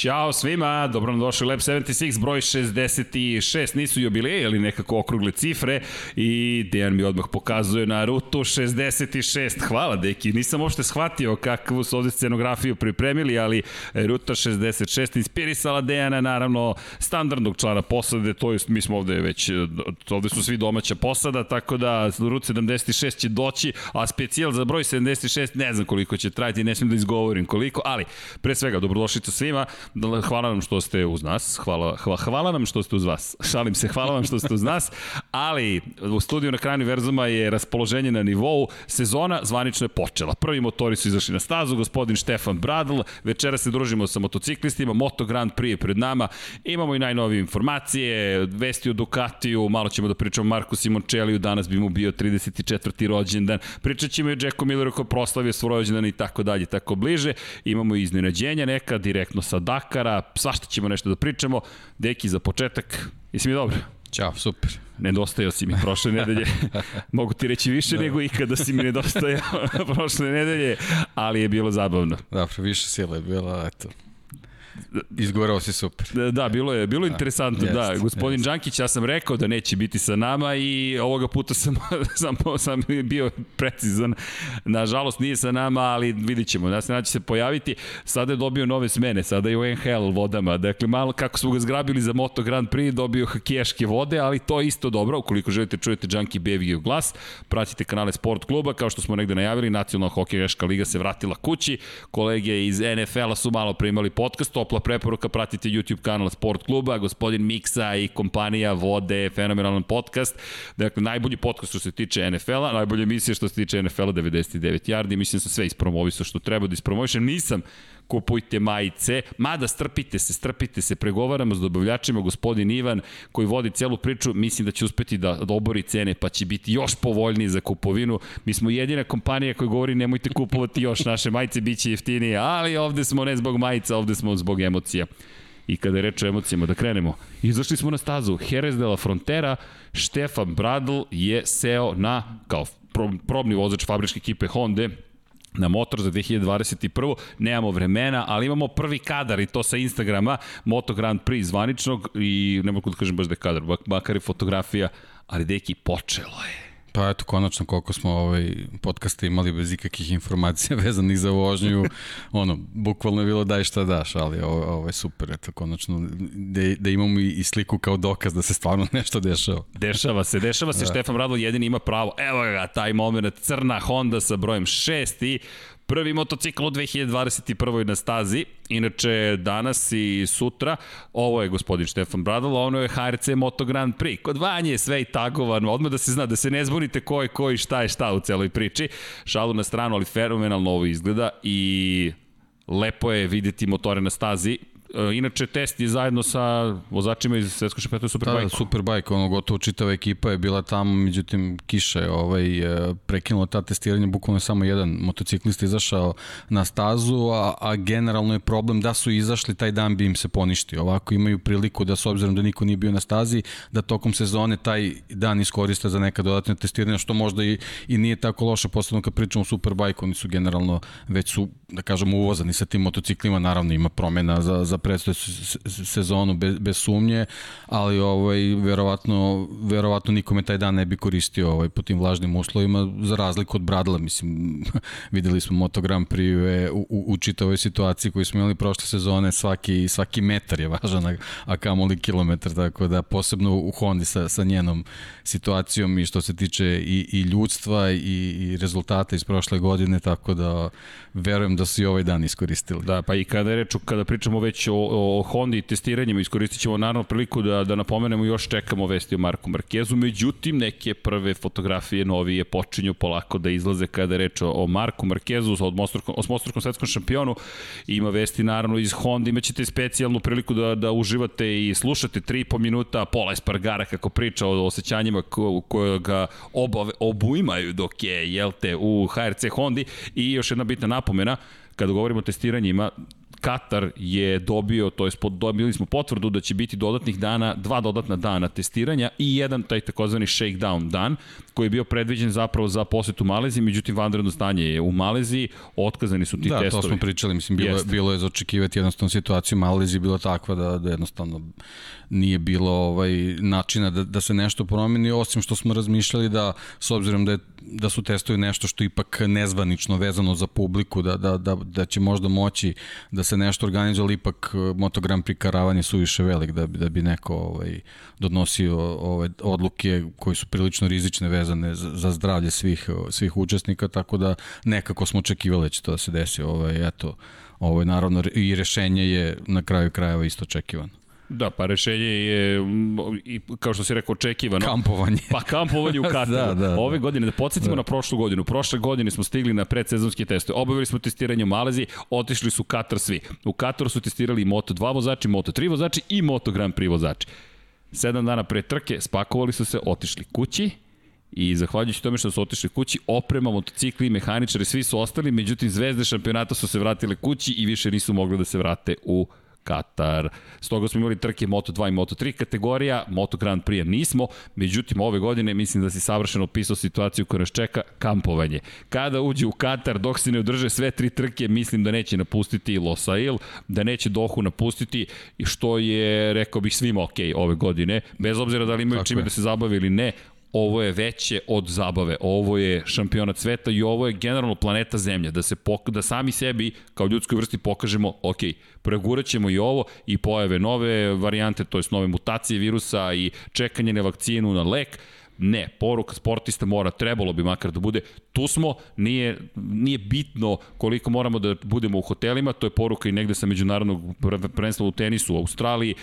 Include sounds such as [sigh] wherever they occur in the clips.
Ćao svima, dobro nam došli Lab 76, broj 66, nisu jubileje, ali nekako okrugle cifre i Dejan mi odmah pokazuje na rutu 66, hvala deki, nisam uopšte shvatio kakvu su ovde scenografiju pripremili, ali ruta 66 inspirisala Dejana, naravno standardnog člana posade, to je, mi smo ovde već, ovde su svi domaća posada, tako da rut 76 će doći, a specijal za broj 76 ne znam koliko će trajati, ne smijem da izgovorim koliko, ali pre svega dobrodošli svima, hvala nam što ste uz nas, hvala, hvala, hvala nam što ste uz vas, šalim se, hvala vam što ste uz nas, ali u studiju na kraju univerzuma je raspoloženje na nivou, sezona zvanično je počela. Prvi motori su izašli na stazu, gospodin Štefan Bradl, večera se družimo sa motociklistima, Moto Grand Prix je pred nama, imamo i najnovije informacije, vesti o Ducatiju, malo ćemo da pričamo Marku Simončeliju, danas bi mu bio 34. rođendan, pričat ćemo i o Jacku Milleru koji proslavio svoj rođendan i tako dalje, tako bliže, imamo i iznenađenja neka, direktno sa Dakara, svašta ćemo nešto da pričamo. Deki, za početak, jesi mi dobro? Ćao, super. Nedostajao si mi prošle nedelje. [laughs] Mogu ti reći više da. nego ikada si mi nedostajao [laughs] prošle nedelje, ali je bilo zabavno. Dobro, više sila je bila, eto. Izgorao si super. Da, da, bilo je bilo da, interesantno, jest, da. Gospodin jest. Đankić, ja sam rekao da neće biti sa nama i ovoga puta sam, [laughs] sam, sam bio precizan. Nažalost nije sa nama, ali vidit ćemo. Da se naći se pojaviti. Sada je dobio nove smene, sada je u NHL vodama. Dakle, malo kako smo ga zgrabili za Moto Grand Prix, dobio hakiješke vode, ali to je isto dobro. Ukoliko želite čujete Đanki Bevigi glas, pratite kanale Sport kluba, kao što smo negde najavili, Nacionalna hokeješka liga se vratila kući. Kolege iz NFL-a su malo primali podcast, topla preporuka, pratite YouTube kanal Sport kluba, gospodin Miksa i kompanija vode fenomenalan podcast. Dakle, najbolji podcast što se tiče NFL-a, najbolja emisija što se tiče NFL-a 99 yardi, mislim da sam sve ispromovisao što treba da ispromovišem. Nisam kupujte majice, mada strpite se, strpite se, pregovaramo s dobavljačima, gospodin Ivan koji vodi celu priču, mislim da će uspeti da, da obori cene, pa će biti još povoljniji za kupovinu. Mi smo jedina kompanija koja govori nemojte kupovati još naše majice, bit će jeftinije, ali ovde smo ne zbog majica, ovde smo zbog emocija. I kada je reč o emocijama, da krenemo. Izašli smo na stazu. Jerez de la Frontera, Štefan Bradl je seo na, kao probni vozač fabričke ekipe Honda, na motor za 2021. Nemamo vremena, ali imamo prvi kadar i to sa Instagrama, Moto Grand Prix zvaničnog i ne mogu da kažem baš da je kadar, makar je fotografija, ali deki, počelo je. Pa eto, konačno koliko smo ovaj podcaste imali bez ikakih informacija [laughs] vezanih za vožnju, ono, bukvalno je bilo daj šta daš, ali ovo, ovo je super, eto, konačno da, da imamo i, sliku kao dokaz da se stvarno [laughs] nešto dešava. Dešava se, dešava se, da. Štefan Radlo jedini ima pravo, evo ga, taj moment, crna Honda sa brojem 6 i Prvi motocikl u 2021. na stazi, inače danas i sutra, ovo je gospodin Štefan Bradal, ono je HRC Moto Grand Prix. Kod Vanje je sve i tagovano, odmah da se zna, da se ne zbunite ko je ko i šta je šta u celoj priči. Šalu na stranu, ali fenomenalno ovo izgleda i lepo je videti motore na stazi. E, inače, test je zajedno sa vozačima iz svetskog šampionata Superbike. Da, da, Superbike, ono gotovo čitava ekipa je bila tamo, međutim kiša je ovaj, e, prekinulo ta testiranja, bukvalno samo jedan motociklist izašao na stazu, a, a generalno je problem da su izašli, taj dan bi im se poništio. Ovako imaju priliku da s obzirom da niko nije bio na stazi, da tokom sezone taj dan iskoriste za neka dodatna testiranja, što možda i, i nije tako loše, posebno kad pričamo o Superbike, oni su generalno već su, da kažemo, uvozani sa tim motociklima, naravno ima promena za, za predstoje sezonu bez, bez sumnje, ali ovaj, verovatno, verovatno nikome taj dan ne bi koristio ovaj, po tim vlažnim uslovima, za razliku od Bradla, mislim, [laughs] videli smo Moto Grand Prix u, u, u čitavoj situaciji koju smo imali prošle sezone, svaki, svaki metar je važan, a, a kamoli kilometar, tako da posebno u Hondi sa, sa njenom situacijom i što se tiče i, i ljudstva i, i rezultata iz prošle godine, tako da verujem da su i ovaj dan iskoristili. Da, pa i kada, reču, kada pričamo već o, o Honda i testiranjima, iskoristit ćemo naravno priliku da, da napomenemo još čekamo vesti o Marku Markezu, međutim neke prve fotografije novije počinju polako da izlaze kada je reč o, o Marku Markezu, osmostrukom, osmostrukom svetskom šampionu, ima vesti naravno iz Honda, imaćete specijalnu priliku da, da uživate i slušate 3,5 minuta Pola Espargara kako priča o osjećanjima ko, koje ga obave, obujmaju dok je, jel te, u HRC Hondi. I još jedna bitna napomena, kada govorimo o testiranjima, Katar je dobio, to je dobili smo potvrdu da će biti dodatnih dana, dva dodatna dana testiranja i jedan taj takozvani shakedown dan, koji je bio predviđen zapravo za posetu Maleziji, međutim vanredno stanje je u Maleziji, otkazani su ti da, testovi. Da, to smo pričali, mislim, bilo, Jeste. bilo je za očekivati jednostavno situaciju u Maleziji bila takva da, da jednostavno nije bilo ovaj načina da, da se nešto promeni, osim što smo razmišljali da, s obzirom da, je, da su testovi nešto što ipak nezvanično vezano za publiku, da, da, da, da će možda moći da se nešto organizuje, ali ipak eh, Moto Grand Prix su više velik da da bi neko ovaj, donosio ovaj, odluke koji su prilično rizične vezane za, za zdravlje svih, svih učesnika, tako da nekako smo očekivali da će to da se desi. Ovaj, eto, ovaj, naravno i rešenje je na kraju krajeva isto očekivano. Da, pa rešenje je, i, kao što si rekao, očekivano. Kampovanje. Pa kampovanje u [laughs] Kataru. da, da, da. Ove godine, da podsjetimo da. na prošlu godinu. Prošle godine smo stigli na predsezonske teste. Obavili smo testiranje u Maleziji, otišli su u Katar svi. U Kataru su testirali Moto2 vozači, Moto3 vozači i Moto Grand Prix vozači. Sedam dana pre trke spakovali su se, otišli kući, I zahvaljujući tome što su otišli kući, oprema, motocikli, mehaničari, svi su ostali, međutim zvezde šampionata su se vratile kući i više nisu mogli da se vrate u Katar. Stoga smo imali trke Moto2 i Moto3 kategorija, Moto Grand Prix nismo, međutim ove godine mislim da si savršeno opisao situaciju koja nas čeka, kampovanje. Kada uđe u Katar, dok se ne održe sve tri trke, mislim da neće napustiti Losail, da neće Dohu napustiti, što je, rekao bih, svima ok ove godine, bez obzira da li imaju Tako čime je. da se zabave ili ne, ovo je veće od zabave, ovo je šampionat sveta i ovo je generalno planeta Zemlja, da se pok da sami sebi kao ljudskoj vrsti pokažemo, ok, pregurat ćemo i ovo i pojave nove varijante, to je nove mutacije virusa i čekanje na vakcinu, na lek, Ne, poruka sportista mora, trebalo bi makar da bude, tu smo, nije, nije bitno koliko moramo da budemo u hotelima, to je poruka i negde sa međunarodnog prvenstva u tenisu u Australiji,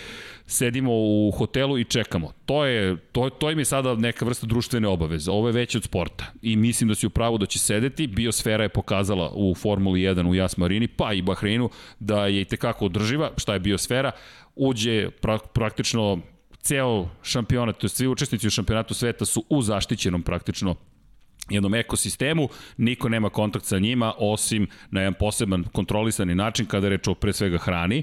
sedimo u hotelu i čekamo. To je, to, to im je sada neka vrsta društvene obaveze, ovo je veće od sporta i mislim da si u pravu da će sedeti, biosfera je pokazala u Formuli 1 u Jas Marini, pa i Bahreinu, da je i tekako održiva, šta je biosfera, uđe pra, praktično ceo šampionat, to je svi učesnici u šampionatu sveta su u zaštićenom praktično jednom ekosistemu, niko nema kontakt sa njima osim na jedan poseban kontrolisani način kada reč o pre svega hrani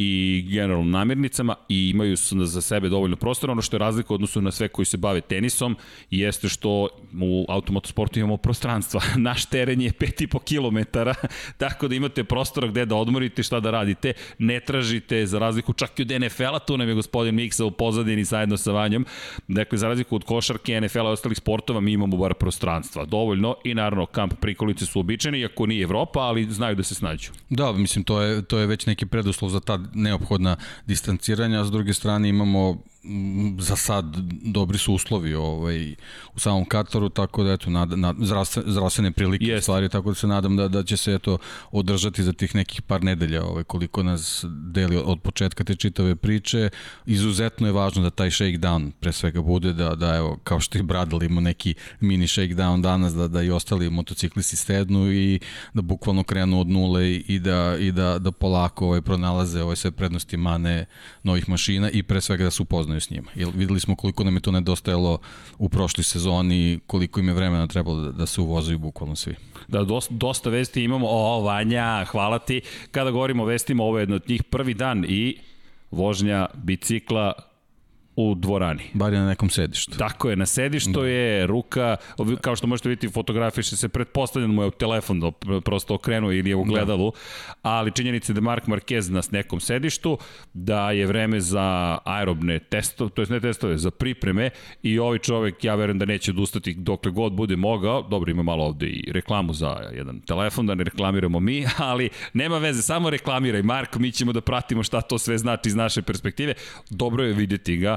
i generalno namirnicama i imaju za sebe dovoljno prostora. Ono što je razlika odnosu na sve koji se bave tenisom jeste što u automotosportu imamo prostranstva. [laughs] Naš teren je 5,5 km, [laughs] tako da imate prostora gde da odmorite, šta da radite. Ne tražite, za razliku čak i od NFL-a, tu nam je gospodin Miksa u pozadini zajedno sa Vanjom. Dakle, za razliku od košarke, NFL-a i ostalih sportova, mi imamo bar prostranstva. Dovoljno i naravno kamp prikolice su običajne, iako nije Evropa, ali znaju da se snađu. Da, mislim, to je, to je već neki preduslov za ta neophodna distanciranja, a s druge strane imamo za sad dobri su uslovi ovaj, u samom Kataru, tako da eto, nad, nad, zdravstvene prilike Jest. stvari, tako da se nadam da, da će se eto održati za tih nekih par nedelja ovaj, koliko nas deli od početka te čitave priče. Izuzetno je važno da taj shakedown pre svega bude, da, da evo, kao što i Bradley ima neki mini shakedown danas, da, da i ostali motociklisti stednu i da bukvalno krenu od nule i da, i da, da polako ovaj, pronalaze ovaj, sve prednosti mane novih mašina i pre svega da upoznaju upoznaju s njima. Jer videli smo koliko nam je to nedostajalo u prošloj sezoni, koliko im je vremena trebalo da, da se uvozaju bukvalno svi. Da, dosta, dosta vesti imamo. O, Vanja, hvala ti. Kada govorimo o vestima, ovo je jedno od njih prvi dan i vožnja bicikla u dvorani. Bar je na nekom sedištu. Tako je, na sedištu da. je ruka, kao što možete vidjeti, fotografiše se, pretpostavljeno mu je telefon da prosto okrenuo ili je u da. gledalu, da. ali činjenica je da Mark Marquez na nekom sedištu, da je vreme za aerobne testove, to je ne testove, za pripreme i ovaj čovek, ja verujem da neće odustati dokle god bude mogao, dobro ima malo ovde i reklamu za jedan telefon, da ne reklamiramo mi, [laughs] ali nema veze, samo reklamiraj Mark, mi ćemo da pratimo šta to sve znači iz naše perspektive, dobro je videti ga,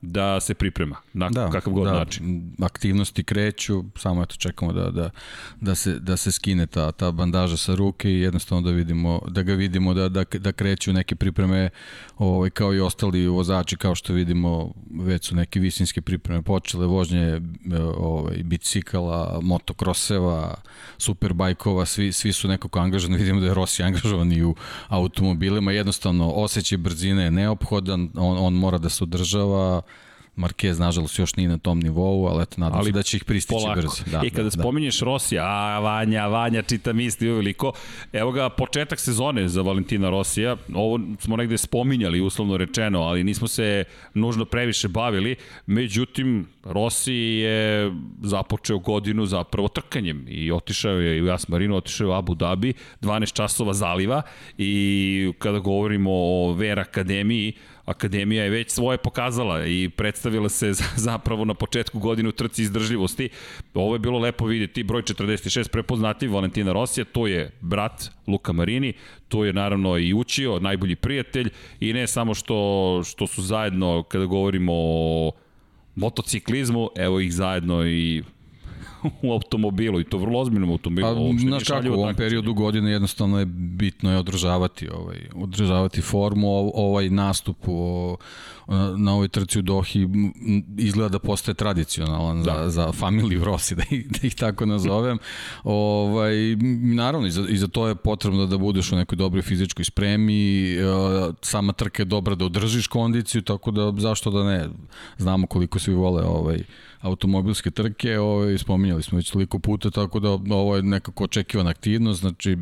da se priprema na da, kakav god da, način. Aktivnosti kreću, samo eto čekamo da, da, da, se, da se skine ta, ta bandaža sa ruke i jednostavno da vidimo da ga vidimo da, da, da kreću neke pripreme ovaj, kao i ostali vozači kao što vidimo već su neke visinske pripreme počele vožnje ovaj, bicikala, motokroseva, superbajkova, svi, svi su nekako angažani, vidimo da je Rossi angažovan i u automobilima, jednostavno osjećaj brzine je neophodan, on, on mora da se održava, Marquez, nažalost, još nije na tom nivou, ali eto, nadam ali se da će ih pristići polako. brzo. Da, I kada da, da. spominješ da. Rosija, a Vanja, Vanja, čita misli uveliko, evo ga početak sezone za Valentina Rosija, ovo smo negde spominjali, uslovno rečeno, ali nismo se nužno previše bavili, međutim, Rossi je započeo godinu zapravo trkanjem i otišao je u Jas Marino, otišao je u Abu Dhabi, 12 časova zaliva i kada govorimo o Ver Akademiji, Akademija je već svoje pokazala i predstavila se zapravo na početku godine u trci izdržljivosti. Ovo je bilo lepo vidjeti, broj 46 prepoznativ Valentina Rosija, to je brat Luka Marini, to je naravno i učio, najbolji prijatelj i ne samo što, što su zajedno kada govorimo o motociklizmu, evo ih zajedno i [laughs] u automobilu i to vrlo ozbiljnom automobilu. Pa, znaš kako, u ovom periodu godine jednostavno je bitno je održavati, ovaj, održavati formu, ovaj nastup o, na ovoj trci u Dohi izgleda da postaje tradicionalan da. za, za familiju Rossi, da ih, da ih tako nazovem. [laughs] ovaj, naravno, i za, i za to je potrebno da budeš u nekoj dobroj fizičkoj spremi, e, sama trka je dobra da održiš kondiciju, tako da zašto da ne, znamo koliko svi vole ovaj, automobilske trke, ovaj, spominjali smo već toliko puta, tako da ovo je nekako očekivana aktivnost, znači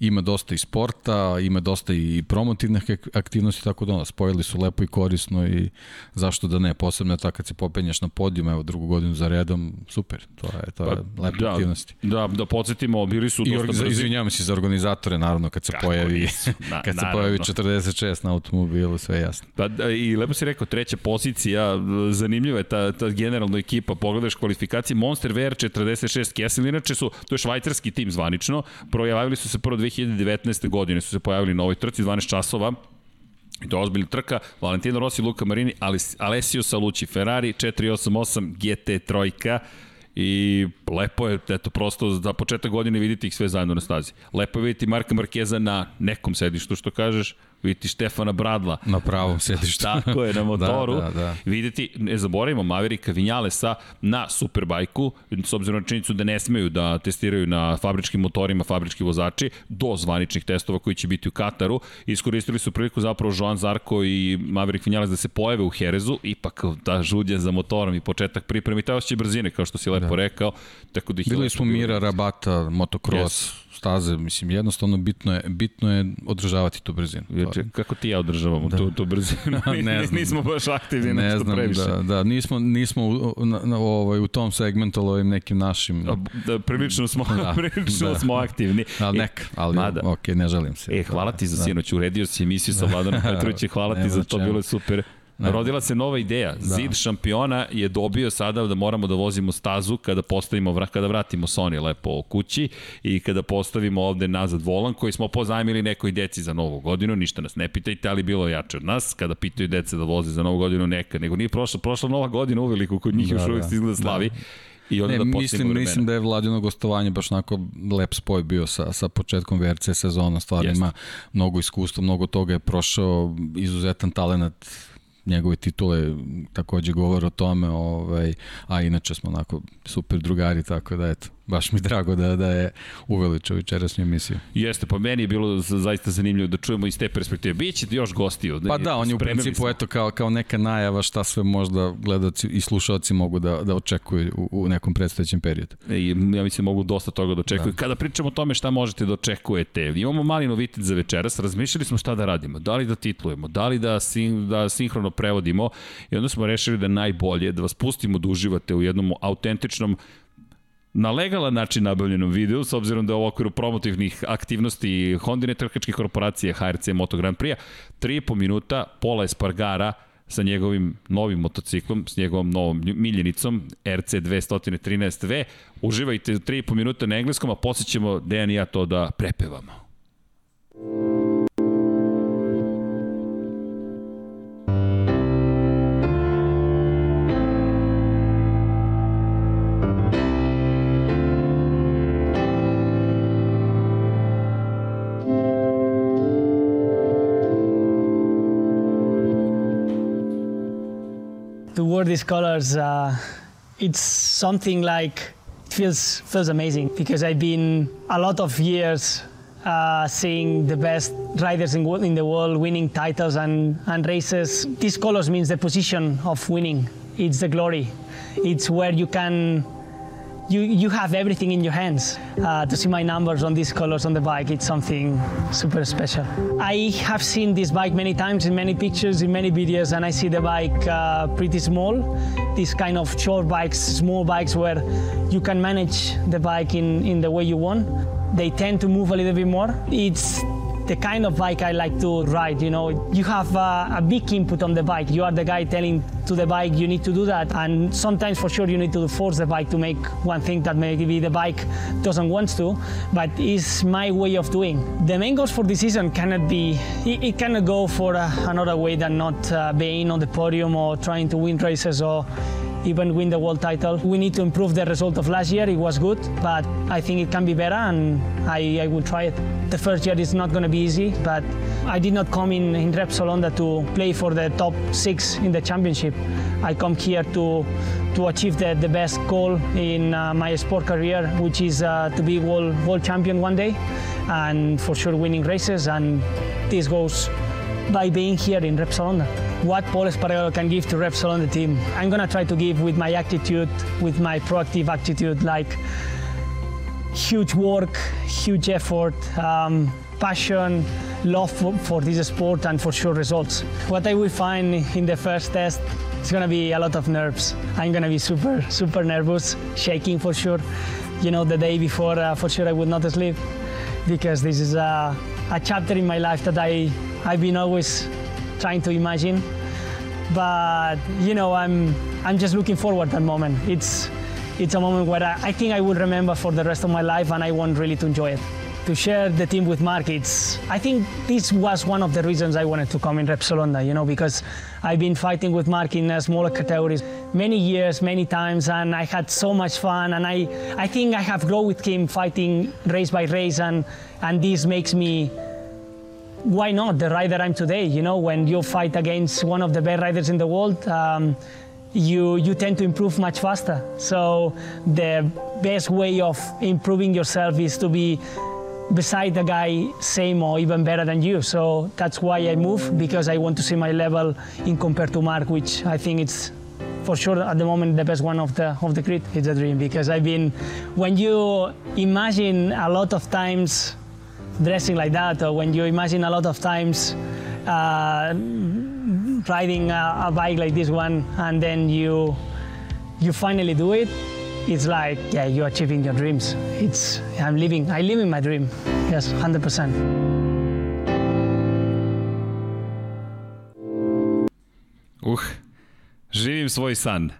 ima dosta i sporta, ima dosta i promotivnih aktivnosti, tako da ono, spojili su lepo i korisno i zašto da ne, posebno je tako kad se popenjaš na podijum, evo drugu godinu za redom, super, to je, to je pa, lepa da, aktivnosti. Da, da podsjetimo, bili su dosta brzi. Izvinjavam se za organizatore, naravno, kad se Kako pojavi, [laughs] Na, kad se pojavi 46 na automobilu, sve jasno. Pa, da, I lepo si rekao, treća pozicija, zanimljiva je ta, ta generalno ekipa, pogledaš kvalifikacije, Monster VR 46 Kessel, inače su, to je švajcarski tim zvanično, projavili su se prvo 2019. godine, su se pojavili na ovoj trci 12 časova, I to je ozbiljna trka. Valentino Rossi, Luka Marini, Alessio Salucci, Ferrari 488 GT trojka i lepo je, eto, prosto za početak godine vidite ih sve zajedno na stazi. Lepo je vidjeti Marka Markeza na nekom sedištu, što kažeš, vidjeti Štefana Bradla. Na pravom sedištu. Tako je, na [laughs] motoru. da, da, da. Videti, ne zaboravimo, Maverika Vinjalesa na Superbajku, s obzirom na činjenicu da ne smeju da testiraju na fabričkim motorima fabrički vozači, do zvaničnih testova koji će biti u Kataru. Iskoristili su priliku zapravo Joan Zarko i Maverick Vinjales da se pojave u Herezu, ipak ta žudja za motorom i početak pripremi, taj osjećaj brzine, kao što si lepo da. rekao. Tako da Bili smo Mira, Rabata, motocross, yes staze, mislim, jednostavno bitno je, bitno je održavati tu brzinu. Ječe, kako ti ja održavamo da. tu, tu brzinu? [laughs] ne znam. Nismo baš aktivni ne znam, previše. Da, da, nismo, nismo u, na, na, ovaj, u tom segmentu ovim nekim našim... Da, da prilično smo, da, [laughs] prilično da. smo aktivni. Ali nek, ali Mada. ok, ne želim se. E, hvala ti za da. sinoć, uredio si emisiju sa Vladanom [laughs] Petrovićem, hvala ti za to, bilo je super. Ne. Rodila se nova ideja. Da. Zid šampiona je dobio sada da moramo da vozimo stazu kada postavimo, kada vratimo Sony lepo kući i kada postavimo ovde nazad volan koji smo pozajmili nekoj deci za novu godinu, ništa nas ne pitajte, ali bilo jače od nas. Kada pitaju dece da voze za novu godinu, neka, nego nije prošla, prošla nova godina uveliko kod njih da, još uvijek da. izgleda slavi. Da. I onda ne, da mislim, vremena. mislim da je Vladino gostovanje baš onako lep spoj bio sa, sa početkom VRC sezona, stvarno ima mnogo iskustva, mnogo toga je prošao, izuzetan talent njegove titule takođe govore o tome, ovaj, a inače smo onako super drugari, tako da eto, baš mi drago da, da je uveličao večerašnju emisiju. Jeste, pa meni je bilo zaista zanimljivo da čujemo iz te perspektive. Biće još gostiju. Pa da, on je u principu smo. eto kao, kao neka najava šta sve možda gledaci i slušalci mogu da, da očekuju u, u nekom predstojećem periodu. E, I ja mislim mogu dosta toga da očekuju. Da. Kada pričamo o tome šta možete da očekujete, imamo mali novitet za večeras, razmišljali smo šta da radimo, da li da titlujemo, da li da, sin, da sinhrono prevodimo i onda smo rešili da najbolje da vas pustimo da uživate u jednom autentičnom na legalan način nabavljenom videu, s obzirom da je u okviru promotivnih aktivnosti Hondine trkačke korporacije HRC Moto Grand Prix, 3,5 minuta, Pola Espargara, sa njegovim novim motociklom, s njegovom novom miljenicom RC 213V. Uživajte 3,5 minuta na engleskom, a poslije ćemo Dejan i ja to da prepevamo. Wore these colors, uh, it's something like it feels feels amazing because I've been a lot of years uh, seeing the best riders in, in the world winning titles and, and races. These colors means the position of winning it's the glory. It's where you can you, you have everything in your hands. Uh, to see my numbers on these colors on the bike, it's something super special. I have seen this bike many times in many pictures, in many videos, and I see the bike uh, pretty small. These kind of short bikes, small bikes where you can manage the bike in, in the way you want. They tend to move a little bit more. It's the kind of bike I like to ride. You know, you have uh, a big input on the bike. You are the guy telling to the bike you need to do that, and sometimes for sure you need to force the bike to make one thing that maybe the bike doesn't want to, but it's my way of doing. The main goals for this season cannot be. It, it cannot go for uh, another way than not uh, being on the podium or trying to win races or even win the world title. We need to improve the result of last year. It was good, but I think it can be better and I, I will try it. The first year is not going to be easy, but I did not come in, in Repsol to play for the top six in the championship. I come here to to achieve the, the best goal in uh, my sport career, which is uh, to be world, world champion one day and for sure winning races. And this goes by being here in Repsolonda, What Paul Espargaro can give to Repsol the team, I'm gonna try to give with my attitude, with my proactive attitude, like huge work, huge effort, um, passion, love for, for, this sport, and for sure results. What I will find in the first test is gonna be a lot of nerves. I'm gonna be super, super nervous, shaking for sure. You know, the day before, uh, for sure I would not sleep because this is a, a chapter in my life that I, I've been always trying to imagine. But you know, I'm I'm just looking forward to that moment. It's it's a moment where I, I think I will remember for the rest of my life, and I want really to enjoy it. To share the team with Mark, it's I think this was one of the reasons I wanted to come in Repsol Honda, you know, because I've been fighting with Mark in smaller categories many years, many times, and I had so much fun. And I, I think I have grown with him fighting race by race, and, and this makes me why not the rider I'm today? You know, when you fight against one of the best riders in the world, um, you you tend to improve much faster. So the best way of improving yourself is to be beside the guy same or even better than you. So that's why I move because I want to see my level in compared to Mark, which I think it's for sure at the moment the best one of the of the grid. It's a dream because I've been when you imagine a lot of times dressing like that, or when you imagine a lot of times uh, riding a, a, bike like this one, and then you you finally do it, it's like yeah, you're achieving your dreams. It's I'm living, I live in my dream. Yes, hundred percent. Uh, živim svoj san.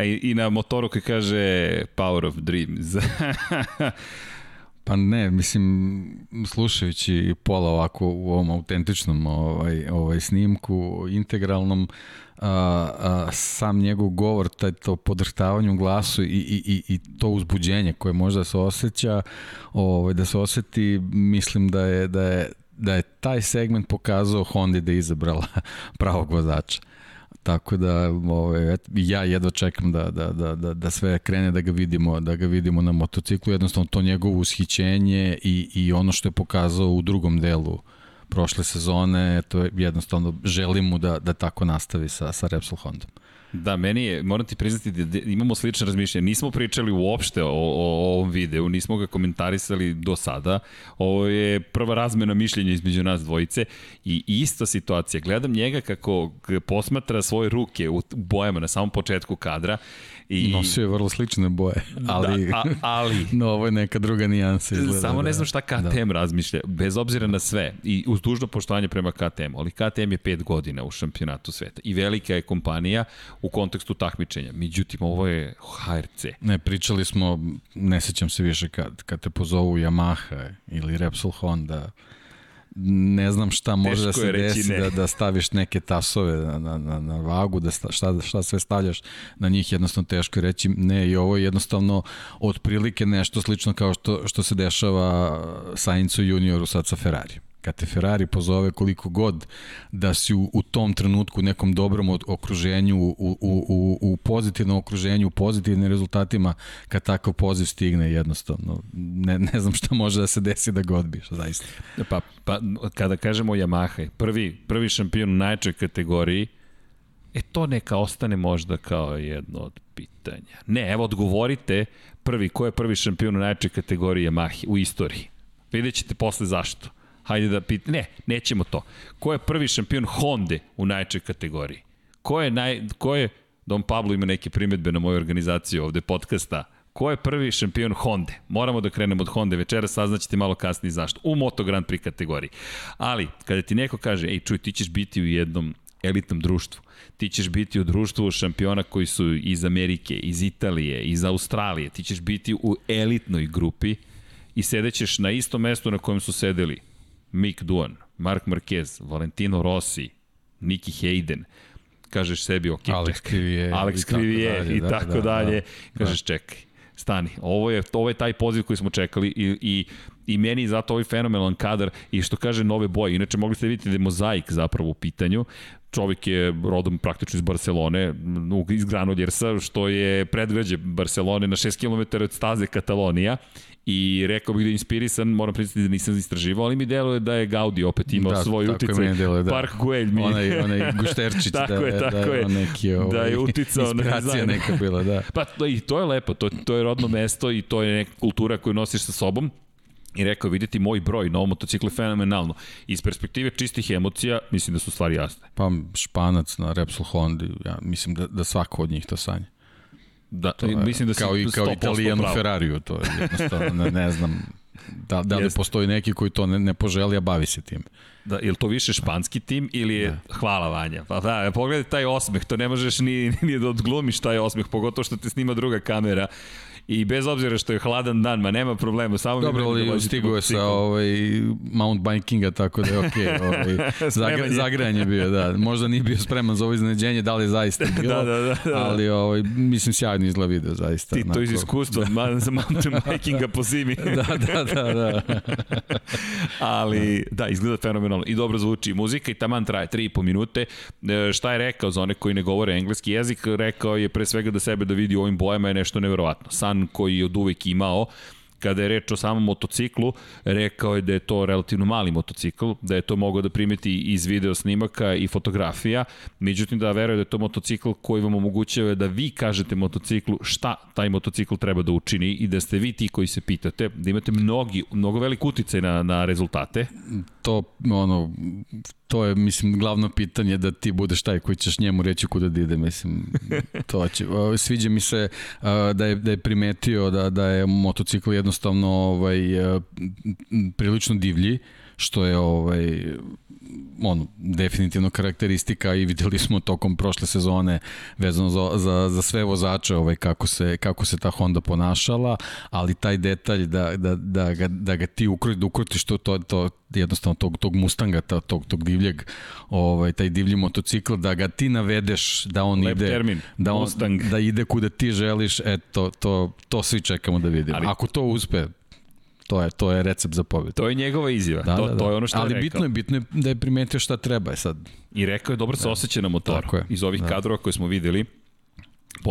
I na motoru koji kaže Power of Dreams. [laughs] Pa ne, mislim, slušajući Pola ovako u ovom autentičnom ovaj, ovaj snimku, integralnom, a, a, sam njegov govor, taj, to podrhtavanje u glasu i, i, i, i to uzbuđenje koje možda se osjeća, ovaj, da se oseti, mislim da je, da je, da je taj segment pokazao Honda da je izabrala [laughs] pravog vozača. Tako da ove, ovaj, ja jedva čekam da, da, da, da, da sve krene da ga vidimo, da ga vidimo na motociklu, jednostavno to njegovo ushićenje i, i ono što je pokazao u drugom delu prošle sezone, to je jednostavno želim mu da, da tako nastavi sa, sa Repsol Hondom. Da, meni je, moram ti priznati da imamo slične razmišljenje. Nismo pričali uopšte o, o, o ovom videu, nismo ga komentarisali do sada. Ovo je prva razmena mišljenja između nas dvojice i ista situacija. Gledam njega kako posmatra svoje ruke u bojama na samom početku kadra I... Nosio je vrlo slične boje, ali, da, a, ali [laughs] no, ovo je neka druga nijansa. Izgleda, Samo ne da. znam šta KTM da. razmišlja, bez obzira na sve i uz dužno poštovanje prema KTM, ali KTM je pet godina u šampionatu sveta i velika je kompanija u kontekstu takmičenja. Međutim, ovo je HRC. Ne, pričali smo, ne sećam se više kad, kad te pozovu Yamaha ili Repsol Honda, ne znam šta može da Teško da se desi ne. da, da staviš neke tasove na, na, na, na vagu, da sta, šta, šta sve stavljaš na njih, jednostavno teško je reći ne i ovo je jednostavno otprilike nešto slično kao što, što se dešava Sainzu junioru sad sa Ferrari kad te Ferrari pozove koliko god da si u, u tom trenutku u nekom dobrom okruženju, u, u, u, u pozitivnom okruženju, u pozitivnim rezultatima, kad takav poziv stigne jednostavno, ne, ne znam šta može da se desi da ga odbiješ, zaista. Pa, pa kada kažemo Yamaha, prvi, prvi šampion u najčoj kategoriji, E to neka ostane možda kao jedno od pitanja. Ne, evo odgovorite prvi, ko je prvi šampion u najjačoj kategoriji Yamaha u istoriji? Vidjet ćete posle zašto. Hajde da pit... Ne, nećemo to. Ko je prvi šampion Honda u najjačoj kategoriji? Ko je, naj... Ko je... Don Pablo ima neke primetbe na moju organizaciju ovde podcasta. Ko je prvi šampion Honda? Moramo da krenemo od Honda večera, saznaćete malo kasnije zašto. U Moto Grand Prix kategoriji. Ali, kada ti neko kaže, ej, čuj, ti ćeš biti u jednom elitnom društvu. Ti ćeš biti u društvu šampiona koji su iz Amerike, iz Italije, iz Australije. Ti ćeš biti u elitnoj grupi i sedećeš na istom mestu na kojem su sedeli Mick Duan, Mark Marquez, Valentino Rossi, Nicky Hayden, kažeš sebi, ok, Alex Krivije, Alex Krivije i tako dalje, i tako da, dalje. Da, kažeš da. čekaj, stani, ovo je, ovo je taj poziv koji smo čekali i, i, i meni zato ovaj fenomenalan kadar i što kaže nove boje, inače mogli ste vidjeti da je mozaik zapravo u pitanju, čovjek je rodom praktično iz Barcelone, iz Granoljersa, što je predgrađe Barcelone na 6 km od staze Katalonija i rekao bih da je inspirisan, moram priznati da nisam istraživao, ali mi deluje da je Gaudi opet imao da, svoj uticaj. Deluje, da. Park Güell mi. Onaj, onaj gušterčić [laughs] tako da, je, tako da, je, neki, ovaj, da je uticao inspiracija na neka bila, da. [laughs] Pa to, i to je lepo, to, to je rodno mesto i to je neka kultura koju nosiš sa sobom i rekao vidite moj broj na ovom motociklu je fenomenalno. Iz perspektive čistih emocija, mislim da su stvari jasne. Pa Španac na Repsol Hondi, ja mislim da, da svako od njih to sanja. Da, to je, mislim da kao i kao Italijan u Ferrariju, to je jednostavno, ne, ne znam da, da li postoji neki koji to ne, ne poželi, a bavi se tim. Da, je li to više španski tim ili je... Da. Hvala Vanja. Pa da, pogledaj taj osmeh, to ne možeš ni, ni da odglumiš taj osmeh, pogotovo što te snima druga kamera i bez obzira što je hladan dan, ma nema problema, samo Dobro, ali da stigo je sa ovaj, Mount Bikinga, tako da je okej. Okay, [laughs] ovaj, zagra, zagranje je bio, da. Možda nije bio spreman za ovo iznenađenje, da li je zaista [laughs] da, bilo, da, da, da, da. ali ovaj, mislim sjajno izgleda video, zaista. Ti to iz iskustva da. za Mountain [laughs] Bikinga po zimi. da, da, da, da. ali, da, izgleda fenomenalno i dobro zvuči muzika i taman traje 3,5 minute. E, šta je rekao za one koji ne govore engleski jezik? Rekao je pre svega da sebe da vidi u ovim bojama je nešto neverovatno. San san koji je od uvek imao, kada je reč o samom motociklu, rekao je da je to relativno mali motocikl, da je to mogao da primeti iz video snimaka i fotografija, međutim da veruje da je to motocikl koji vam omogućava da vi kažete motociklu šta taj motocikl treba da učini i da ste vi ti koji se pitate, da imate mnogi, mnogo velik uticaj na, na rezultate. To, ono, to je, mislim, glavno pitanje da ti budeš taj koji ćeš njemu reći kuda da ide, mislim, [laughs] to će. Sviđa mi se da je, da je primetio da, da je motocikl jednostavno ovaj, prilično divlji, što je ovaj on, definitivno karakteristika i videli smo tokom prošle sezone vezano za, za, za sve vozače ovaj, kako, se, kako se ta Honda ponašala, ali taj detalj da, da, da, ga, da ga ti ukruti, da ukrutiš to, to, to jednostavno tog, tog Mustanga, tog, tog divljeg, ovaj, taj divlji motocikl, da ga ti navedeš da on Lep ide, termin. da, on, Mustang. da ide kuda ti želiš, eto, to, to svi čekamo da vidimo. Ali, Ako to uspe, To je, to je recept za pobedu. To je njegova izjava. Da, to, da, da. to je ono što Ali je bitno je, bitno je da je primetio šta treba je sad. I rekao je dobro se da. osjeća na motoru. Iz ovih da. kadrova koje smo videli.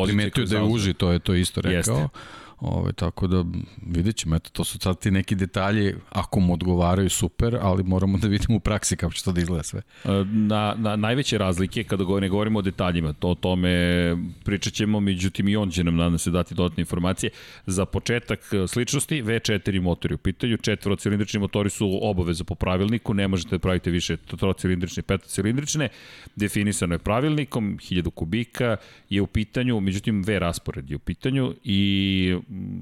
Primetio da je uži, to je to isto rekao. Jeste. Ove, tako da vidjet ćemo, eto, to su sad ti neki detalji, ako mu odgovaraju super, ali moramo da vidimo u praksi kako će to da izgleda sve. E, na, na najveće razlike, kada ne govorimo o detaljima, to o tome pričat ćemo, međutim i on će nam nadam se dati dodatne informacije. Za početak e, sličnosti, V4 motori u pitanju, četvorocilindrični motori su obaveza po pravilniku, ne možete da pravite više trocilindrične, petocilindrične, definisano je pravilnikom, 1000 kubika je u pitanju, međutim V raspored je u pitanju i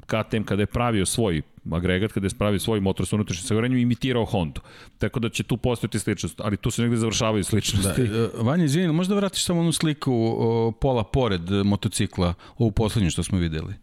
KTM kada je pravio svoj agregat, kada je pravio svoj motor sa unutrašnjim sagorenjem, imitirao Honda. Tako da će tu postojati sličnost, ali tu se negde završavaju sličnosti. Da, e, Vanja, izvini, možda vratiš samo onu sliku o, pola pored motocikla, ovu poslednju što smo videli?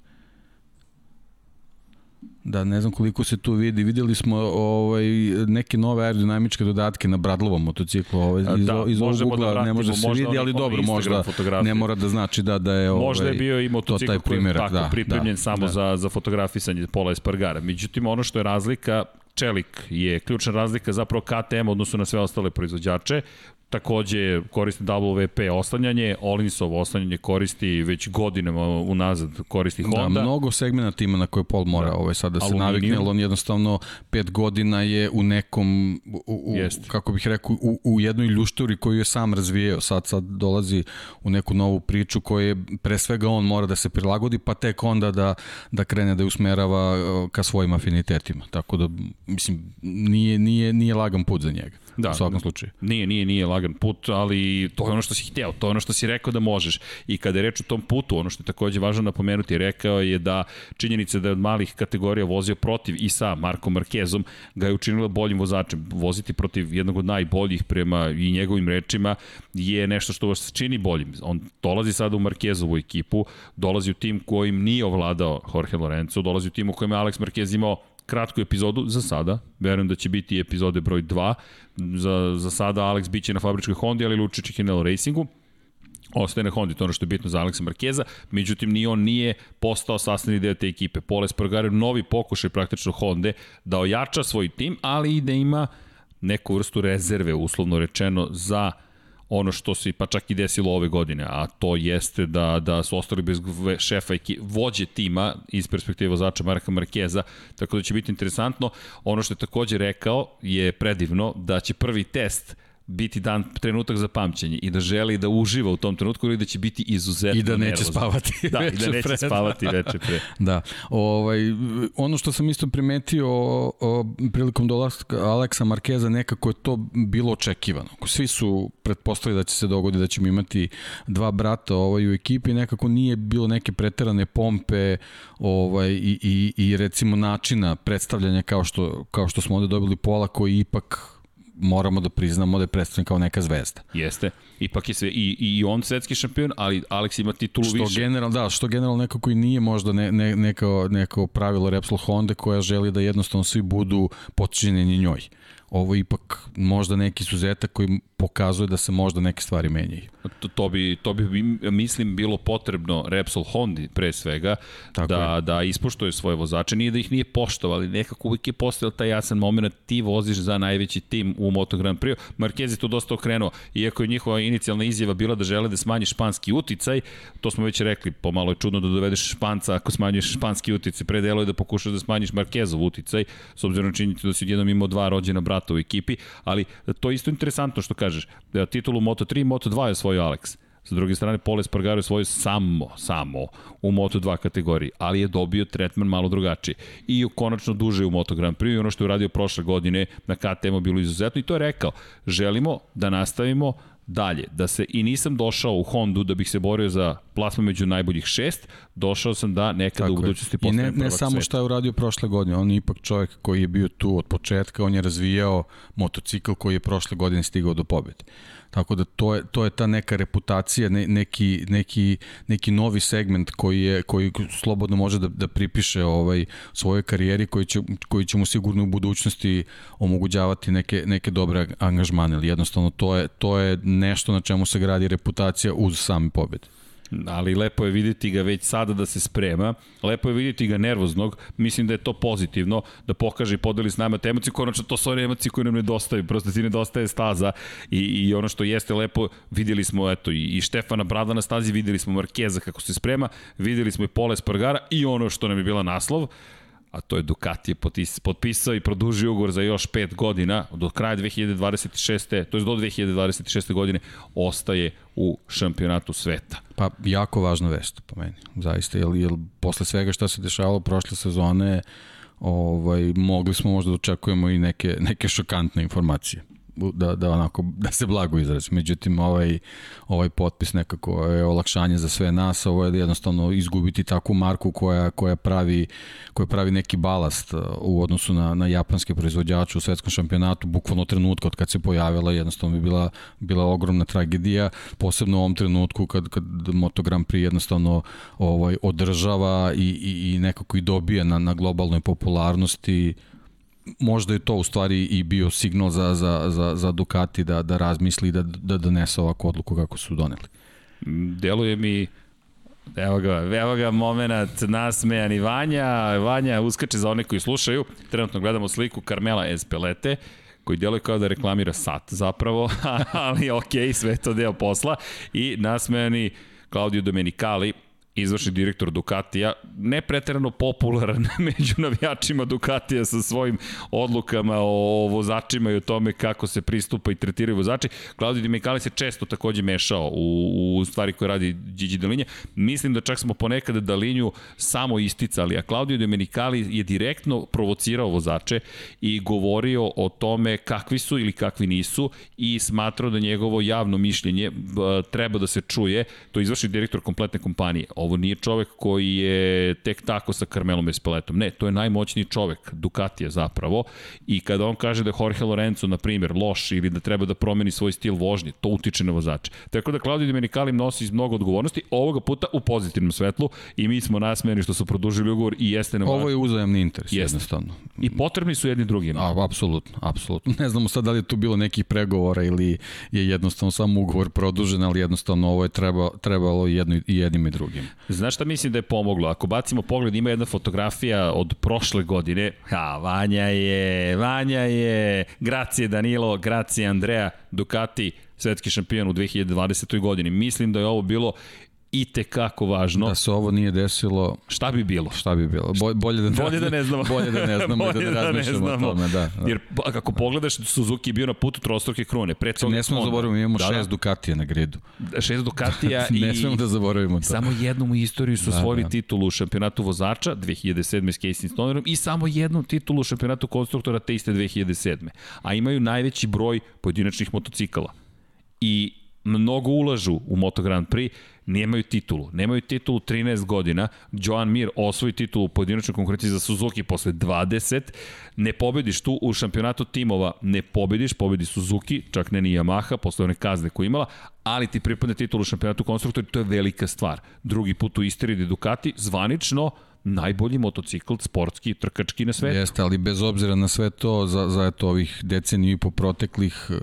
Da, ne znam koliko se tu vidi. Videli smo ovaj, neke nove aerodinamičke dodatke na Bradlovom motociklu. Ovaj, iz, da, iz ovog da ugla da ne može se vidi, ali dobro, možda ne mora da znači da, da je ovaj, Možda je bio i motocikl koji je tako da, pripremljen da, samo da. Za, za fotografisanje Pola Espargara. Međutim, ono što je razlika, čelik je ključna razlika zapravo KTM odnosno na sve ostale proizvođače takođe koristi WP oslanjanje, Olinsovo oslanjanje koristi već godinama unazad koristi da, Honda. Da, mnogo segmenta ima na koje Paul mora da. ovaj, sad da se Aluminijum. navikne, ali on jednostavno pet godina je u nekom, u, u, kako bih rekao, u, u jednoj ljušturi koju je sam razvijeo, sad sad dolazi u neku novu priču koju je pre svega on mora da se prilagodi, pa tek onda da, da krene da je usmerava ka svojim afinitetima. Tako da, mislim, nije, nije, nije lagan put za njega. Da, u svakom slučaju. Nije, nije, nije lagan put, ali to je ono što si hteo, to je ono što si rekao da možeš. I kada je reč o tom putu, ono što je takođe važno napomenuti, rekao je da činjenica da je od malih kategorija vozio protiv i sa Markom Markezom ga je učinila boljim vozačem. Voziti protiv jednog od najboljih prema i njegovim rečima je nešto što vas čini boljim. On dolazi sada u Markezovu ekipu, dolazi u tim kojim nije ovladao Jorge Lorenzo, dolazi u tim u kojem je Alex Marquez imao kratku epizodu za sada. Verujem da će biti epizode broj 2. Za, za sada Alex biće na fabričkoj Hondi, ali Lučić i Kinelo Racingu ostaje na Hondi, to ono što je bitno za Aleksa Markeza, međutim ni on nije postao sastavni deo te ekipe. Poles Espargaro novi pokušaj praktično Honda da ojača svoj tim, ali i da ima neku vrstu rezerve, uslovno rečeno, za ono što se pa čak i desilo ove godine, a to jeste da, da su ostali bez šefa i vođe tima iz perspektive vozača Marka Markeza, tako da će biti interesantno. Ono što je takođe rekao je predivno da će prvi test biti dan trenutak za pamćenje i da želi da uživa u tom trenutku ili da će biti izuzetno I da neće nervozno. spavati [laughs] da, i da neće pre. spavati [laughs] veče pre. da. Ovaj, ono što sam isto primetio o, o, prilikom dolaska Aleksa Markeza nekako je to bilo očekivano. Svi su pretpostavili da će se dogoditi da ćemo imati dva brata ovaj, u ekipi, nekako nije bilo neke preterane pompe ovaj, i, i, i recimo načina predstavljanja kao što, kao što smo ovde dobili Pola koji ipak moramo da priznamo da je predstavljen kao neka zvezda. Jeste. Ipak je sve i, i on svetski šampion, ali Alex ima titulu što više. General, da, što general neko koji nije možda ne, ne, neko, neko pravilo Repsol Honda koja želi da jednostavno svi budu podčinjeni njoj ovo je ipak možda neki suzetak koji pokazuje da se možda neke stvari menjaju. To, to, bi, to bi, mislim, bilo potrebno Repsol Hondi pre svega, Tako da, je. da ispoštuje svoje vozače. Nije da ih nije poštovali, nekako uvijek je postojao taj jasan moment, ti voziš za najveći tim u Moto Grand Prix. Marquez je tu dosta okrenuo, iako je njihova inicijalna izjava bila da žele da smanji španski uticaj, to smo već rekli, pomalo je čudno da dovedeš španca ako smanjuješ španski uticaj, pre delo je da pokušaš da smanjiš Marquezov uticaj, s obzirom na činjenicu da si jednom imao dva rođena brata u ekipi, ali to je isto interesantno što kažeš, da titulu Moto3 i Moto2 je svoj Alex. Sa druge strane, Pole Spargaro je svoju samo, samo u Moto2 kategoriji, ali je dobio tretman malo drugačiji. I konačno duže u Moto Grand Prix i ono što je uradio prošle godine na KTM-u bilo izuzetno i to je rekao, želimo da nastavimo dalje, da se i nisam došao u Hondu da bih se borio za plasma među najboljih šest, došao sam da nekada Tako u budućnosti postanem I ne, ne samo sveta. šta je uradio prošle godine, on je ipak čovjek koji je bio tu od početka, on je razvijao motocikl koji je prošle godine stigao do pobjede. Tako da to je, to je ta neka reputacija, ne, neki, neki, neki novi segment koji, je, koji slobodno može da, da pripiše ovaj svojoj karijeri koji će, koji će mu sigurno u budućnosti omogućavati neke, neke dobre angažmane. Jednostavno to je, to je nešto na čemu se gradi reputacija uz same pobjede ali lepo je videti ga već sada da se sprema, lepo je videti ga nervoznog, mislim da je to pozitivno, da pokaže i podeli s nama te emocije, konačno to su one emocije koje nam nedostaju, prosto ti nedostaje staza. I, i ono što jeste lepo, videli smo eto i, i Štefana Brada na stazi, videli smo Markeza kako se sprema, videli smo i Pole Spargara i ono što nam je bila naslov, a to je Ducati je potpisao i produžio ugovor za još 5 godina, do kraja 2026. to je do 2026. godine, ostaje u šampionatu sveta. Pa jako važna vest po meni, zaista, jer, jer posle svega što se dešavalo prošle sezone, ovaj, mogli smo možda da očekujemo i neke, neke šokantne informacije da, da, onako, da se blago izrazi. Međutim, ovaj, ovaj potpis nekako je olakšanje za sve nas, ovo je jednostavno izgubiti takvu marku koja, koja, pravi, koja pravi neki balast uh, u odnosu na, na japanske proizvođače u svetskom šampionatu, bukvalno trenutka od kad se pojavila, jednostavno bi bila, bila ogromna tragedija, posebno u ovom trenutku kad, kad Moto Grand Prix jednostavno ovaj, održava i, i, i nekako i dobija na, na globalnoj popularnosti možda je to u stvari i bio signal za, za, za, za Ducati da, da razmisli da, da donese ovakvu odluku kako su doneli. Deluje mi Evo ga, evo ga moment nasmejan i Vanja. Vanja uskače za one koji slušaju. Trenutno gledamo sliku Carmela Espelete koji djeluje kao da reklamira sat zapravo, [laughs] ali ok, sve to deo posla i nasmejani Claudio Domenicali, izvršni direktor Ducatija, ne preterano popularan [laughs] među navijačima Ducatija sa svojim odlukama o vozačima i o tome kako se pristupa i tretiraju vozači. Claudio Di Micali se često takođe mešao u, u stvari koje radi Gigi Dalinja. Mislim da čak smo ponekad Dalinju samo isticali, a Claudio Di Micali je direktno provocirao vozače i govorio o tome kakvi su ili kakvi nisu i smatrao da njegovo javno mišljenje treba da se čuje. To izvršni direktor kompletne kompanije. Ovo nije čovek koji je tek tako sa Carmelom Espeletom. Ne, to je najmoćniji čovek, Ducatija zapravo. I kada on kaže da je Jorge Lorenzo, na primjer, loš ili da treba da promeni svoj stil vožnje, to utiče na vozače. Tako da Claudio Domenicali nosi mnogo odgovornosti, ovoga puta u pozitivnom svetlu i mi smo nasmejeni što su produžili ugovor i jeste nam... Ovo je uzajemni interes, jeste. jednostavno. I potrebni su jedni drugima. A, apsolutno, apsolutno. Ne znamo sad da li je tu bilo nekih pregovora ili je jednostavno samo ugovor produžen, ali jednostavno ovo je treba, trebalo jedno, i jednim i drugim. Znaš šta mislim da je pomoglo? Ako bacimo pogled, ima jedna fotografija od prošle godine. Ha, Vanja je, Vanja je, gracije Danilo, gracije Andrea, Ducati, svetski šampion u 2020. godini. Mislim da je ovo bilo i te kako važno. Da se ovo nije desilo... Šta bi bilo? Šta bi bilo? Bolje, bolje da ne, bolje da ne znamo. [laughs] bolje da ne znamo bolje da, da ne razmišljamo o tome. Da, da. Jer kako pogledaš, Suzuki je bio na putu trostruke krune. Pre toga ne smemo zaboravimo, imamo da, šest da. Ducatija na gridu. Šest Ducatija [laughs] i... ne smemo da zaboravimo to. Samo jednom u istoriji su da, osvojili da. titulu u šampionatu vozača 2007. s Casey Stonerom i samo jednu titulu u šampionatu konstruktora te iste 2007. A imaju najveći broj pojedinačnih motocikala. I mnogo ulažu u Moto Grand Prix, nemaju titulu. Nemaju titulu 13 godina. Joan Mir osvoji titulu u pojedinačnoj konkurenciji za Suzuki posle 20. Ne pobediš tu u šampionatu timova, ne pobediš, pobedi Suzuki, čak ne ni Yamaha, posle one kazne koje imala, ali ti pripadne titulu u šampionatu konstruktora to je velika stvar. Drugi put u istoriji Ducati, zvanično, najbolji motocikl sportski trkački na svetu. Jeste, ali bez obzira na sve to, za, za eto ovih deceniju i po proteklih Uh,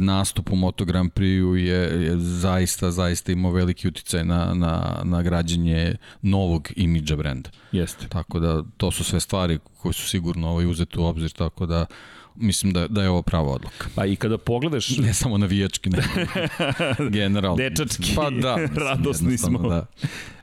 nastup u Moto Grand Prix je, je zaista, zaista imao veliki uticaj na, na, na građenje novog imidža brenda. Jeste. Tako da to su sve stvari koje su sigurno ovaj uzeti u obzir, tako da mislim da, da je ovo prava odluka. Pa i kada pogledaš... [laughs] Ne samo navijački, ne. [laughs] generalno. Dečački. Pa da. [laughs] Radosni smo. Da.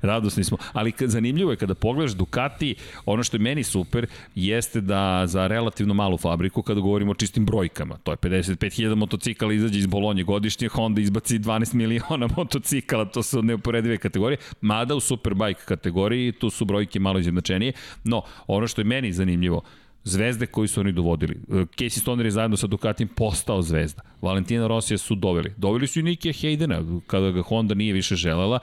Radosni smo. Ali zanimljivo je kada pogledaš Ducati, ono što je meni super jeste da za relativno malu fabriku, kada govorimo o čistim brojkama, to je 55.000 motocikala izađe iz Bolonje godišnje, Honda izbaci 12 miliona motocikala, to su neuporedive kategorije, mada u Superbike kategoriji tu su brojke malo izjednačenije, no ono što je meni zanimljivo, zvezde koji su oni dovodili. E, Casey Stoner je zajedno sa Ducatim postao zvezda. Valentina Rosija su doveli. Doveli su i Nikija Haydena, kada ga Honda nije više želela.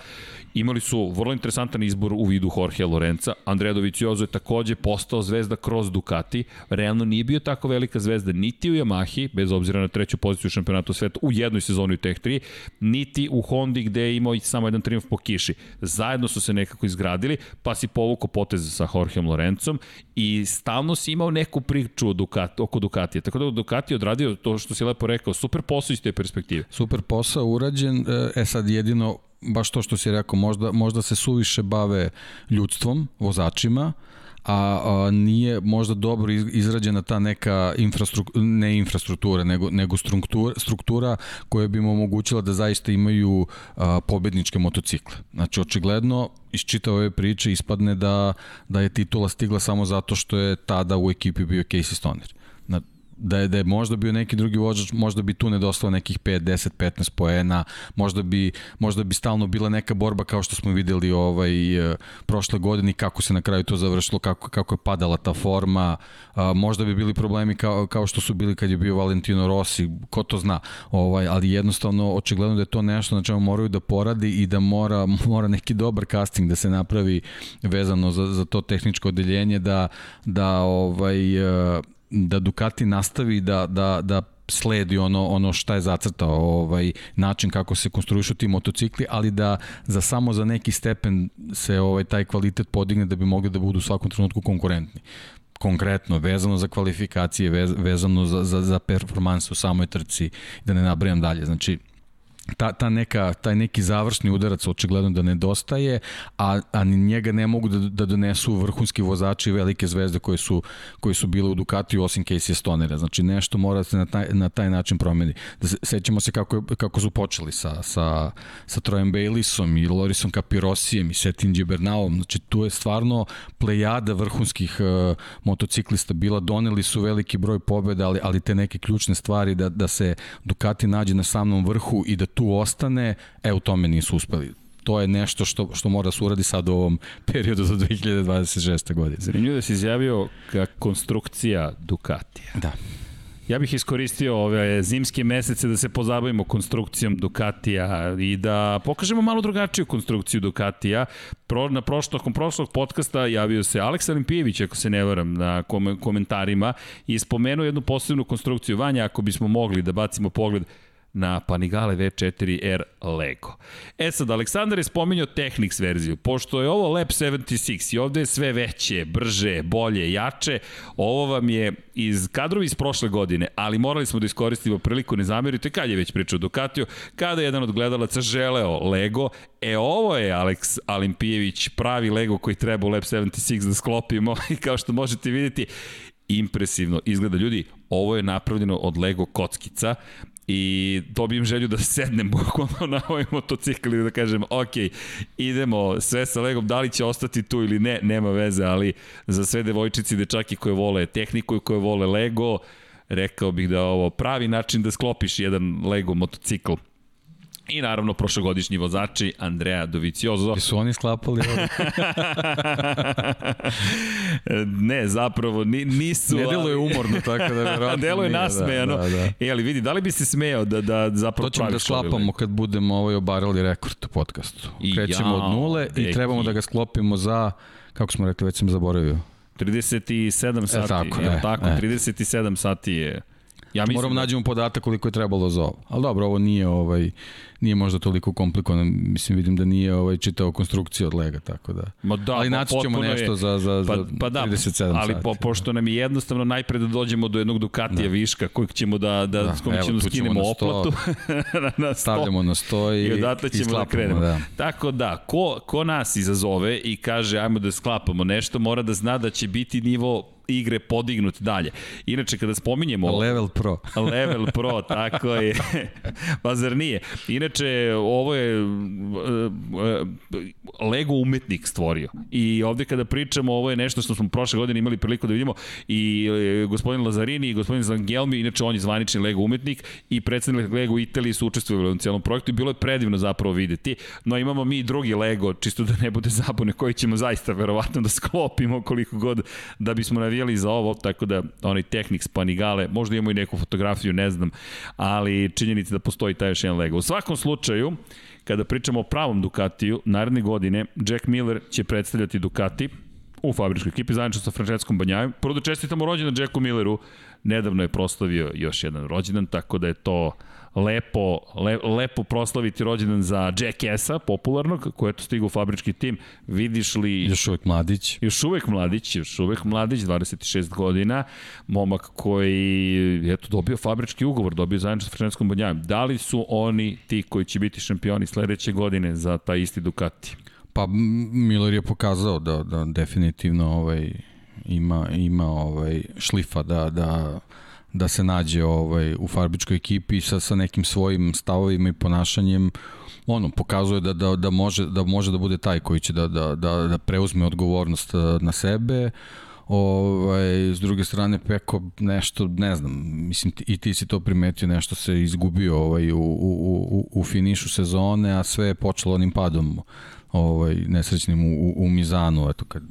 Imali su vrlo interesantan izbor u vidu Jorge Lorenza. Andrea Dovizioso je takođe postao zvezda kroz Ducati. Realno nije bio tako velika zvezda niti u Yamahi, bez obzira na treću poziciju šampionatu sveta, u jednoj sezoni u Tech 3, niti u Hondi gde je imao samo jedan triumf po kiši. Zajedno su se nekako izgradili, pa si povukao potez sa Jorgeom Lorencom i stalno si imao neku priču Ducati, oko Ducatija. Tako da Ducati je odradio to što si lepo rekao, super posao iz te perspektive. Super posao urađen, e, e sad jedino baš to što si rekao, možda, možda se suviše bave ljudstvom, vozačima, a, a nije možda dobro izrađena ta neka infrastruktura, ne infrastruktura, nego, nego struktura, struktura koja bi im omogućila da zaista imaju a, pobedničke motocikle. Znači, očigledno, iz čitave ove priče ispadne da, da je titula stigla samo zato što je tada u ekipi bio Casey Stoner da je, da je možda bio neki drugi vođač, možda bi tu nedostalo nekih 5, 10, 15 poena, možda bi, možda bi stalno bila neka borba kao što smo videli ovaj, uh, prošle godine kako se na kraju to završilo, kako, kako je padala ta forma, uh, možda bi bili problemi kao, kao što su bili kad je bio Valentino Rossi, ko to zna, ovaj, ali jednostavno očigledno da je to nešto na čemu moraju da poradi i da mora, mora neki dobar casting da se napravi vezano za, za to tehničko odeljenje, da, da ovaj, uh, da Ducati nastavi da, da, da sledi ono ono šta je zacrtao ovaj način kako se konstruišu ti motocikli, ali da za samo za neki stepen se ovaj taj kvalitet podigne da bi mogli da budu u svakom trenutku konkurentni konkretno vezano za kvalifikacije, vezano za, za, za performansu u samoj trci, da ne nabrajam dalje. Znači, ta, ta neka, taj neki završni udarac očigledno da nedostaje, a, a njega ne mogu da, da donesu vrhunski vozači velike zvezde koje su, koje su bile u Ducatiju osim Casey Stonera. Znači nešto mora se na taj, na taj način promeni. Da se, sećamo se kako, kako su počeli sa, sa, sa Trojem Baylissom i Lorisom Capirosijem i Setin Gibernaom. Znači tu je stvarno plejada vrhunskih uh, motociklista bila, doneli su veliki broj pobjeda, ali, ali te neke ključne stvari da, da se Ducati nađe na samom vrhu i da tu ostane, e u tome nisu uspeli to je nešto što, što mora da se uradi sad u ovom [laughs] periodu za 2026. godine. Zanimljivo da si izjavio ka konstrukcija Ducatija. Da. Ja bih iskoristio ove zimske mesece da se pozabavimo konstrukcijom Ducatija i da pokažemo malo drugačiju konstrukciju Ducatija. Pro, na prošlog, prošlog podcasta javio se Aleksa Olimpijević, ako se ne varam, na komentarima i spomenuo jednu posebnu konstrukciju. Vanja, ako bismo mogli da bacimo pogled na Panigale V4R Lego. E sad, Aleksandar je spominjao Technics verziju. Pošto je ovo Lab 76 i ovde je sve veće, brže, bolje, jače, ovo vam je iz kadrovi iz prošle godine, ali morali smo da iskoristimo priliku, ne zamerite, kad je već pričao Ducatiju, kada je jedan od gledalaca želeo Lego, e ovo je Aleks Alimpijević, pravi Lego koji treba u Lab 76 da sklopimo [laughs] i kao što možete vidjeti, impresivno izgleda ljudi, ovo je napravljeno od Lego kockica i dobijem želju da sednem [laughs] bukvalno na ovaj motocikl i da kažem ok, idemo sve sa Legom, da li će ostati tu ili ne, nema veze, ali za sve devojčici i dečaki koje vole tehniku i koje vole Lego, rekao bih da je ovo pravi način da sklopiš jedan Lego motocikl I naravno prošlogodišnji vozači Andrea Doviciozo. I su oni sklapali ovo? [laughs] ne, zapravo nisu. Ne deluje umorno, tako da verovatno [laughs] Deluje da, nasmejano. Da, da, da. E, ali vidi, da li bi se smejao da, da zapravo To ćemo da sklapamo kad budemo ovaj obarali rekord u podcastu. Krećemo ja, od nule i trebamo da ga sklopimo za, kako smo rekli, već sam zaboravio. 37 sati, e, tako, je, e, tako, e. 37 sati je Ja mislim Moram da... nađemo podatak koliko je trebalo za ovo. Ali dobro, ovo nije ovaj nije možda toliko komplikovano. Mislim vidim da nije ovaj čitao konstrukciju od lega tako da. Ma da, ali naći ćemo nešto je, za za pa, pa da, 37 ali sati. po, pošto nam je jednostavno najpre da dođemo do jednog Ducatija da. viška kojeg ćemo da da, da s kojim ćemo da skinemo na oplatu na, [laughs] na sto. Stavljamo na sto i, i odatle ćemo i da krenemo. Da. Tako da, ko, ko nas izazove i kaže ajmo da sklapamo nešto, mora da zna da će biti nivo igre podignut dalje. Inače, kada spominjemo... Level Pro. [laughs] level Pro, tako je. [laughs] pa zar nije? Inače, ovo je e, e, Lego umetnik stvorio. I ovde kada pričamo, ovo je nešto što smo prošle godine imali priliku da vidimo i e, gospodin Lazarini i gospodin Zangelmi, inače on je zvanični Lego umetnik i predstavnik Lego Italije su učestvovali u celom projektu i bilo je predivno zapravo videti. No imamo mi drugi Lego, čisto da ne bude zabune, koji ćemo zaista verovatno da sklopimo koliko god da bismo na navijali za ovo, tako da onaj Technics Panigale, možda imamo i neku fotografiju, ne znam, ali činjenica da postoji taj još jedan Lego. U svakom slučaju, kada pričamo o pravom Ducatiju, naredne godine Jack Miller će predstavljati Ducati u fabričkoj ekipi zajedno sa Franceskom Banjajom. Prvo da čestitamo rođendan Jacku Milleru, nedavno je proslavio još jedan rođendan, tako da je to lepo, le, lepo proslaviti rođendan za Jackass-a, popularnog, koji je to stigao u fabrički tim. Vidiš li... Još uvek mladić. Još uvek mladić, još uvek mladić, 26 godina, momak koji je to dobio fabrički ugovor, dobio zajedno sa Franceskom Banjajem. Da li su oni ti koji će biti šampioni sledeće godine za taj isti Ducati? Pa Miller je pokazao da, da definitivno ovaj, ima, ima ovaj šlifa da, da da se nađe ovaj u farbičkoj ekipi sa sa nekim svojim stavovima i ponašanjem ono pokazuje da da da može da može da bude taj koji će da da da da preuzme odgovornost eh, na sebe. Ovaj, s druge strane Peko nešto, ne znam, mislim i ti si to primetio, nešto se izgubio ovaj, u, u, u, u finišu sezone, a sve je počelo onim padom ovaj, nesrećnim u, u, u Mizanu, eto kad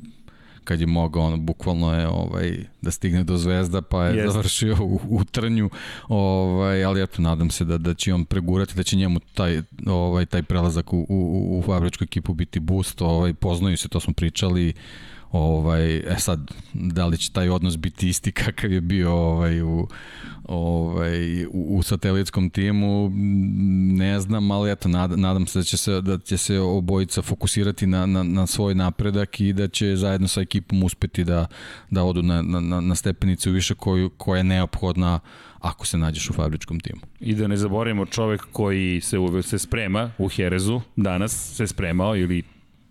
kad je mogao ono bukvalno je ovaj da stigne do Zvezda pa je Jest. završio u, u trnju ovaj ali eto nadam se da da će on pregurati da će njemu taj ovaj taj prelazak u u u fabričku ekipu biti boost ovaj poznaju se to smo pričali Ovaj, e sad, da li će taj odnos biti isti kakav je bio ovaj, u, ovaj, u, u satelitskom timu, ne znam, ali eto, nad, nadam se da će se, da će se obojica fokusirati na, na, na svoj napredak i da će zajedno sa ekipom uspeti da, da odu na, na, na stepenicu više koju, koja je neophodna ako se nađeš u fabričkom timu. I da ne zaboravimo čovek koji se, se sprema u Herezu, danas se spremao ili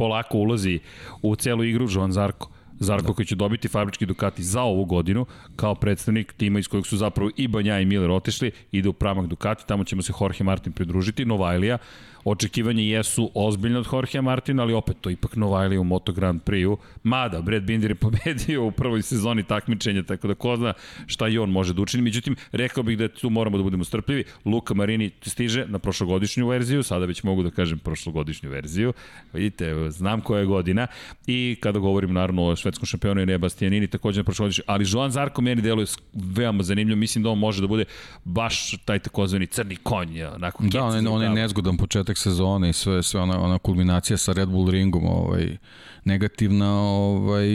polako ulazi u celu igru Joan Zarko. Zarko da. koji će dobiti fabrički Ducati za ovu godinu kao predstavnik tima iz kojeg su zapravo i Banja i Miller otišli, ide u pramak Ducati, tamo ćemo se Jorge Martin pridružiti, Novajlija, Očekivanje jesu ozbiljne od Jorge Martina, ali opet to ipak Novajlija u Moto Grand Prix-u. Mada, Brad Binder je [laughs] pobedio u prvoj sezoni takmičenja, tako da ko zna šta i on može da učini. Međutim, rekao bih da tu moramo da budemo strpljivi. Luka Marini stiže na prošlogodišnju verziju, sada već mogu da kažem prošlogodišnju verziju. Vidite, znam koja je godina. I kada govorim naravno o švedskom šampionu i Nebastianini, takođe na prošlogodišnju. Ali Joan Zarko meni deluje veoma zanimljivo. Mislim da on može da bude baš taj takozvani crni konj. Onako, da, on je, on je nezgodan početak početak sezone i sve, sve ona, ona kulminacija sa Red Bull ringom ovaj, negativna, ovaj,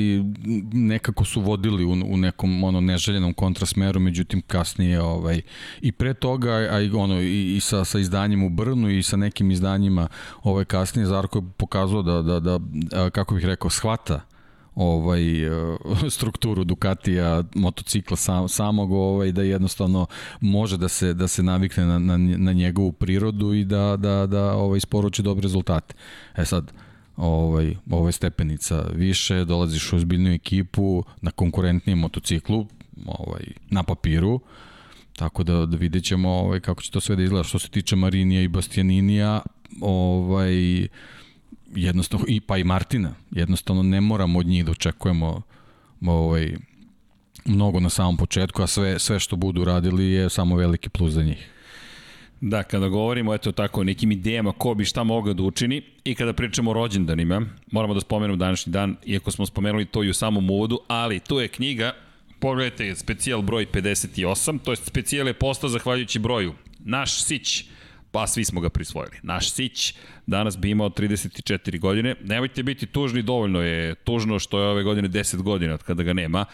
nekako su vodili u, u nekom ono neželjenom kontrasmeru, međutim kasnije ovaj, i pre toga, a i, ono, i, i sa, sa izdanjem u Brnu i sa nekim izdanjima ovaj, kasnije Zarko je pokazao da, da, da, kako bih rekao, shvata ovaj eh, strukturu Ducatija motocikla sam, samog ovaj da jednostavno može da se da se navikne na, na, na njegovu prirodu i da da da ovaj isporuči dobre rezultate. E sad ovaj ovaj stepenica više dolaziš u ozbiljnu ekipu na konkurentnijem motociklu, ovaj na papiru. Tako da, da vidjet ćemo ovaj, kako će to sve da izgleda. Što se tiče Marinija i Bastianinija, ovaj, jednostavno, i pa i Martina, jednostavno ne moramo od njih da očekujemo ovaj, mnogo na samom početku, a sve, sve što budu radili je samo veliki plus za njih. Da, kada govorimo eto tako o nekim idejama ko bi šta mogao da učini i kada pričamo o rođendanima, moramo da spomenemo današnji dan, iako smo spomenuli to i u samom uvodu, ali tu je knjiga, pogledajte, specijal broj 58, to je specijal je postao zahvaljujući broju. Naš Sić, pa svi smo ga prisvojili. Naš Sić danas bi imao 34 godine. Nemojte biti tužni, dovoljno je tužno što je ove godine 10 godina od kada ga nema,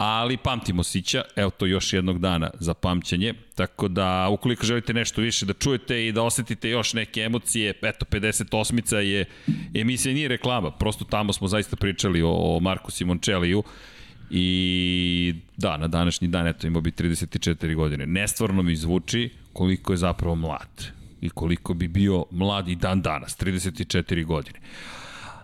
ali pamtimo Sića, evo to još jednog dana za pamćenje, tako da ukoliko želite nešto više da čujete i da osetite još neke emocije, eto 58-ica je emisija nije reklama, prosto tamo smo zaista pričali o, o Marku Simončeliju i da, na današnji dan eto imao bi 34 godine. Nestvarno mi zvuči koliko je zapravo mlad i koliko bi bio mladi dan danas, 34 godine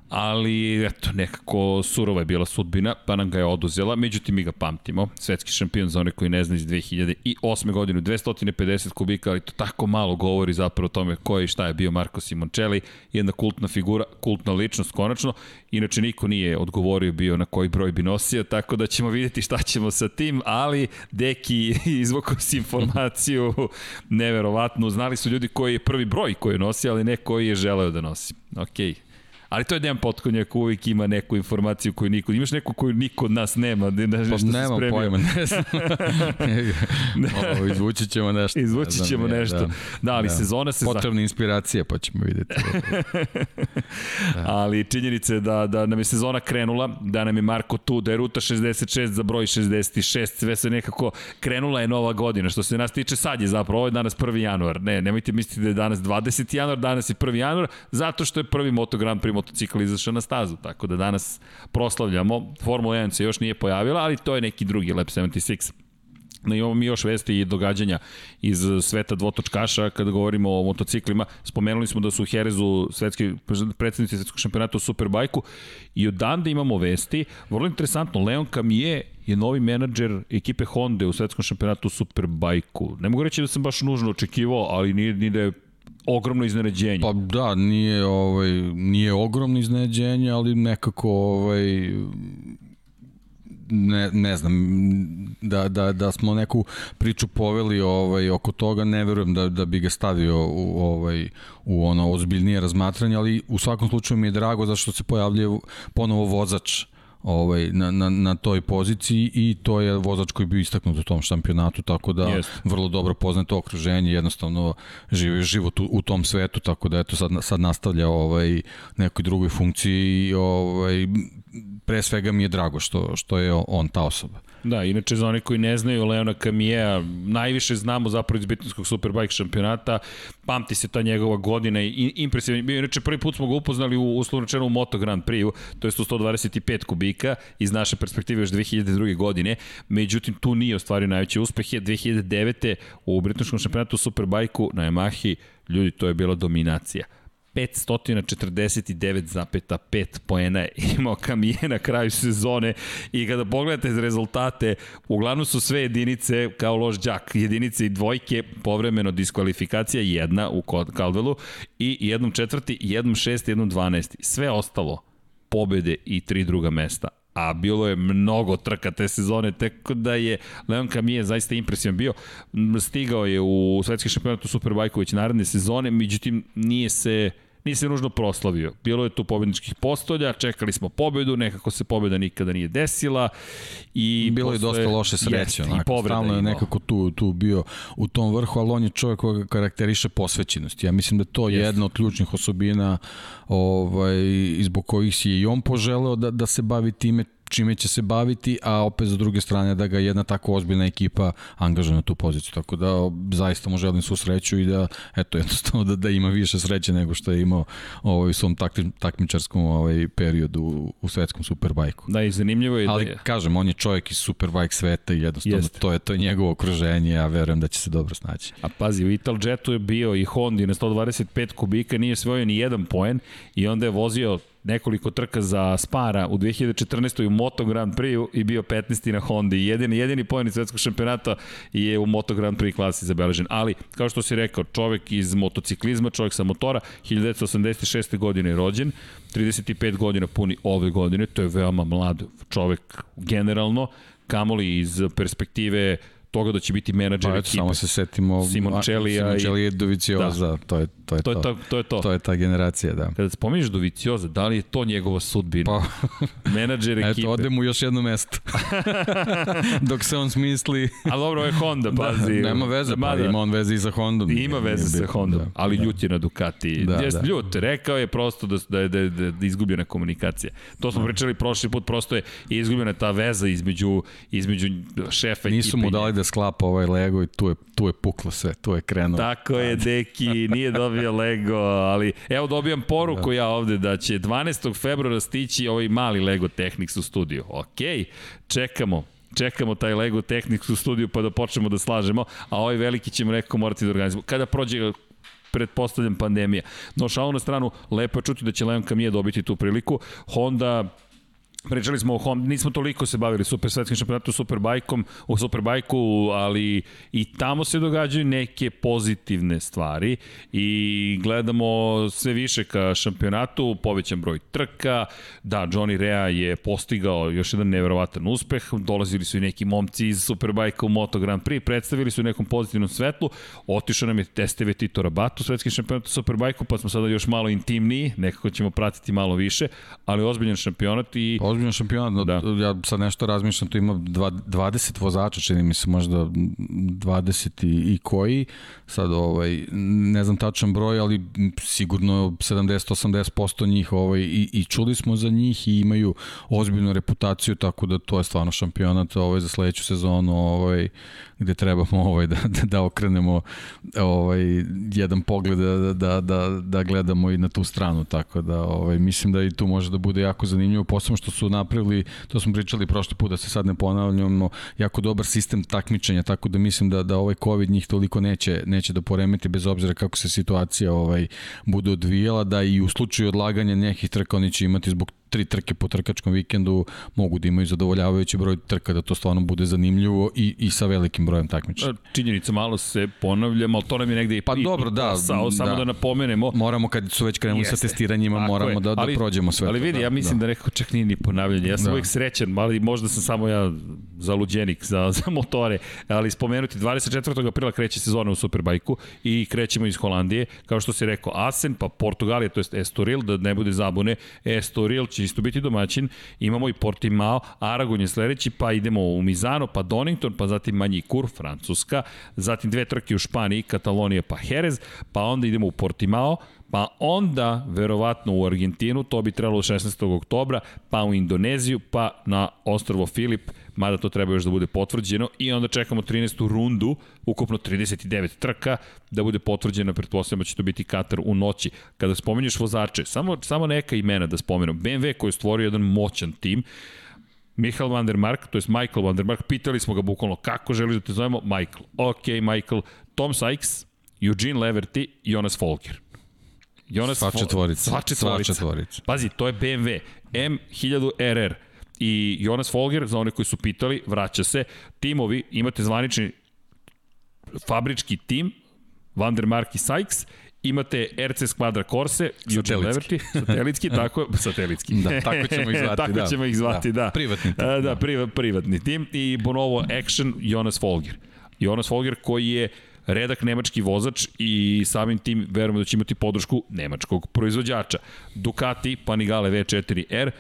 ali eto, nekako surova je bila sudbina, pa nam ga je oduzela, međutim mi ga pamtimo, svetski šampion za one koji ne znaju iz 2008. godinu, 250 kubika, ali to tako malo govori zapravo o tome ko je i šta je bio Marko Simoncelli, jedna kultna figura, kultna ličnost konačno, inače niko nije odgovorio bio na koji broj bi nosio, tako da ćemo videti šta ćemo sa tim, ali Deki [laughs] izvukao si informaciju neverovatno, znali su ljudi koji je prvi broj koji je nosio, ali ne koji je želeo da nosi. Okej, okay Ali to je Dejan Potkonjak, uvijek ima neku informaciju koju niko... Imaš neku koju niko od nas nema, da nešto pa, nema pojma, ne [laughs] znam. Ovo, izvući ćemo nešto. Izvući ćemo ne, nešto. Da, da ali da. sezona se... Potrebna inspiracija, pa ćemo videti. [laughs] da. Ali činjenica je da, da nam je sezona krenula, da nam je Marko tu, da je ruta 66 za broj 66, sve se nekako krenula je nova godina. Što se nas tiče sad je zapravo, ovo je danas 1. januar. Ne, nemojte misliti da je danas 20. januar, danas je 1. januar, zato što je prvi Moto Grand Prix motocikl izašao na stazu, tako da danas proslavljamo. Formula 1 se još nije pojavila, ali to je neki drugi Lab 76. No, imamo mi još vesti i događanja iz sveta dvotočkaša kada govorimo o motociklima. Spomenuli smo da su u Herezu svetski, predsednici svetskog šampionata u Superbajku i od da imamo vesti. Vrlo interesantno, Leon Camille je novi menadžer ekipe Honda u svetskom šampionatu u Superbajku. Ne mogu reći da sam baš nužno očekivao, ali nije ni da je ogromno iznenađenje. Pa da, nije ovaj nije ogromno iznenađenje, ali nekako ovaj ne, ne znam, da, da, da smo neku priču poveli ovaj, oko toga, ne verujem da, da bi ga stavio u, ovaj, u ono ozbiljnije razmatranje, ali u svakom slučaju mi je drago zašto se pojavljuje ponovo vozač ovaj, na, na, na toj poziciji i to je vozač koji bi istaknut u tom šampionatu, tako da Jest. vrlo dobro poznato okruženje, jednostavno živi život u, u tom svetu, tako da eto sad, sad nastavlja ovaj, nekoj drugoj funkciji i ovaj, pre svega mi je drago što, što je on ta osoba. Da, inače za one koji ne znaju Leona Kamijeja, najviše znamo zapravo iz Britanskog Superbike šampionata, pamti se ta njegova godina i impresivno. Inače prvi put smo ga upoznali u uslovno rečeno u Moto Grand Prix, to je 125 kubika iz naše perspektive još 2002. godine. Međutim tu nije ostvario najveće uspehe 2009. u Britanskom šampionatu Superbajku na Yamahi ljudi to je bila dominacija 549,5 poena je imao Kamije na kraju sezone i kada pogledate rezultate, uglavnom su sve jedinice kao loš džak, jedinice i dvojke, povremeno diskvalifikacija jedna u Caldwellu i jednom četvrti, jednom šesti, jednom dvanesti. Sve ostalo pobede i tri druga mesta a bilo je mnogo trka te sezone, tako da je Leon Camille zaista impresivan bio. Stigao je u svetski šampionat u Superbajku već naredne sezone, međutim nije se se nužno proslavio. Bilo je tu pobedničkih postolja, čekali smo pobedu, nekako se pobeda nikada nije desila i bilo je dosta loše sreće, onako, stalno je nekako tu, tu bio u tom vrhu, ali on je čovjek koji karakteriše posvećenost. Ja mislim da to je jedna od ključnih osobina ovaj, izbog kojih si i on poželeo da, da se bavi time, čime će se baviti, a opet za druge strane da ga jedna tako ozbiljna ekipa angaža na tu poziciju. Tako da zaista mu želim svu sreću i da eto [laughs] jednostavno da, da ima više sreće nego što je imao ovaj, u svom takmi, takmičarskom ovaj, periodu u, u svetskom superbajku. Da, i zanimljivo je Ali, da je. kažem, on je čovjek iz superbajk sveta i jednostavno Jeste. to je, to je njegovo okruženje, ja verujem da će se dobro snaći. A pazi, u Italjetu je bio i Hondi na 125 kubika, nije svojio ni jedan poen i onda je vozio nekoliko trka za Spara u 2014. u Moto Grand Prix i bio 15. na Honda. Jedini, jedini pojen svetskog šampionata je u Moto Grand Prix klasi zabeležen. Ali, kao što si rekao, čovek iz motociklizma, čovek sa motora, 1986. godine je rođen, 35 godina puni ove godine, to je veoma mlad čovek generalno, kamoli iz perspektive toga da će biti menadžer pa, eto, ekipe. Samo se setimo Simončelija Simončelija i Dovicioza, da. to je to je to. To je to, to je to. To je ta generacija, da. Kada spominješ Dovicioza, da li je to njegova sudbina? Pa, menadžer [laughs] ekipe. Eto, ode mu još jedno mesto. [laughs] Dok se on smisli... Ali dobro, ovo je Honda, da, pazi. Da, nema veze, pa ima on veze i sa Hondom. Ima veze sa Hondom, da, ali da. ljut je na Ducati. Da, Jes, da. ljut, rekao je prosto da, da, da, da, da izgubljena komunikacija. To smo da. pričali prošli put, prosto je izgubljena ta veza između, između šefa ekipe. Nisu mu dali da sklapa ovaj Lego i tu je, tu je puklo sve, tu je krenuo. Tako je, deki, nije dobio Lego, ali evo dobijam poruku da. ja ovde da će 12. februara stići ovaj mali Lego Technics u studiju. Okej, čekamo, čekamo taj Lego Technics u studiju pa da počnemo da slažemo, a ovaj veliki ćemo nekako morati da organizujemo. Kada prođe pretpostavljam pandemija. No šalu na stranu, lepo je čuti da će Leon Kamije dobiti tu priliku. Honda Pričali smo o Honda, nismo toliko se bavili super svetskim šampionatom, superbajkom, u superbajku, ali i tamo se događaju neke pozitivne stvari i gledamo sve više ka šampionatu, povećan broj trka, da, Johnny Rea je postigao još jedan neverovatan uspeh, dolazili su i neki momci iz superbajka u Moto Grand Prix, predstavili su u nekom pozitivnom svetlu, otišao nam je Testeve Tito Rabat u svetskim šampionatu superbajku, pa smo sada još malo intimniji, nekako ćemo pratiti malo više, ali ozbiljan šampionat i ozbiljan šampionat, da. ja sad nešto razmišljam, tu ima 20 vozača, čini mi se možda 20 i, i koji, sad ovaj, ne znam tačan broj, ali sigurno 70-80% njih ovaj, i, i čuli smo za njih i imaju ozbiljnu reputaciju, tako da to je stvarno šampionat ovaj, za sledeću sezonu ovaj, gde trebamo ovaj, da, da, da okrenemo ovaj, jedan pogled da, da, da, da gledamo i na tu stranu, tako da ovaj, mislim da i tu može da bude jako zanimljivo, posebno što su napravili, to smo pričali prošli put, da se sad ne ponavljamo, jako dobar sistem takmičenja, tako da mislim da, da ovaj COVID njih toliko neće, neće da poremeti bez obzira kako se situacija ovaj bude odvijala, da i u slučaju odlaganja nekih trka oni će imati zbog tri trke po trkačkom vikendu mogu da imaju zadovoljavajući broj trka da to stvarno bude zanimljivo i, i sa velikim brojem takmičenja. Činjenica malo se ponavljam, ali to nam je negde i Pa i, dobro, da, posao, samo da. da napomenemo. Moramo kad su već krenuli Jeste. sa testiranjima, Tako moramo je. da, da ali, prođemo sve. Ali vidi, da, ja mislim da, da nekako čak nije ni ponavljanje. Ja sam da. uvijek srećan, ali možda sam samo ja zaluđenik za, [laughs] za motore, ali spomenuti 24. aprila kreće sezona u Superbajku i krećemo iz Holandije, kao što si rekao, Asen, pa Portugalija, to je Estoril, da ne bude zabune, Estoril će isto biti domaćin, imamo i Portimao, Aragon je sledeći, pa idemo u Mizano, pa Donington, pa zatim Manji Kur, Francuska, zatim dve trke u Španiji, Katalonija pa Jerez, pa onda idemo u Portimao, pa onda verovatno u Argentinu, to bi trebalo 16. oktobra, pa u Indoneziju, pa na ostrvo Filip, mada to treba još da bude potvrđeno i onda čekamo 13. rundu, ukupno 39 trka, da bude potvrđeno, pretpostavljamo da će to biti Katar u noći. Kada spomenješ vozače, samo, samo neka imena da spomenu. BMW koji je stvorio jedan moćan tim, Michael van der Mark, to je Michael van der Mark, pitali smo ga bukvalno kako želiš da te zovemo, Michael. Ok, Michael. Tom Sykes, Eugene Leverty, Jonas Folger. Jonas sva četvorica. Sva četvorica. Sva četvorica. Pazi, to je BMW M1000RR i Jonas Folger, za one koji su pitali, vraća se. Timovi, imate zvanični fabrički tim, Van der Mark i Sykes, imate RC Squadra Corse, Leverty, satelitski, [laughs] tako, satelitski. da, tako ćemo ih zvati, [laughs] tako da. ćemo ih zvati, da. da. Privatni tim. Da, da, priva, privatni tim i Bonovo Action, Jonas Folger. Jonas Folger koji je redak nemački vozač i samim tim verujemo da će imati podršku nemačkog proizvođača. Ducati Panigale V4R,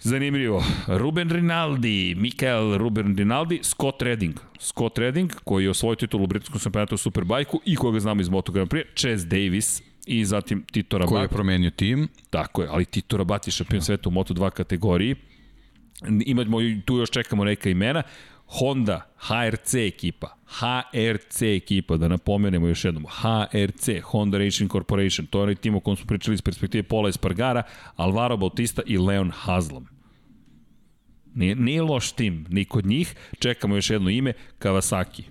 Zanimljivo. Ruben Rinaldi, Mikael Ruben Rinaldi, Scott Redding. Scott Redding, koji je osvojio titulu u britanskom šampionatu u Superbajku i koga znamo iz Moto Grand Prix, Chase Davis i zatim Tito Rabat. Koji je promenio tim. Tako je, ali Tito Rabat je šampion sveta u Moto2 kategoriji. Imamo, tu još čekamo neka imena. Honda, HRC ekipa, HRC ekipa, da napomenemo još jednom, HRC, Honda Racing Corporation, to je onaj tim o kom smo pričali iz perspektive Pola Espargara, Alvaro Bautista i Leon Haslam. Nije, nije loš tim, ni kod njih. Čekamo još jedno ime, Kawasaki,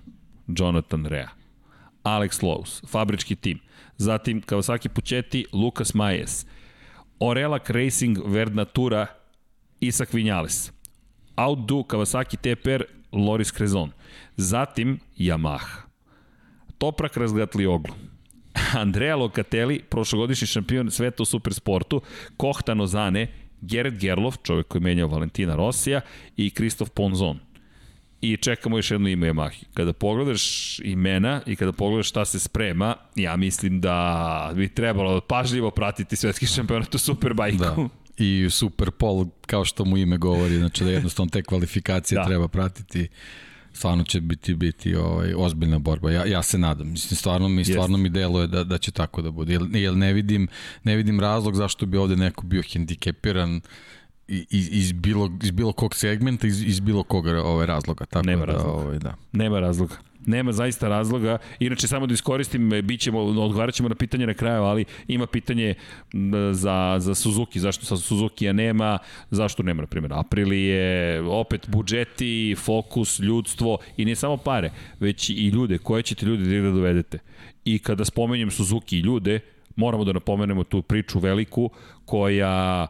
Jonathan Rea. Alex Lowe's, fabrički tim. Zatim Kawasaki Puchetti, Lucas Majes. Orelac Racing Vernatura, Isak Vinales. Outdo Kawasaki TPR, Loris Crezon. Zatim Yamaha. Toprak razgatli oglu. [laughs] Andrea Locatelli, prošlogodišnji šampion sveta u supersportu, Kohtan Ozane, Gerrit Gerlof, čovjek koji je menjao Valentina Rosija i Kristof Ponzon. I čekamo još jedno ime Yamahi. Kada pogledaš imena i kada pogledaš šta se sprema, ja mislim da bi trebalo pažljivo pratiti svetski šampionat u Superbajku. Da [laughs] i Super Pol, kao što mu ime govori, znači da jednostavno te kvalifikacije da. treba pratiti stvarno će biti biti ovaj ozbiljna borba. Ja ja se nadam. Mislim stvarno mi stvarno mi deluje da da će tako da bude. Jel, jel ne vidim ne vidim razlog zašto bi ovde neko bio hendikepiran iz, iz, bilo, iz bilo kog segmenta, iz, iz bilo kog ovaj, razloga. Tako Nema da, razloga. Ovaj, da. Nema razloga. Nema zaista razloga. Inače, samo da iskoristim, bit ćemo, odgovarat ćemo na pitanje na kraju, ali ima pitanje za, za Suzuki. Zašto sa Suzuki-a nema? Zašto nema, na primjer, Aprilije, opet budžeti, fokus, ljudstvo i ne samo pare, već i ljude. Koje ćete ljude da dovedete? I kada spomenjem Suzuki i ljude, moramo da napomenemo tu priču veliku koja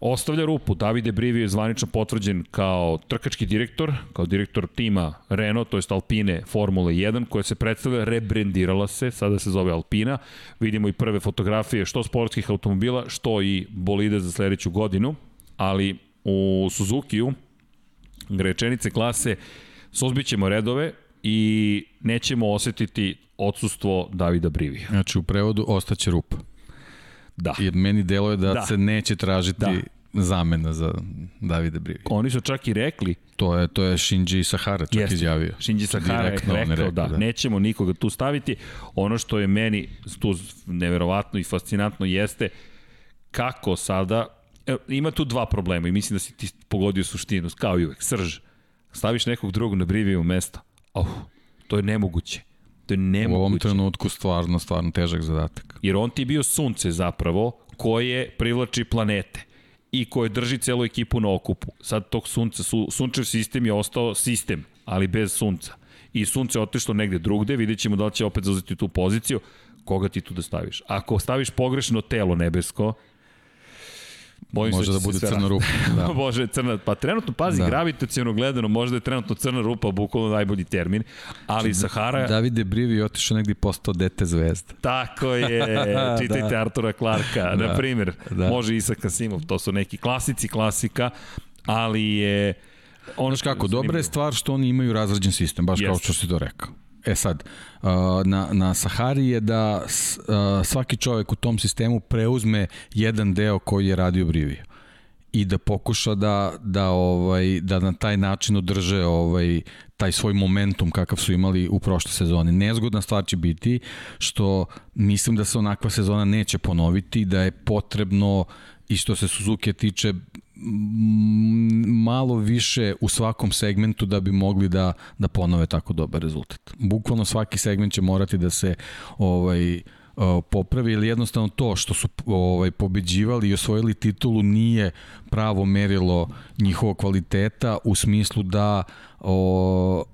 Ostavlja rupu, Davide Brivi je zvanično potvrđen kao trkački direktor, kao direktor tima Renault, to je Alpine Formula 1, koja se predstavlja, rebrendirala se, sada se zove Alpina. Vidimo i prve fotografije što sportskih automobila, što i bolide za sledeću godinu, ali u Suzuki-u grečenice klase suzbićemo redove i nećemo osetiti odsustvo Davida Brivija. Znači u prevodu ostaće rupa. Da. Jer meni deluje da, da. se neće tražiti da. zamena za Davida Brivi. Oni su čak i rekli To je to je Shinji Sahara čak Jeste. izjavio. Shinji Sahara Direktno je rekao, rekao da, da, nećemo nikoga tu staviti. Ono što je meni tu neverovatno i fascinantno jeste kako sada ima tu dva problema i mislim da si ti pogodio suštinu, kao i uvek, srž. Staviš nekog drugog na Briviju mesto. Oh, to je nemoguće. To je nemoguće. U ovom trenutku stvarno, stvarno težak zadatak. Jer on ti je bio sunce zapravo, koje privlači planete i koje drži celu ekipu na okupu. Sad tog sunca, su, sunčev sistem je ostao sistem, ali bez sunca. I sunce je otišlo negde drugde, vidjet ćemo da li će opet zauzeti tu poziciju, koga ti tu da staviš. Ako staviš pogrešno telo nebesko, Bojim može da, da bude crna rupa. Da. [laughs] može crna, pa trenutno pazi, da. gravitacijalno gledano, možda je trenutno crna rupa, bukvalno najbolji termin, ali znači, Sahara... Davide Brivi je otišao negdje postao dete zvezda. [laughs] Tako je, [laughs] čitajte da. Artura Clarka, da. na primjer, da. može Isak Kasimov, to su neki klasici klasika, ali je... Ono što kako, dobra je stvar što oni imaju razrađen sistem, baš Jest. kao što si to rekao. E sad, na, na Sahari je da svaki čovek u tom sistemu preuzme jedan deo koji je radio Brivio. i da pokuša da, da, ovaj, da na taj način održe ovaj, taj svoj momentum kakav su imali u prošle sezoni. Nezgodna stvar će biti što mislim da se onakva sezona neće ponoviti, da je potrebno i što se Suzuki tiče malo više u svakom segmentu da bi mogli da da ponove tako dobar rezultat. Bukvalno svaki segment će morati da se ovaj popravi ili jednostavno to što su ovaj pobeđivali i osvojili titulu nije pravo merilo njihovog kvaliteta u smislu da o,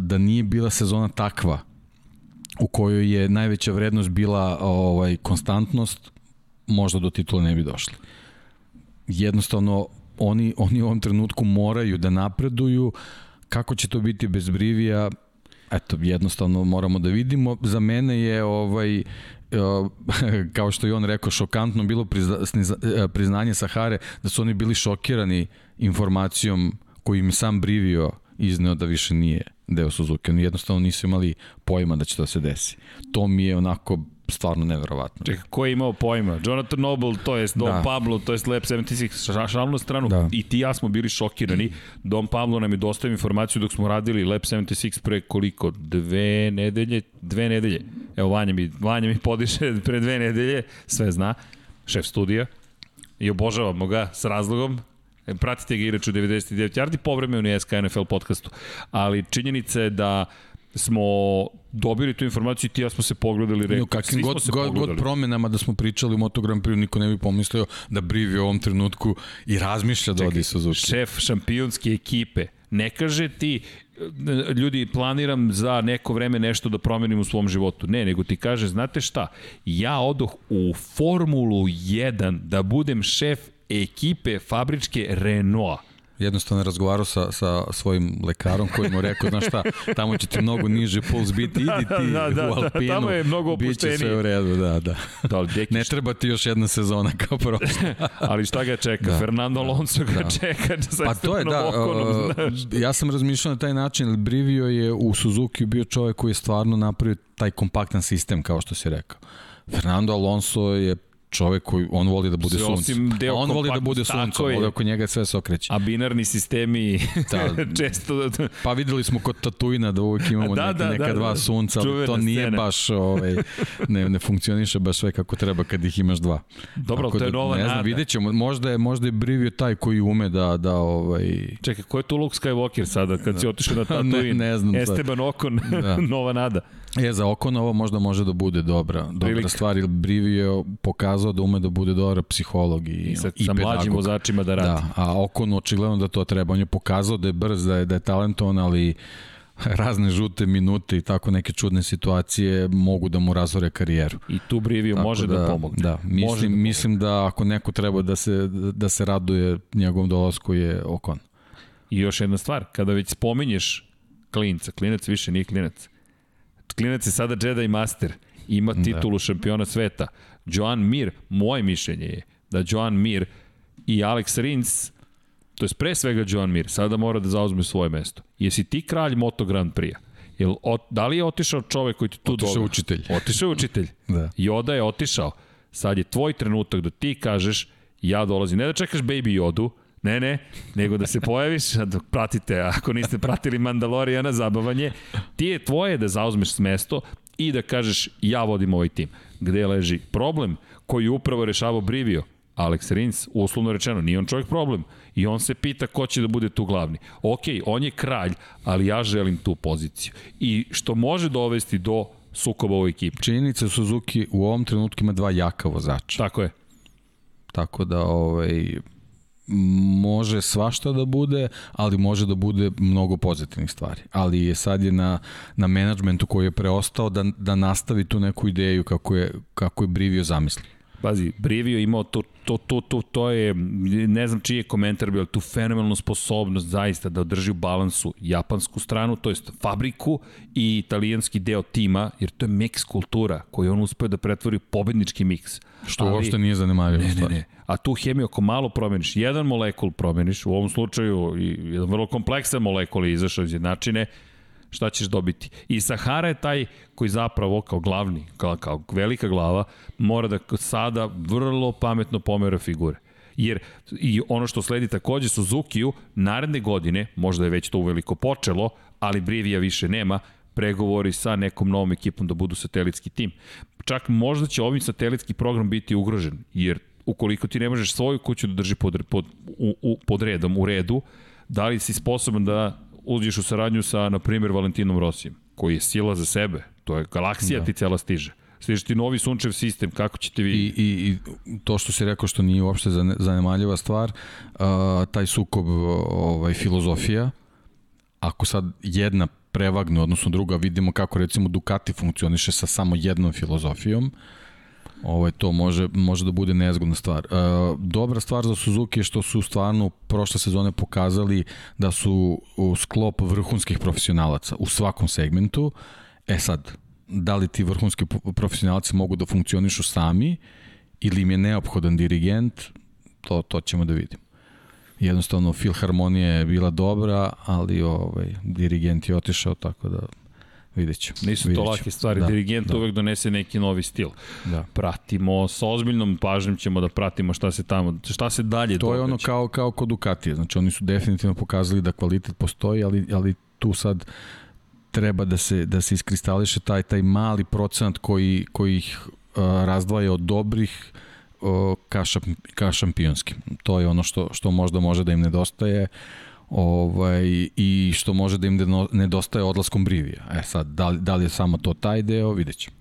da nije bila sezona takva u kojoj je najveća vrednost bila ovaj konstantnost možda do titula ne bi došli jednostavno oni, oni u ovom trenutku moraju da napreduju kako će to biti bez Brivija eto jednostavno moramo da vidimo za mene je ovaj [laughs] kao što je on rekao šokantno bilo priznanje Sahare da su oni bili šokirani informacijom koju im sam Brivio izneo da više nije deo Suzuki. Oni jednostavno nisu imali pojma da će to da se desi. To mi je onako stvarno neverovatno. Čekaj, ko je imao pojma? Jonathan Noble, to jest Don da. Pablo, to jest Lab 76, šalno na stranu, da. i ti ja smo bili šokirani. Don Pablo nam je dostavio informaciju dok smo radili Lab 76 pre koliko? Dve nedelje? Dve nedelje. Evo, Vanja mi, Vanja mi podiše [laughs] pre dve nedelje, sve zna, šef studija, i obožavamo ga s razlogom, e, Pratite ga inače u 99 yardi, povremeno u SK NFL podcastu. Ali činjenica je da smo dobili tu informaciju i ti ja smo se pogledali rekli. No, kakvim god, god, god promenama da smo pričali u Moto Grand Prix, niko ne bi pomislio da Brivi u ovom trenutku i razmišlja da odi Suzuki. Šef šampionske ekipe ne kaže ti ljudi planiram za neko vreme nešto da promenim u svom životu. Ne, nego ti kaže, znate šta, ja odoh u Formulu 1 da budem šef ekipe fabričke Renaulta jednostavno razgovarao sa, sa svojim lekarom koji mu rekao, znaš šta, tamo će ti mnogo niži puls biti, idi ti da, da, u da, Alpinu, da, tamo je mnogo bit će sve u redu, da, da. da deki, ne treba ti još jedna sezona kao prošla. [laughs] ali šta ga čeka? Da. Fernando Alonso ga da. čeka sa pa to je, da, okonom, znaš. ja sam razmišljao na taj način, Brivio je u Suzuki bio čovek koji je stvarno napravio taj kompaktan sistem, kao što si rekao. Fernando Alonso je čovek koji on voli da bude sunce. On voli da bude sunce, voli oko njega sve se okreće. A binarni sistemi [laughs] da, [laughs] često... pa videli smo kod Tatuina da uvijek imamo [laughs] da, neka, da, neka da, dva da, sunca, ali to nije scene. baš, ovaj, ne, ne funkcioniše baš sve kako treba kad ih imaš dva. Dobro, Tako to je da, nova ne znam, nada. Vidjet ćemo, možda je, možda je Brivio taj koji ume da, da ovaj... Čekaj, ko je tu Luke Skywalker sada kad da. si otišao na Tatooine? ne, ne znam. Esteban Okon, da. nova nada. Je, za ovo možda može da bude dobra, dobra Prilika. stvar, ili Brivio je pokazao da ume da bude dobra psiholog i, I, sad, i sa pedagog. mlađim vozačima da radi. Da, a Okon očigledno da to treba. On je pokazao da je brz, da je, da je talentovan, ali [laughs] razne žute minute i tako neke čudne situacije mogu da mu razore karijeru. I tu Brivio tako može da, da pomogne. Da, mislim, može da mislim da ako neko treba da se, da se raduje njegovom dolasku je Okon. I još jedna stvar, kada već spominješ klinca, klinac više nije klinac, klinac je sada Jedi Master, ima da. titulu da. šampiona sveta. Joan Mir, moje mišljenje je da Joan Mir i Alex Rins, to je pre svega Joan Mir, sada mora da zauzme svoje mesto. Jesi ti kralj Moto Grand Prix-a? Jel, ot, da li je otišao čovek koji ti tu Otišao dobro? učitelj. [laughs] Otišao učitelj. da. Joda je otišao. Sad je tvoj trenutak da ti kažeš ja dolazim. Ne da čekaš Baby Jodu, Ne, ne, nego da se pojaviš, dok pratite, ako niste pratili Mandalorijana, zabavanje, ti je tvoje da zauzmeš mesto i da kažeš ja vodim ovaj tim. Gde leži problem koji upravo rešavao Brivio, Alex Rins, uslovno rečeno, nije on čovjek problem. I on se pita ko će da bude tu glavni. Ok, on je kralj, ali ja želim tu poziciju. I što može dovesti do sukoba u ekipi. Činjenica Suzuki u ovom trenutku ima dva jaka vozača. Tako je. Tako da, ovaj, može svašta da bude, ali može da bude mnogo pozitivnih stvari. Ali je sad je na, na menadžmentu koji je preostao da, da nastavi tu neku ideju kako je, kako je Brivio zamislio. Pazi, Brivio imao to, to, to, to, to je, ne znam čiji je komentar bio, tu fenomenalnu sposobnost zaista da održi u balansu japansku stranu, to jest fabriku i italijanski deo tima, jer to je mix kultura koju on uspeo da pretvori pobednički miks. Što Ali, uopšte nije zanimavio. Ne, ne, ne. A tu hemiju ako malo promeniš, jedan molekul promeniš, u ovom slučaju jedan vrlo kompleksan molekul je izašao iz jednačine, šta ćeš dobiti. I Sahara je taj koji zapravo kao glavni, kao, kao velika glava, mora da sada vrlo pametno pomera figure. Jer i ono što sledi takođe Suzuki-u, naredne godine, možda je već to uveliko počelo, ali Brivija više nema, pregovori sa nekom novom ekipom da budu satelitski tim. Čak možda će ovim satelitski program biti ugrožen, jer ukoliko ti ne možeš svoju kuću da drži pod, pod, u, u, pod redom, u redu, da li si sposoban da uđeš u saradnju sa, na primjer, Valentinom Rosijem, koji je sila za sebe, to je galaksija da. ti cela stiže. Stiže ti novi sunčev sistem, kako ćete vi... I, i, i to što si rekao što nije uopšte zanemaljiva stvar, uh, taj sukob ovaj, filozofija, ako sad jedna prevagne, odnosno druga, vidimo kako recimo Ducati funkcioniše sa samo jednom filozofijom, Ovaj, to može, može da bude nezgodna stvar. E, dobra stvar za Suzuki je što su stvarno prošle sezone pokazali da su u sklop vrhunskih profesionalaca u svakom segmentu. E sad, da li ti vrhunski profesionalci mogu da funkcionišu sami ili im je neophodan dirigent, to, to ćemo da vidimo. Jednostavno, filharmonija je bila dobra, ali ovaj, dirigent je otišao, tako da Vidjet ću. Nisu to lake stvari. Da, Dirigent da. uvek donese neki novi stil. Da. Pratimo, sa ozbiljnom pažnjom ćemo da pratimo šta se tamo, šta se dalje To događa. je ono kao, kao kod Ducatije. Znači oni su definitivno pokazali da kvalitet postoji, ali, ali tu sad treba da se, da se iskristališe taj, taj mali procenat koji, koji ih uh, razdvaja od dobrih uh, ka, šamp, ka šampionskim. To je ono što, što možda može da im nedostaje. Uh, ovaj, i što može da im nedostaje odlaskom Brivija. E sad, da li, da li je samo to taj deo, vidjet ćemo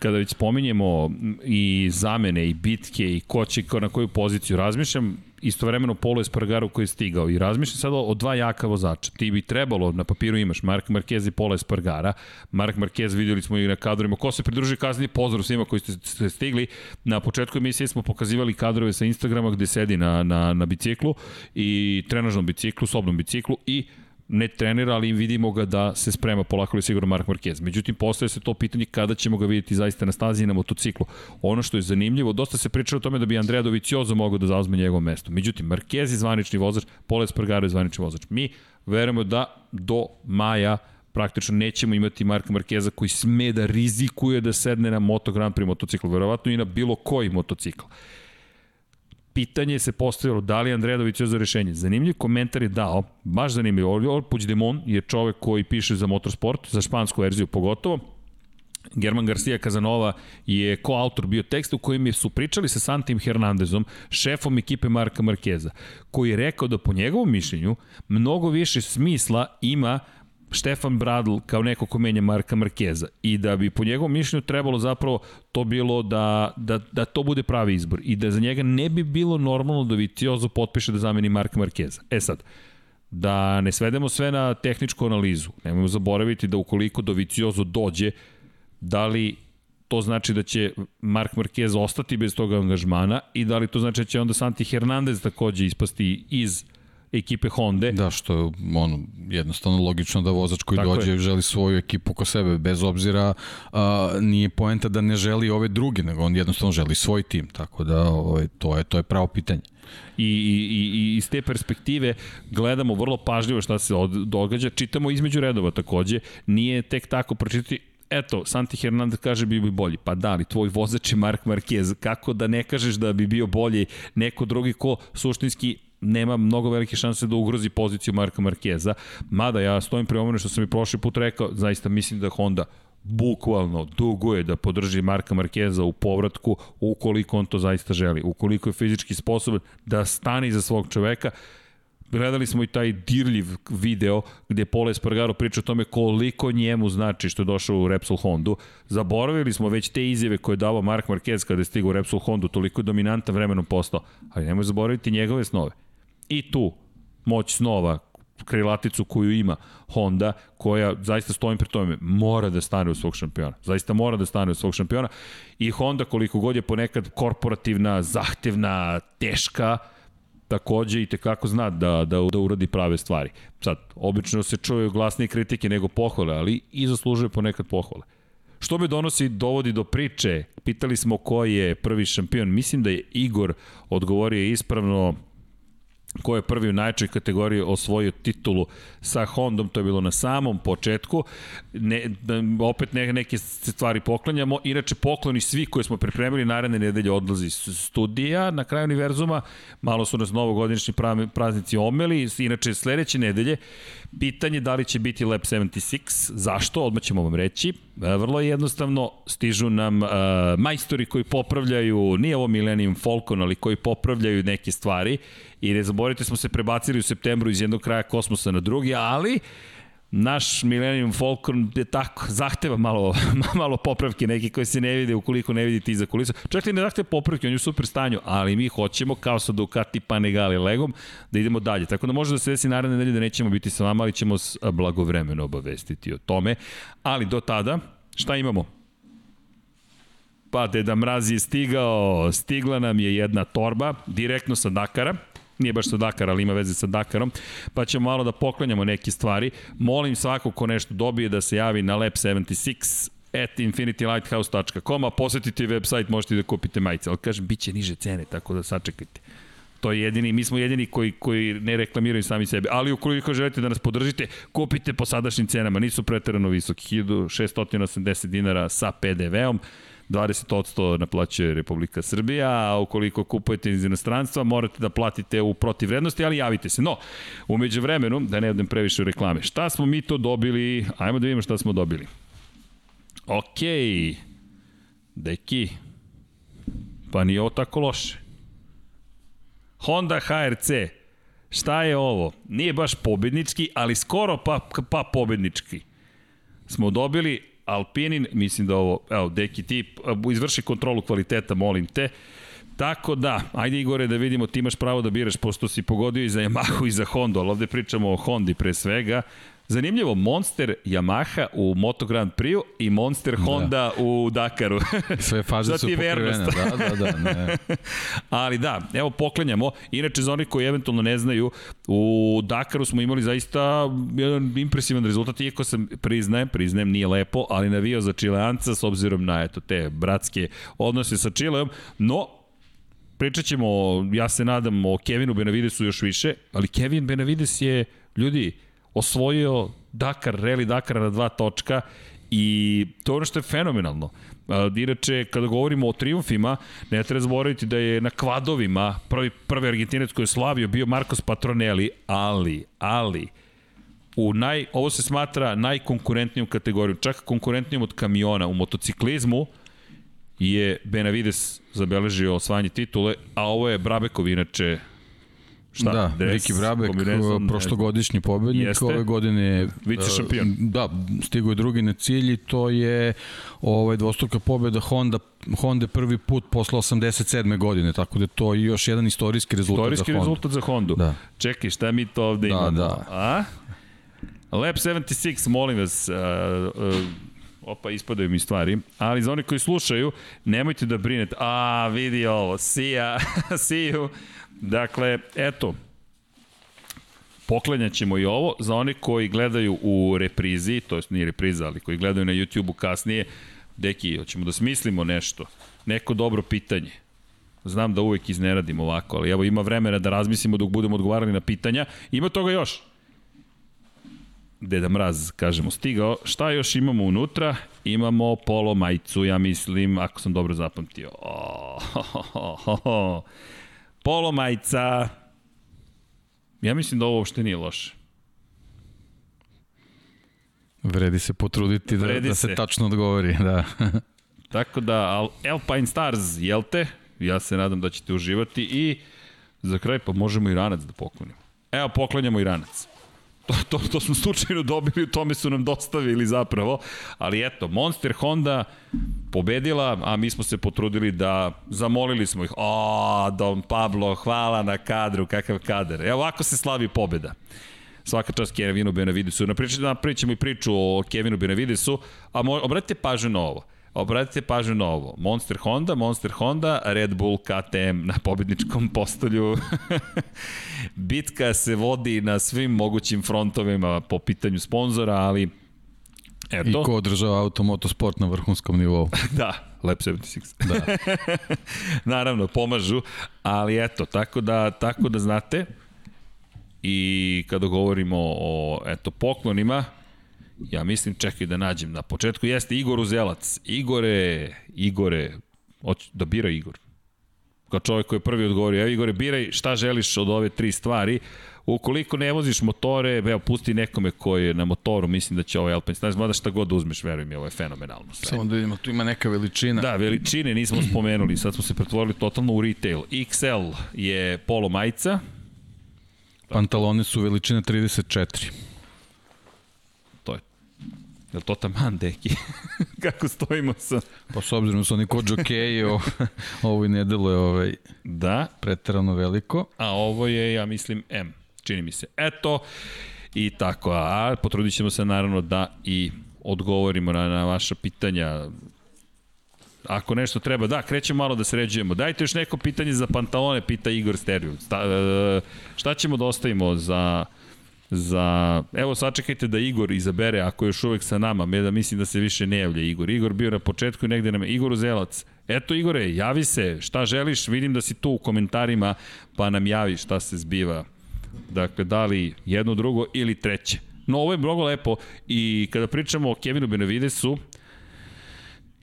kada već spominjemo i zamene i bitke i ko će na koju poziciju razmišljam, istovremeno Polo Espargaro koji je stigao i razmišljam sada o dva jaka vozača. Ti bi trebalo, na papiru imaš Mark Marquez i Polo Espargara. Mark Marquez videli smo i na kadrovima. Ko se pridruži kasnije, pozdrav svima koji ste stigli. Na početku emisije smo pokazivali kadrove sa Instagrama gde sedi na, na, na biciklu i trenažnom biciklu, sobnom biciklu i ne trenira, ali vidimo ga da se sprema polako ili sigurno Mark Marquez. Međutim, postoje se to pitanje kada ćemo ga vidjeti zaista na stazi i na motociklu. Ono što je zanimljivo, dosta se pričalo o tome da bi Andrea Doviciozo mogao da zauzme njegovo mesto. Međutim, Marquez je zvanični vozač, Poles Spargaro je zvanični vozač. Mi verujemo da do maja praktično nećemo imati Marka Markeza koji sme da rizikuje da sedne na Moto Grand Prix motocikl, verovatno i na bilo koji motocikl pitanje se postavilo da li Andredović je za rešenje. Zanimljiv komentar je dao, baš zanimljiv, Oliver Puigdemont je čovek koji piše za motorsport, za špansku verziju pogotovo, German Garcia Kazanova je koautor bio tekst u kojem su pričali sa Santim Hernandezom, šefom ekipe Marka Markeza, koji je rekao da po njegovom mišljenju mnogo više smisla ima Štefan Bradl kao neko ko menja Marka Markeza i da bi po njegovom mišljenju trebalo zapravo to bilo da, da, da to bude pravi izbor i da za njega ne bi bilo normalno da Vitiozo potpiše da zameni Marka Markeza. E sad, da ne svedemo sve na tehničku analizu, nemojmo zaboraviti da ukoliko do Vitiozo dođe, da li to znači da će Mark Marquez ostati bez toga angažmana i da li to znači da će onda Santi Hernandez takođe ispasti iz ekipe Honda. Da, što je ono, jednostavno logično da vozač koji Tako dođe je. želi svoju ekipu ko sebe, bez obzira a, nije poenta da ne želi ove druge, nego on jednostavno želi svoj tim, tako da ovaj, to, je, to je pravo pitanje. I, i, i iz te perspektive gledamo vrlo pažljivo šta se od, događa, čitamo između redova takođe, nije tek tako pročitati eto, Santi Hernandez kaže bi bi bolji. Pa da, ali tvoj vozač je Mark Marquez. Kako da ne kažeš da bi bio bolji neko drugi ko suštinski nema mnogo velike šanse da ugrozi poziciju Marka Markeza. Mada ja stojim pre omene što sam i prošli put rekao, zaista mislim da Honda bukvalno duguje da podrži Marka Markeza u povratku ukoliko on to zaista želi. Ukoliko je fizički sposoban da stane iza svog čoveka, gledali smo i taj dirljiv video gde Pole Espargaro priča o tome koliko njemu znači što je došao u Repsol Hondu. Zaboravili smo već te izjave koje je davo Mark Marquez kada je stigao u Repsol Hondu, toliko je dominantan vremenom postao, ali nemoj zaboraviti njegove snove i tu moć snova, krilaticu koju ima Honda, koja zaista stojim pri tome, mora da stane u svog šampiona. Zaista mora da stane u svog šampiona. I Honda, koliko god je ponekad korporativna, zahtevna, teška, takođe i tekako zna da, da, da uradi prave stvari. Sad, obično se čuju glasnije kritike nego pohvale, ali i zaslužuje ponekad pohvale. Što me donosi, dovodi do priče. Pitali smo ko je prvi šampion. Mislim da je Igor odgovorio ispravno ko je prvi u najčoj kategoriji osvojio titulu sa Hondom, to je bilo na samom početku. Ne, da, opet ne, neke stvari poklanjamo. Inače, pokloni svi koje smo pripremili naredne nedelje odlazi studija na kraju univerzuma. Malo su nas novogodišnji praznici omeli. Inače, sledeće nedelje pitanje da li će biti Lab 76. Zašto? Odmah ćemo vam reći. E, vrlo jednostavno stižu nam uh, majstori koji popravljaju, nije ovo Millennium Falcon, ali koji popravljaju neke stvari I ne zaboravite, smo se prebacili u septembru iz jednog kraja kosmosa na drugi, ali naš Millennium Falcon je tako, zahteva malo, [laughs] malo popravke neke koje se ne vide ukoliko ne vidite iza kulisa. Čak i ne zahteva popravke, on je u super stanju, ali mi hoćemo, kao sa Ducati, Panigale, Legom, da idemo dalje. Tako da može da se desi naredne nedelje da nećemo biti sa vama, ali ćemo blagovremeno obavestiti o tome. Ali do tada, šta imamo? Pa Deda Mraz je stigao, stigla nam je jedna torba, direktno sa Dakara, nije baš sa Dakar, ali ima veze sa Dakarom, pa ćemo malo da poklanjamo neke stvari. Molim svako ko nešto dobije da se javi na Lab76 at infinitylighthouse.com, a posetite website, možete da kupite majice, ali kažem, bit će niže cene, tako da sačekajte. To je jedini, mi smo jedini koji, koji ne reklamiraju sami sebe, ali ukoliko želite da nas podržite, kupite po sadašnjim cenama, nisu preterano visoki, 1680 dinara sa PDV-om, 20% naplaćuje Republika Srbija, a ukoliko kupujete iz inostranstva, morate da platite u protivrednosti, ali javite se. No, umeđu vremenu, da ne odem previše u reklame, šta smo mi to dobili? Ajmo da vidimo šta smo dobili. Okej, deki, pa nije ovo tako loše. Honda HRC, šta je ovo? Nije baš pobednički, ali skoro pa, pa pobednički. Smo dobili Alpinin, mislim da ovo, evo, Deki, ti izvrši kontrolu kvaliteta, molim te. Tako da, ajde Igore da vidimo, ti imaš pravo da biraš, pošto si pogodio i za Yamahu i za Honda, ali ovde pričamo o Hondi pre svega. Zanimljivo, Monster Yamaha u Moto Grand Prix i Monster da. Honda da. u Dakaru. [laughs] Sve faze su pokrivene, da, da, da. [laughs] Ne. Ali da, evo poklenjamo. Inače, za onih koji eventualno ne znaju, u Dakaru smo imali zaista jedan impresivan rezultat, iako sam priznajem, priznajem, nije lepo, ali navio za Čileanca s obzirom na eto, te bratske odnose sa Čileom, no pričat ćemo, ja se nadam, o Kevinu Benavidesu još više, ali Kevin Benavides je, ljudi, osvojio Dakar, Rally Dakar na dva točka i to je ono što je fenomenalno. Inače, kada govorimo o triumfima, ne treba zaboraviti da je na kvadovima prvi, prvi argentinec koji je slavio bio Marcos Patronelli, ali, ali, u naj, ovo se smatra najkonkurentnijom kategorijom, čak konkurentnijom od kamiona. U motociklizmu je Benavides zabeležio osvajanje titule, a ovo je Brabekov inače Šta? Da, dres, Riki Brabek, prošlogodišnji pobednik, Jeste. ove godine Vice e, šampion. Da, stigo je drugi na cilj i to je ovaj dvostruka pobeda Honda Honda prvi put posle 87. godine, tako da to je još jedan istorijski rezultat istorijski za Honda. rezultat za Hondu. Da. Čekaj, šta mi to ovde da, imamo? Da. A? Lab 76, molim vas, uh, uh, opa, ispadaju mi stvari, ali za oni koji slušaju, nemojte da brinete, a, vidi ovo, see ya, [laughs] see you, Dakle, eto, poklanjat ćemo i ovo za one koji gledaju u reprizi, to jest nije repriza, ali koji gledaju na YouTube-u kasnije, deki, hoćemo da smislimo nešto, neko dobro pitanje. Znam da uvek izneradimo ovako, ali evo ima vremena da razmislimo dok budemo odgovarali na pitanja. Ima toga još. Deda Mraz, kažemo, stigao. Šta još imamo unutra? Imamo polo majicu, ja mislim, ako sam dobro zapamtio. Oh, ho, ho, ho, ho. Polo majica. Ja mislim da ovo uopšte nije loše. Vredi se potruditi da, Vredi da se, se tačno odgovori, da. [laughs] Tako da, Alpine Stars, jel te? Ja se nadam da ćete uživati i za kraj pa možemo i ranac da poklonimo. Evo, poklanjamo i ranac. To, to, to smo slučajno dobili, u tome su nam dostavili zapravo. Ali eto, Monster Honda pobedila, a mi smo se potrudili da zamolili smo ih. O, Don Pablo, hvala na kadru, kakav kader. Evo, ovako se slavi pobeda svaka čast Kevinu Benavidesu. Napričamo, napričamo i priču o Kevinu Benavidesu, a obratite pažnju na ovo. Obratite pažnju na ovo. Monster Honda, Monster Honda, Red Bull KTM na pobedničkom postolju. [laughs] Bitka se vodi na svim mogućim frontovima po pitanju sponzora, ali Eto. I ko održava automotosport na vrhunskom nivou. [laughs] da, Lab 76. Da. [laughs] Naravno, pomažu, ali eto, tako da, tako da znate, I kada govorimo o eto, poklonima, ja mislim, čekaj da nađem. Na početku jeste Igor Uzelac. Igore, Igore, hoće da bira Igor. Kao čovjek koji je prvi odgovorio, evo Igore, biraj šta želiš od ove tri stvari. Ukoliko ne voziš motore, evo, pusti nekome koji je na motoru, mislim da će ovaj Alpine Stars, mada šta god da uzmeš, veruj mi, ovo je fenomenalno. Sve. Samo da vidimo, tu ima neka veličina. Da, veličine nismo spomenuli, sad smo se pretvorili totalno u retail. XL je polo majica, Pantalone su veličine 34. je li to taman, deki? [laughs] Kako stojimo sa... Pa s obzirom da su oni kod džokeji, ovo, ovo i ne deluje ovaj, Da, preterano veliko. a ovo je, ja mislim, M. Čini mi se. Eto, i tako. A potrudit ćemo se naravno da i odgovorimo na, na vaša pitanja. Ako nešto treba, da, krećemo malo da sređujemo. Dajte još neko pitanje za pantalone, pita Igor Steriju. Sta, e, šta ćemo da ostavimo za za... Evo, sačekajte da Igor izabere, ako je još uvek sa nama, me da mislim da se više ne javlja Igor. Igor bio na početku i negde nam... Igor Uzelac, eto Igore, javi se, šta želiš, vidim da si tu u komentarima, pa nam javi šta se zbiva. Dakle, da li jedno, drugo ili treće. No, ovo je mnogo lepo i kada pričamo o Kevinu Benavidesu,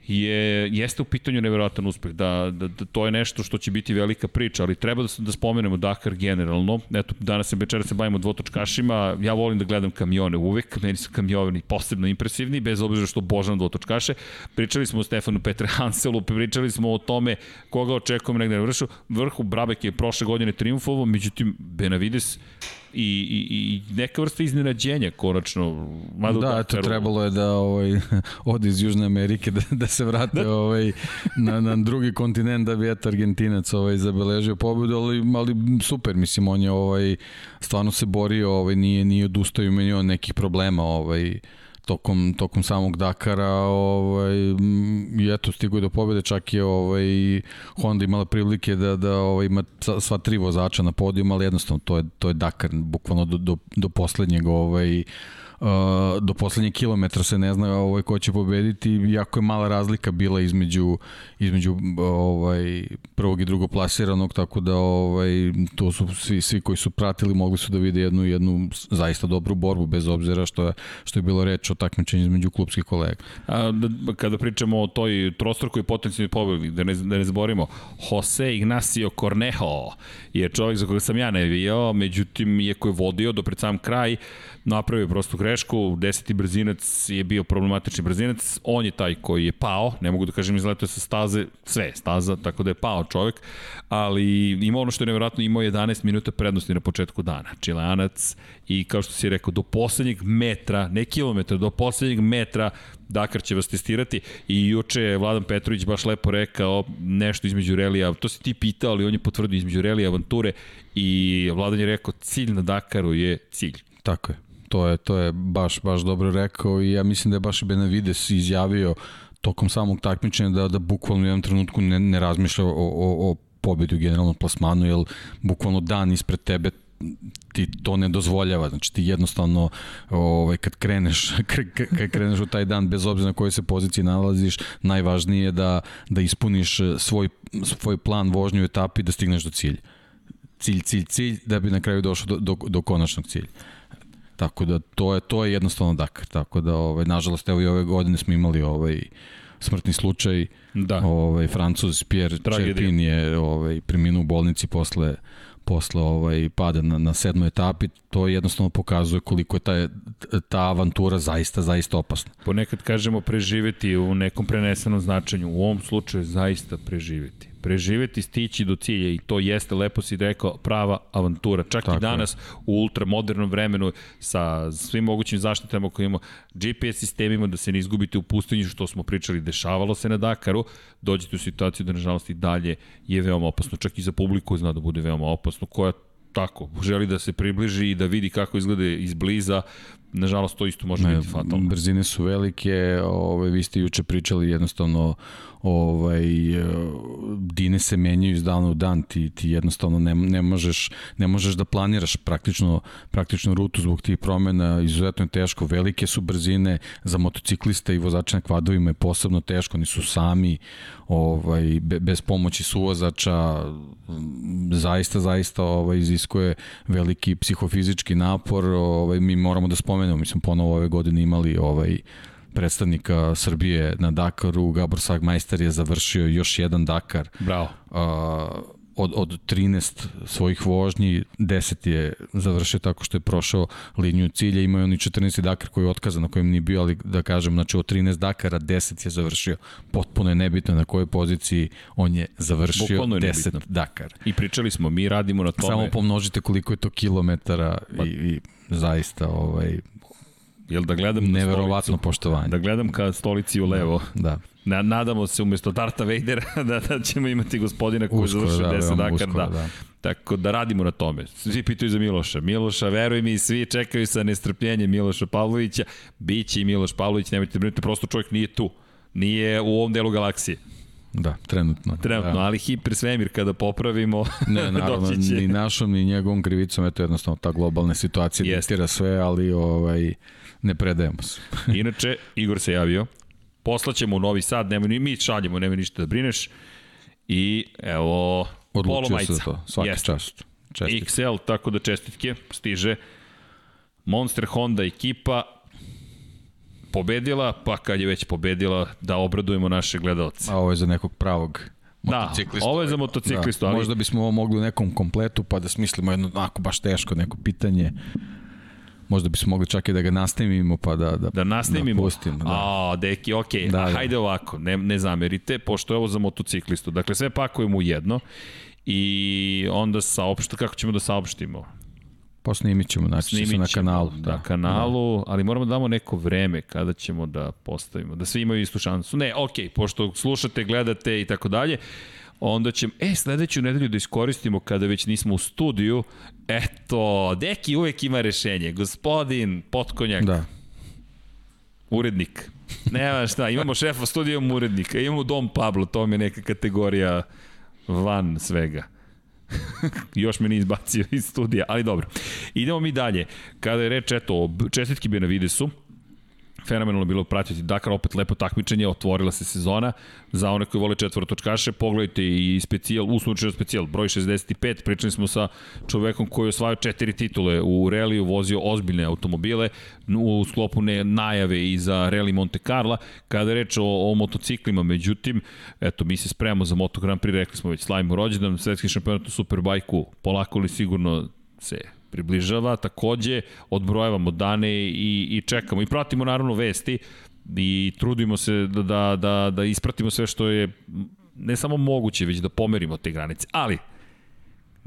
je, jeste u pitanju neverovatan uspeh, da, da, da, to je nešto što će biti velika priča, ali treba da, da spomenemo Dakar generalno, eto, danas se večera se bavimo dvotočkašima, ja volim da gledam kamione uvek, meni su kamioni posebno impresivni, bez obzira što obožavam dvotočkaše, pričali smo o Stefanu Petre Hanselu, pričali smo o tome koga očekujemo negde na vršu, vrhu Brabek je prošle godine triumfovao, međutim Benavides i, i, i neka vrsta iznenađenja konačno. Mada Da, eto, trebalo je da ovaj, [laughs] ode iz Južne Amerike, da, da se vrate da. [laughs] ovaj, na, na drugi kontinent da bi eto Argentinac ovaj, zabeležio pobedu, ali, ali super, mislim, on je ovaj, stvarno se borio, ovaj, nije, nije odustao i menio nekih problema ovaj, tokom, tokom samog Dakara ovaj, i eto stigo do pobede čak je ovaj, Honda imala prilike da, da ovaj, ima sva tri vozača na podijum ali jednostavno to je, to je Dakar bukvalno do, do, do poslednjeg ovaj, do poslednjeg kilometra se ne zna ovaj ko će pobediti jako je mala razlika bila između između ovaj prvog i drugog plasiranog tako da ovaj to su svi svi koji su pratili mogli su da vide jednu jednu zaista dobru borbu bez obzira što je što je bilo reč o takmičenju između klubskih kolega. A, da, kada pričamo o toj trostrukoj potencijalnoj pobedi, da ne, da ne zaborimo, Jose Ignacio Cornejo je čovjek za koga sam ja navijao, međutim, iako je vodio do pred sam kraj, napravio prostu grešku, deseti brzinac je bio problematični brzinac, on je taj koji je pao, ne mogu da kažem izletao sa staze, sve staza, tako da je pao čovjek, ali ima ono što je nevjerojatno, imao 11 minuta prednosti na početku dana. Čileanac i kao što si rekao, do poslednjeg metra, ne kilometra, do poslednjeg metra Dakar će vas testirati i juče je Vladan Petrović baš lepo rekao nešto između relija, to si ti pitao, ali on je potvrdio između relija avanture i Vladan je rekao cilj na Dakaru je cilj. Tako je. To je, to je baš, baš dobro rekao i ja mislim da je baš Benavides izjavio tokom samog takmičenja da, da bukvalno u jednom trenutku ne, ne razmišlja o, o, o pobedu u generalnom plasmanu, jer bukvalno dan ispred tebe ti to ne dozvoljava. Znači ti jednostavno ovaj kad kreneš [laughs] kad kreneš u taj dan bez obzira na kojoj se poziciji nalaziš, najvažnije je da da ispuniš svoj svoj plan vožnje u etapi da stigneš do cilja. Cilj, cilj, cilj da bi na kraju došao do, do, do konačnog cilja. Tako da to je to je jednostavno Dakar. Tako da ovaj nažalost evo i ove godine smo imali ovaj smrtni slučaj. Da. Ovaj Francuz Pierre Cherpin je ovaj preminuo u bolnici posle posle ovaj pada na, na sedmoj etapi, to jednostavno pokazuje koliko je ta, ta avantura zaista, zaista opasna. Ponekad kažemo preživeti u nekom prenesenom značenju, u ovom slučaju zaista preživeti preživeti, stići do cilja i to jeste, lepo si rekao, prava avantura. Čak Tako i danas je. u ultramodernom vremenu sa svim mogućim zaštitama koje imamo, GPS sistemima da se ne izgubite u pustinji, što smo pričali, dešavalo se na Dakaru, dođete u situaciju da nažalost i dalje je veoma opasno. Čak i za publiku zna da bude veoma opasno, koja tako, želi da se približi i da vidi kako izgleda izbliza, nažalost to isto može ne, biti fatalno. Brzine su velike, ove, vi ste juče pričali jednostavno ovaj, dine se menjaju iz dana u dan, ti, ti jednostavno ne, ne, možeš, ne možeš da planiraš praktično, praktično rutu zbog tih promena, izuzetno je teško, velike su brzine, za motocikliste i vozače na kvadovima je posebno teško, oni su sami, ovaj, be, bez pomoći suvozača, zaista, zaista ovaj, iziskuje veliki psihofizički napor, ovaj, mi moramo da spomenemo, mi smo ponovo ove godine imali ovaj, predstavnika Srbije na Dakaru, Gabor Sagmajster je završio još jedan Dakar. Bravo. Uh, od, od 13 svojih vožnji, 10 je završio tako što je prošao liniju cilja, imao je oni 14. Dakar koji je otkazan, na kojem nije bio, ali da kažem, znači od 13 Dakara 10 je završio. Potpuno je nebitno na kojoj poziciji on je završio je 10 nebitno. Dakar. I pričali smo, mi radimo na tome. Samo pomnožite koliko je to kilometara pa, i, i zaista ovaj, Jel da gledam Neverovatno stolicu, poštovanje. Da gledam ka stolici u levo. Da. Na, nadamo se umesto Darta Vadera [laughs] da, da ćemo imati gospodina koji završi da, 10 Dakar. Uskoro, da. da. Tako da radimo na tome. Svi pitaju za Miloša. Miloša, veruj mi, svi čekaju sa nestrpljenjem Miloša Pavlovića. Biće i Miloš Pavlović, nemojte brinuti, prosto čovjek nije tu. Nije u ovom delu galaksije. Da, trenutno. Trenutno, da. ali hiper svemir kada popravimo, [laughs] ne, [laughs] naravno, ni našom, ni njegovom krivicom, eto jednostavno ta globalna situacija diktira sve, ali ovaj, ne predajemo se. [laughs] Inače, Igor se javio, poslaćemo u Novi Sad, nema, mi šaljemo, nema ništa da brineš. I evo, Odlučio polo majica. se to, svaki Jeste. čast. Čestitke. XL, tako da čestitke, stiže. Monster Honda ekipa pobedila, pa kad je već pobedila, da obradujemo naše gledalce. A ovo je za nekog pravog Da, ovo je za motociklistu. Da, ali... Možda bismo ovo mogli u nekom kompletu pa da smislimo jedno onako baš teško neko pitanje možda bismo mogli čak i da ga nastavimo pa da da da nastavimo. Da pustimo, da. A, deki, okej. Okay. Da, A, da. hajde ovako, ne ne zamerite, pošto je ovo za motociklistu. Dakle sve pakujemo u jedno i onda saopšte kako ćemo da saopštimo. Pa snimit ćemo, znači snimit ćemo, na kanalu. Da, na kanalu, da. ali moramo da damo neko vreme kada ćemo da postavimo, da svi imaju istu šansu. Ne, okej, okay, pošto slušate, gledate i tako dalje, onda ćemo, e, sledeću nedelju da iskoristimo kada već nismo u studiju, eto, Deki uvek ima rešenje, gospodin Potkonjak, da. urednik, nema šta, imamo šefa studija, imamo urednika, imamo Dom Pablo, to mi je neka kategorija van svega. [laughs] Još me nije izbacio iz studija, ali dobro. Idemo mi dalje. Kada je reč, eto, čestitki Benavidesu, fenomenalno bilo pratiti Dakar, opet lepo takmičenje, otvorila se sezona. Za one koji vole četvorotočkaše, pogledajte i specijal, uslovno specijal, broj 65, pričali smo sa čovekom koji je osvajao četiri titule u reliju, vozio ozbiljne automobile u sklopu ne, najave i za Rally Monte Carlo. Kada je reč o, o motociklima, međutim, eto, mi se spremamo za Moto Grand Prix, rekli smo već, slavimo rođendan, svetski šampionat u Superbajku, polako li sigurno se približava, takođe odbrojavamo dane i, i čekamo i pratimo naravno vesti i trudimo se da, da, da, da ispratimo sve što je ne samo moguće, već da pomerimo te granice. Ali,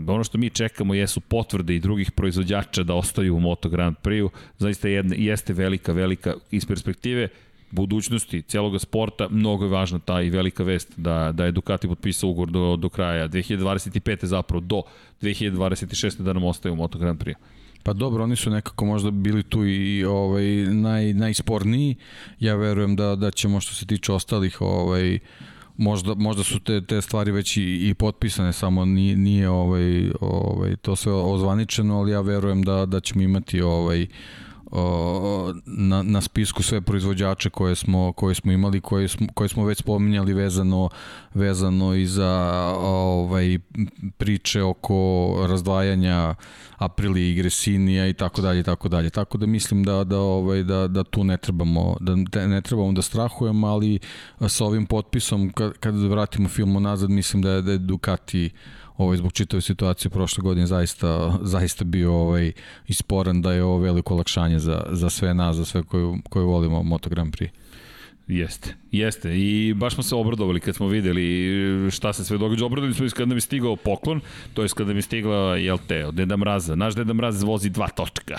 ono što mi čekamo jesu potvrde i drugih proizvođača da ostaju u Moto Grand Prix-u. Zaista jedne, jeste velika, velika iz perspektive budućnosti celog sporta, mnogo je važna ta i velika vest da, da je Ducati potpisao ugovor do, do kraja 2025. zapravo do 2026. da nam ostaje u Moto Grand Prix. Pa dobro, oni su nekako možda bili tu i ovaj naj najsporniji. Ja verujem da da ćemo što se tiče ostalih ovaj možda, možda su te, te stvari već i, i potpisane, samo nije, nije ovaj, ovaj, to sve ozvaničeno, ali ja verujem da, da ćemo imati ovaj, na, na spisku sve proizvođače koje smo, koje smo imali, koje smo, koje smo već spominjali vezano, vezano i za ovaj, priče oko razdvajanja Aprili i Gresinija i tako dalje i tako dalje. Tako da mislim da da ovaj da da tu ne trebamo da ne trebamo da strahujemo, ali sa ovim potpisom kad kad vratimo film nazad mislim da je da je Ducati ovaj, zbog čitave situacije prošle godine zaista, zaista bio ovaj, isporan da je ovo veliko olakšanje za, za sve nas, za sve koji, koji volimo Moto Grand Prix. Jeste, jeste. I baš smo se obradovali kad smo videli šta se sve događa. Obradovali smo kada nam je stigao poklon, to je kada nam je stigla, jel te, od Deda Mraza. Naš Deda Mraz vozi dva točka.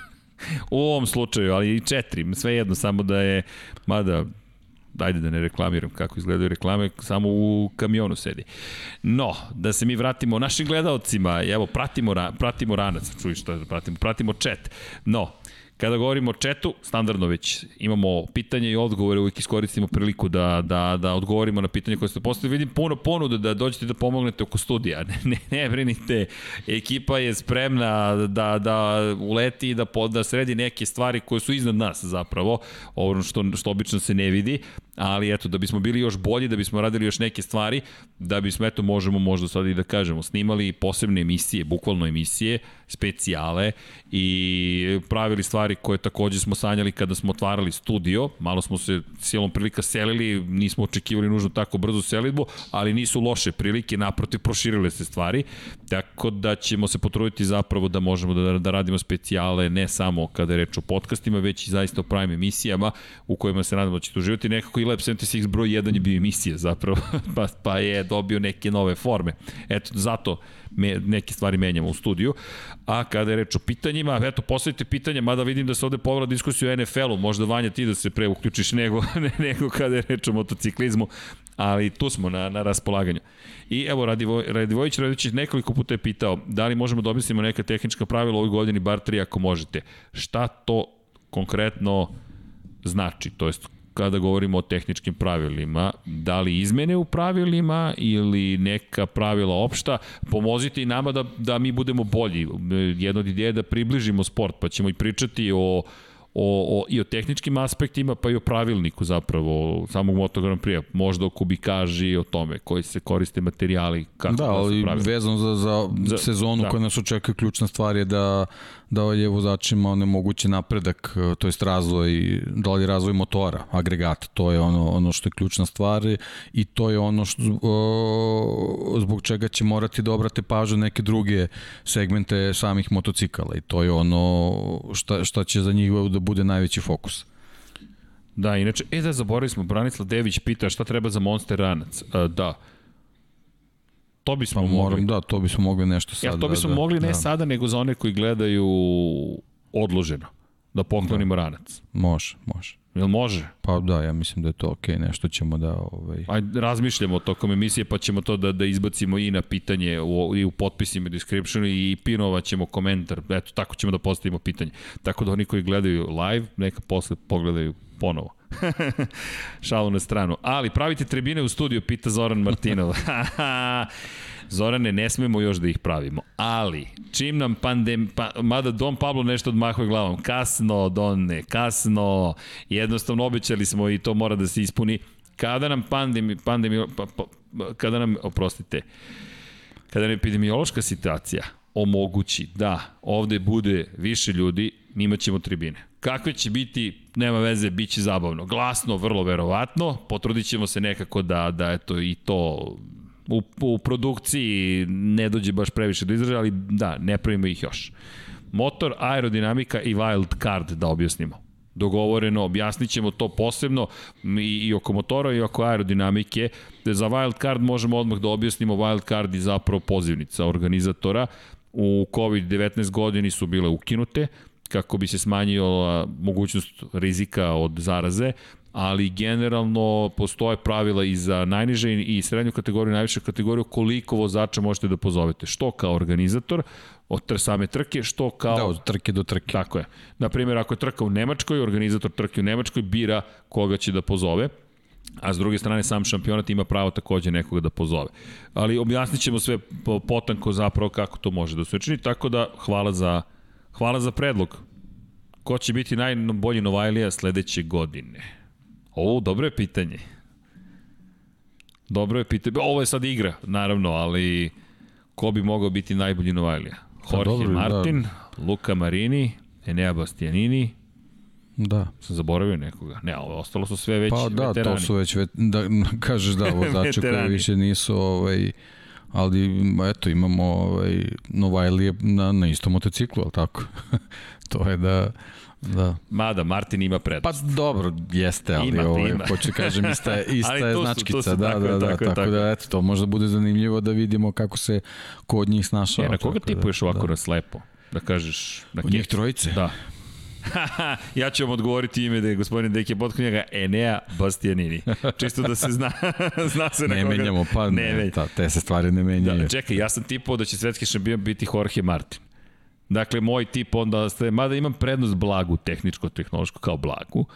[laughs] U ovom slučaju, ali i četiri, sve jedno, samo da je, mada ajde da ne reklamiram kako izgledaju reklame, samo u kamionu sedi. No, da se mi vratimo našim gledalcima, evo, pratimo, pratimo ranac, čuj što da pratimo, pratimo chat. No, Kada govorimo o četu, standardno već imamo pitanje i odgovore, uvijek iskoristimo priliku da, da, da odgovorimo na pitanje koje ste postavili. Vidim puno ponuda da dođete da pomognete oko studija. [laughs] Ne, ne, ne brinite, ekipa je spremna da, da uleti i da, da sredi neke stvari koje su iznad nas zapravo, ovo što, što obično se ne vidi, ali eto, da bismo bili još bolji, da bismo radili još neke stvari, da bismo, eto, možemo možda sad i da kažemo, snimali posebne emisije, bukvalno emisije, specijale i pravili stvari koje takođe smo sanjali kada smo otvarali studio, malo smo se silom prilika selili, nismo očekivali nužno tako brzo selitbu, ali nisu loše prilike, naprotiv proširile se stvari, tako da ćemo se potruditi zapravo da možemo da, da radimo specijale ne samo kada je reč o podcastima, već i zaista o pravim emisijama u kojima se nadamo da ćete uživati. Nekako i Lab 76 broj 1 je bio emisija zapravo, [laughs] pa, pa je dobio neke nove forme. Eto, zato me, neke stvari menjamo u studiju. A kada je reč o pitanjima, eto, postavite pitanja, mada vidim da se ovde povela diskusiju o NFL-u, možda Vanja ti da se pre uključiš nego, [laughs] nego kada je reč o motociklizmu, ali tu smo na, na raspolaganju. I evo, Radivoj, Radivojić Radivojić nekoliko puta je pitao da li možemo da obislimo neka tehnička pravila ovoj godini, bar tri ako možete. Šta to konkretno znači, to jest kada govorimo o tehničkim pravilima, da li izmene u pravilima ili neka pravila opšta, pomozite i nama da, da mi budemo bolji. Jedna od ideja je da približimo sport, pa ćemo i pričati o o, o, i o tehničkim aspektima, pa i o pravilniku zapravo samog Moto Grand Prix, možda o kubikaži, o tome koji se koriste materijali, kako da, ali vezano za, za, za sezonu da. koja nas očekuje, ključna stvar je da da je vozačima onemogući napredak, e, to jest razvoj, da li razvoj motora, agregata, to je ono, ono što je ključna stvar i to je ono što, o, zbog čega će morati da obrate pažu neke druge segmente samih motocikala i to je ono šta, šta će za njih da bude najveći fokus. Da, inače, e da zaboravili smo, Branislav Dević pita šta treba za Monster Ranac. Uh, da, To bismo pa, mogli. Da, to bismo mogli nešto sada. Ja, to bismo da, mogli ne da. sada, nego za one koji gledaju odloženo. Da poklonimo da. ranac. Može, može. Jel može? Pa da, ja mislim da je to okej, okay. nešto ćemo da... Ovaj... Ajde, razmišljamo tokom emisije, pa ćemo to da, da izbacimo i na pitanje u, i u potpisima, descriptionu i pinovat ćemo komentar. Eto, tako ćemo da postavimo pitanje. Tako da oni koji gledaju live, neka posle pogledaju ponovo. [laughs] Šalu na stranu. Ali pravite tribine u studiju, pita Zoran Martinov. [laughs] Zorane, ne smemo još da ih pravimo. Ali, čim nam pandem... Pa, mada Don Pablo nešto odmahuje glavom. Kasno, Donne, kasno. Jednostavno obećali smo i to mora da se ispuni. Kada nam pandemi... pandemi pa, pa, kada nam, oprostite, kada nam epidemiološka situacija omogući da ovde bude više ljudi, imaćemo tribine. Kakve će biti, nema veze, bit će zabavno. Glasno, vrlo verovatno, potrudit ćemo se nekako da, da eto, i to u, u produkciji ne dođe baš previše do izražaja, ali da, ne pravimo ih još. Motor, aerodinamika i wild card da objasnimo. Dogovoreno, objasnit ćemo to posebno i, i oko motora i oko aerodinamike. Za wild card možemo odmah da objasnimo wild card i zapravo pozivnica organizatora. U COVID-19 godini su bile ukinute, kako bi se smanjila mogućnost rizika od zaraze, ali generalno postoje pravila i za najniže i srednju kategoriju i najviše kategoriju koliko vozača možete da pozovete. Što kao organizator od same trke, što kao... Da, od trke do trke. Tako je. Naprimjer, ako je trka u Nemačkoj, organizator trke u Nemačkoj bira koga će da pozove a s druge strane sam šampionat ima pravo takođe nekoga da pozove. Ali objasnit ćemo sve potanko zapravo kako to može da se učini, tako da hvala za Hvala za predlog. Ko će biti najbolji Novajlija sledeće godine? O, dobro je pitanje. Dobro je pitanje. Ovo je sad igra, naravno, ali ko bi mogao biti najbolji Novajlija? Pa Jorge dobro, da. Martin, da. Luka Marini, Enea Bastianini, Da. Sam zaboravio nekoga. Ne, ovo ostalo su sve već pa, da, veterani. Pa da, to su već, vet, da, [laughs] kažeš da, vozače koji više nisu ovaj, ali eto imamo ovaj, Novajlije na, na istom motociklu, ali tako? [laughs] to je da... Da. Mada, Martin ima prednost. Pa dobro, jeste, ali ima, ovaj, ima. hoću kažem, ista [laughs] ista je značkica. Su, su, da, tako, da, da, tako, tako, tako, da, eto, to možda bude zanimljivo da vidimo kako se kod njih snašao. E, na koga tipuješ da, ovako da. slepo? Da kažeš... Na Od njih trojice? Da. [laughs] ja ću vam odgovoriti ime da je gospodin Deke Potkonjaga Enea Bastianini. Čisto da se zna, [laughs] zna se na ne koga. Ne menjamo, pa ne, ne ta, te se stvari ne menjaju. Da, čekaj, ja sam tipao da će svetski šampion biti Jorge Martin. Dakle, moj tip onda ste, mada imam prednost blagu, tehničko-tehnološko kao blagu,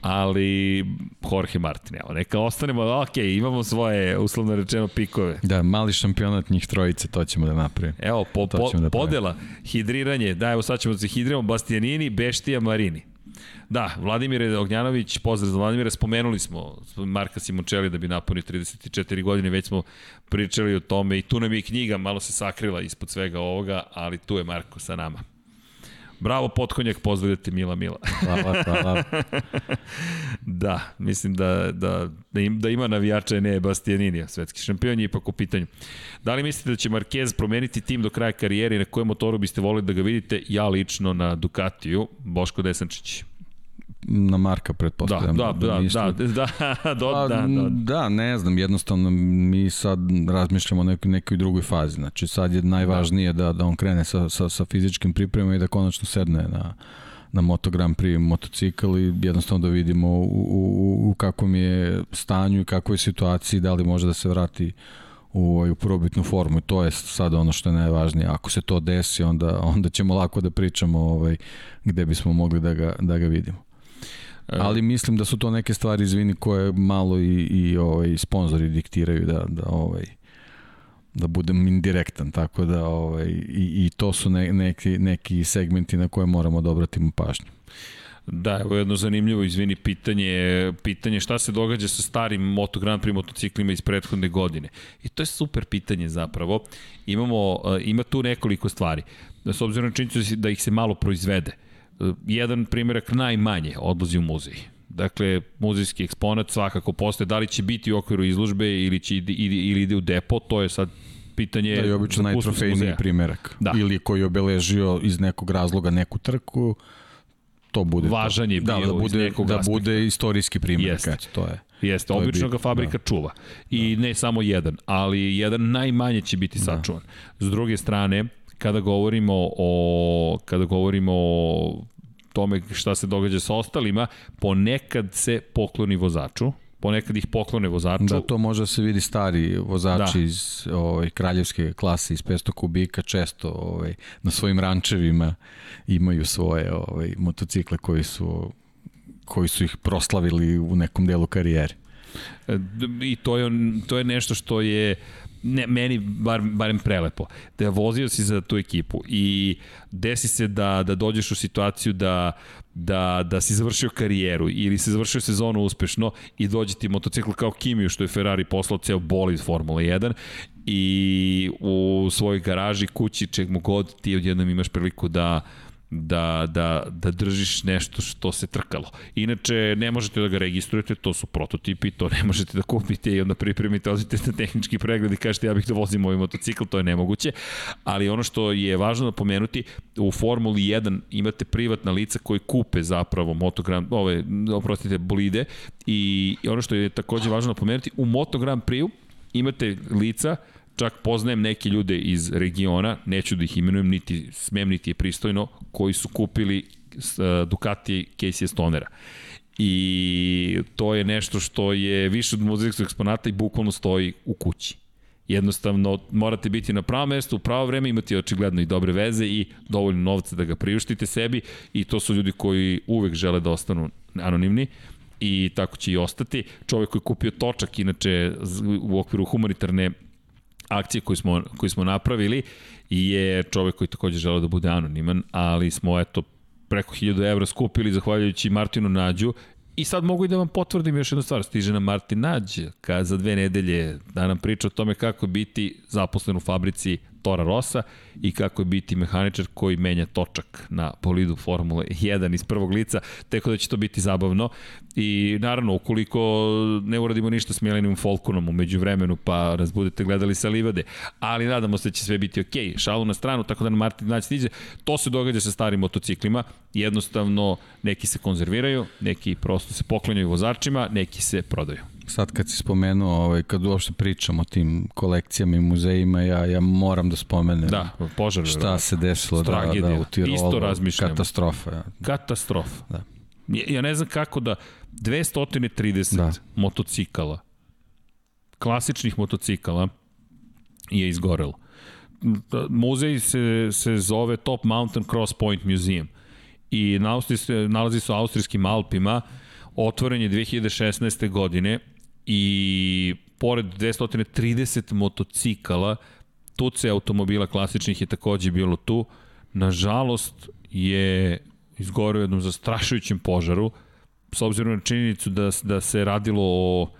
ali Jorge Martin, evo, neka ostanemo, ok, imamo svoje, uslovno rečeno, pikove. Da, mali šampionat njih trojice, to ćemo da napravimo. Evo, po, po, da podela, hidriranje, da, evo sad ćemo da se hidriramo, Bastianini, Beštija, Marini. Da, Vladimir Ognjanović, pozdrav za Vladimira, spomenuli smo Marka Simončeli da bi napunio 34 godine, već smo pričali o tome i tu nam je knjiga, malo se sakrila ispod svega ovoga, ali tu je Marko sa nama. Bravo, potkonjak, pozdravljate Mila Mila. Hvala, hvala. [laughs] da, mislim da, da, da, im, da ima navijača ne Bastianinija, svetski šampion je ipak u pitanju. Da li mislite da će Marquez promeniti tim do kraja karijere i na kojem motoru biste volili da ga vidite? Ja lično na Ducatiju, Boško Desančić na Marka pretpostavljam. Da, da, da, da, da, da, [laughs] do, da, da, da, ne znam, jednostavno mi sad razmišljamo o nekoj, nekoj drugoj fazi. Znači sad je najvažnije da, da on krene sa, sa, sa fizičkim pripremama i da konačno sedne na, na Moto Grand Prix motocikl i jednostavno da vidimo u, u, u kakvom je stanju i kakvoj situaciji, da li može da se vrati u, u probitnu formu i to je sad ono što je najvažnije. Ako se to desi, onda, onda ćemo lako da pričamo ovaj, gde bismo mogli da ga, da ga vidimo. E. Ali mislim da su to neke stvari, izvini, koje malo i, i ovaj, sponzori diktiraju da, da ovaj, da budem indirektan, tako da ovaj, i, i to su ne, neki, neki segmenti na koje moramo da obratimo pažnju. Da, evo jedno zanimljivo, izvini, pitanje, pitanje šta se događa sa starim Moto Grand Prix motociklima iz prethodne godine. I to je super pitanje zapravo. Imamo, e, ima tu nekoliko stvari. S obzirom na činjenicu da ih se malo proizvede. Uh, jedan primjerak najmanje odlazi u muzej. Dakle, muzejski eksponat svakako postoje. Da li će biti u okviru izložbe ili, će ide, ili ide u depo, to je sad pitanje... Da je obično najtrofejniji primjerak. Da. Ili koji je obeležio iz nekog razloga neku trku, to bude Važan je da, bio da, da bude, da bude istorijski primjerak. Jeste. To je. Jeste, to obično je ga fabrika da. čuva. I da. ne samo jedan, ali jedan najmanje će biti da. sačuvan. Da. S druge strane, kada govorimo o kada govorimo o tome šta se događa sa ostalima, ponekad se pokloni vozaču, ponekad ih poklone vozaču. Da, to može da se vidi stari vozači da. iz ovaj, kraljevske klase iz 500 kubika često ovaj, na svojim rančevima imaju svoje ovaj, motocikle koji su koji su ih proslavili u nekom delu karijere. E, I to je, to je nešto što je ne, meni bar, barem prelepo. Da vozio si za tu ekipu i desi se da, da dođeš u situaciju da, da, da si završio karijeru ili si završio sezonu uspešno i dođe ti motocikl kao Kimiju što je Ferrari poslao ceo bolid Formula 1 i u svojoj garaži, kući, čeg mu god ti odjednom imaš priliku da da, da, da držiš nešto što se trkalo. Inače, ne možete da ga registrujete, to su prototipi, to ne možete da kupite i onda pripremite, odite na tehnički pregled i kažete ja bih da vozim ovaj motocikl, to je nemoguće. Ali ono što je važno da pomenuti, u Formuli 1 imate privatna lica koji kupe zapravo motogram, ove, oprostite, bolide i ono što je takođe važno da pomenuti, u Moto Grand Prix imate lica čak poznajem neke ljude iz regiona, neću da ih imenujem, niti smem, niti je pristojno, koji su kupili uh, Ducati Casey Stonera. I to je nešto što je više od muzejskog eksponata i bukvalno stoji u kući. Jednostavno, morate biti na pravo mesto, u pravo vreme, imati očigledno i dobre veze i dovoljno novca da ga priuštite sebi i to su ljudi koji uvek žele da ostanu anonimni i tako će i ostati. Čovek koji je kupio točak, inače u okviru humanitarne akcije koju smo, koju smo napravili je čovek koji takođe žele da bude anoniman, ali smo eto preko 1000 evra skupili zahvaljujući Martinu Nađu I sad mogu i da vam potvrdim još jednu stvar. Stiže nam Martin Nađ ka za dve nedelje da nam priča o tome kako biti zaposlen u fabrici Tora Rosa i kako je biti mehaničar koji menja točak na polidu Formule 1 iz prvog lica, teko da će to biti zabavno. I naravno ukoliko ne uradimo ništa s Milenim Folkunom umeđu vremenu pa nas budete gledali sa livade, ali nadamo se da će sve biti ok, šalu na stranu tako da na Martin Nać stiže, to se događa sa starim motociklima, jednostavno neki se konzerviraju, neki prosto se poklanjaju vozačima, neki se prodaju sad kad si spomenuo, ovaj, kad uopšte pričam o tim kolekcijama i muzejima, ja, ja moram da spomenem da, požar, šta se desilo da, da, u Tirolu. Isto razmišljam. Katastrofa. Ja. Katastrofa. Da. Ja ne znam kako da 230 da. motocikala, klasičnih motocikala je izgorelo. muzej se, se zove Top Mountain Cross Point Museum i nalazi se u Austrijskim Alpima, otvoren je 2016. godine i pored 230 motocikala, tuce automobila klasičnih je takođe bilo tu. Nažalost je izgorio jednom zastrašujućem požaru, s obzirom na činjenicu da, da se radilo o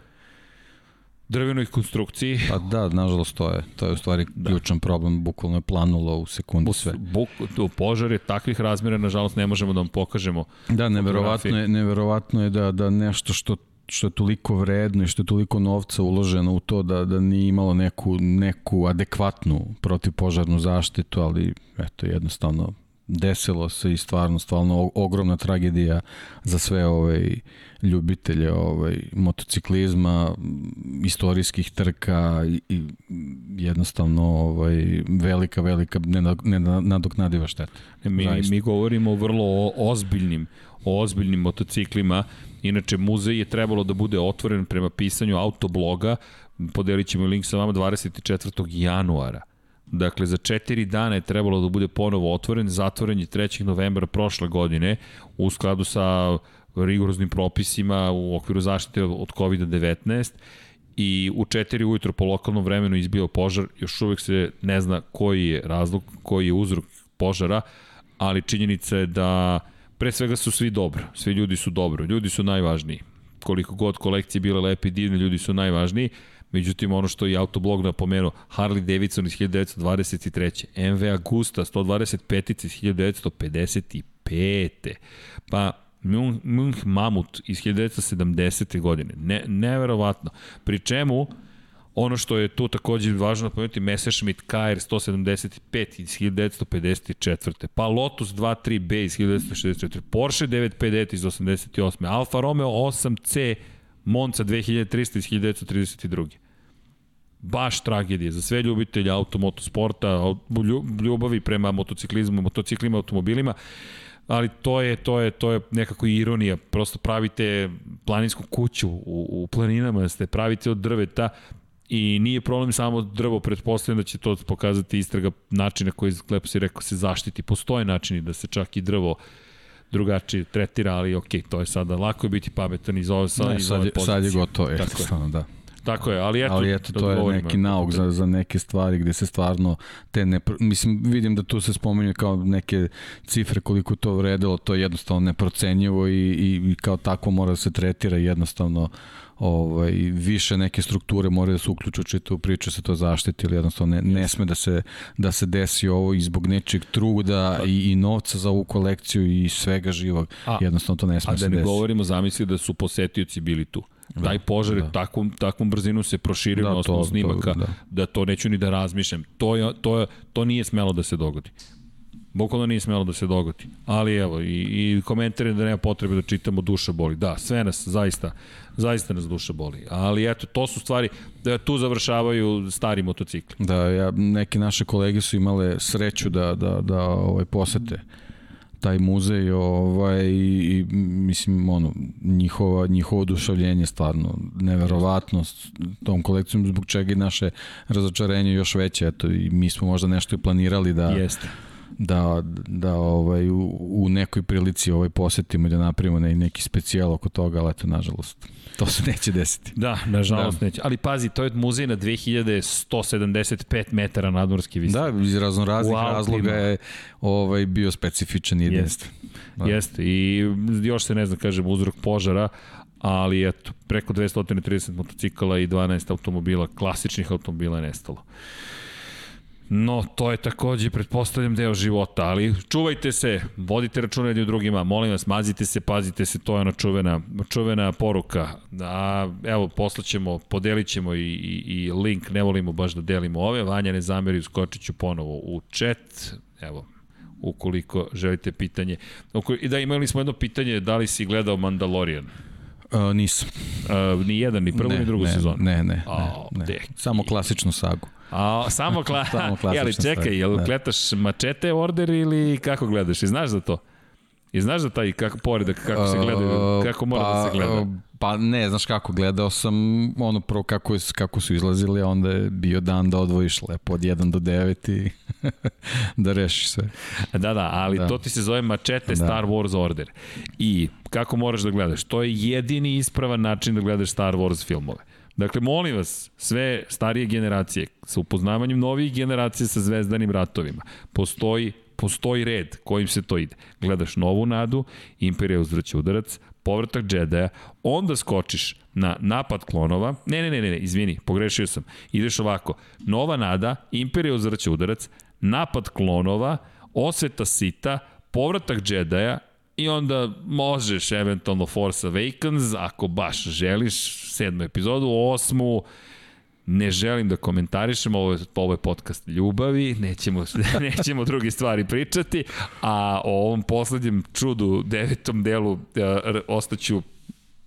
drvenoj konstrukciji. Pa da, nažalost to je. To je u stvari da. ključan problem, bukvalno je planulo u sekundu sve. Buk, požar je takvih razmjera, nažalost ne možemo da vam pokažemo. Da, neverovatno je, neverovatno je da, da nešto što što je toliko vredno i što je toliko novca uloženo u to da, da nije imalo neku, neku adekvatnu protivpožarnu zaštitu, ali eto, jednostavno desilo se i stvarno, stvarno ogromna tragedija za sve ovaj, ljubitelje ovaj, motociklizma, istorijskih trka i, i jednostavno ovaj, velika, velika nenadoknadiva šteta. Mi, mi govorimo vrlo o ozbiljnim, o ozbiljnim motociklima. Inače, muzej je trebalo da bude otvoren prema pisanju autobloga, podelit ćemo link sa vama 24. januara. Dakle, za četiri dana je trebalo da bude ponovo otvoren, zatvoren je 3. novembra prošle godine u skladu sa rigoroznim propisima u okviru zaštite od COVID-19 i u 4 ujutro po lokalnom vremenu izbio požar, još uvek se ne zna koji je razlog, koji je uzrok požara, ali činjenica je da pre svega su svi dobro, svi ljudi su dobro, ljudi su najvažniji. Koliko god kolekcije bile lepe i divne, ljudi su najvažniji. Međutim, ono što je Autoblog napomenuo, Harley Davidson iz 1923. MV Agusta 125 iz 1955. Pa Munch Mamut iz 1970. godine. Ne, neverovatno. Pri čemu, ono što je tu takođe važno napomenuti, Messerschmitt KR 175 iz 1954. Pa Lotus 23B iz 1964. Porsche 959 iz 88. Alfa Romeo 8C Monza 2300 iz 1932. Baš tragedija za sve ljubitelje automotosporta, ljubavi prema motociklizmu, motociklima, automobilima ali to je to je to je nekako ironija prosto pravite planinsku kuću u, u planinama ste pravite od drveta i nije problem samo drvo pretpostavljam da će to pokazati istraga načina koji lepo si rekao se zaštiti postoje načini da se čak i drvo drugačije tretira, ali ok, to je sada lako je biti pametan iz ove, sad, iz ove sad, pozicije. Sad je gotovo, jednostavno, da. Tako je, ali eto, ali eto to je neki nauk za, za neke stvari gde se stvarno te ne, mislim vidim da tu se spominje kao neke cifre koliko to vredilo, to je jednostavno neprocenjivo i, i, i kao tako mora da se tretira jednostavno ovaj, više neke strukture moraju da se uključu čitavu priču se to zaštiti ili jednostavno ne, ne sme da se, da se desi ovo i zbog nečeg truda pa- i, i novca za ovu kolekciju i svega živog. A, jednostavno to ne sme da se desi. A da ne govorimo, zamisli da su posetioci bili tu. Da, Taj požar da. takvom, takvom brzinu se proširio da, na osnovu snimaka to, da. da to neću ni da razmišljam. To, je, to, je, to nije smelo da se dogodi. Bukvalno nije smelo da se dogodi. Ali evo, i, i komentari da nema potrebe da čitamo duša boli. Da, sve nas, zaista, zaista nas duša boli. Ali eto, to su stvari, da tu završavaju stari motocikli. Da, ja, neke naše kolege su imale sreću da, da, da ovaj, posete taj muzej ovaj i mislim ono njihova njihovo oduševljenje stvarno neverovatno s tom kolekcijom zbog čega i naše razočarenje još veće eto i mi smo možda nešto i planirali da Jeste da, da ovaj, u, u nekoj prilici ovaj posetimo i da napravimo ne, neki specijal oko toga, ali eto, nažalost, to se neće desiti. Da, nažalost da. neće. Ali pazi, to je muzej na 2175 metara nadmorske visine. Da, iz raznoraznih razloga je ovaj, bio specifičan i jedinstven. Jeste. Da. Jeste. I još se ne zna, kažem, uzrok požara, ali eto, preko 230 motocikala i 12 automobila, klasičnih automobila je nestalo. No, to je takođe, pretpostavljam, deo života, ali čuvajte se, vodite računa jedni u drugima, molim vas, mazite se, pazite se, to je ona čuvena, čuvena poruka. A, evo, poslaćemo, podelit ćemo i, i, i link, ne volimo baš da delimo ove, Vanja ne zameri, uskočit ću ponovo u chat, evo, ukoliko želite pitanje. I da, imali smo jedno pitanje, da li si gledao Mandalorian? Uh, nisam. Uh, ni jedan, ni prvu, ne, ni drugu ne, sezonu? Ne, ne, ne, ne. Samo klasičnu sagu. A, samo, kla... [laughs] samo Jeli, čekaj, jel da. kletaš mačete order ili kako gledaš? I znaš za to? I znaš da taj kako poredak, kako se gleda, kako mora pa, da se gleda? Pa ne, znaš kako, gledao sam ono prvo kako, je, kako su izlazili, a onda je bio dan da odvojiš lepo od 1 do 9 i [laughs] da rešiš sve. Da, da, ali da. to ti se zove mačete da. Star Wars Order. I kako moraš da gledaš? To je jedini ispravan način da gledaš Star Wars filmove. Dakle, molim vas, sve starije generacije, sa upoznavanjem novih generacija sa zvezdanim ratovima, postoji postoji red kojim se to ide. Gledaš novu nadu, Imperija uzvraća udarac, povratak Jedi-a, onda skočiš na napad klonova, ne, ne, ne, ne, izvini, pogrešio sam, ideš ovako, nova nada, Imperija uzvraća udarac, napad klonova, osveta sita, povratak Jedi-a i onda možeš eventualno Force Awakens, ako baš želiš, sedmu epizodu, osmu, Ne želim da komentarišem, ovo je, ovo je podcast ljubavi, nećemo, [laughs] nećemo drugi stvari pričati, a o ovom poslednjem čudu, devetom delu, uh, ostaću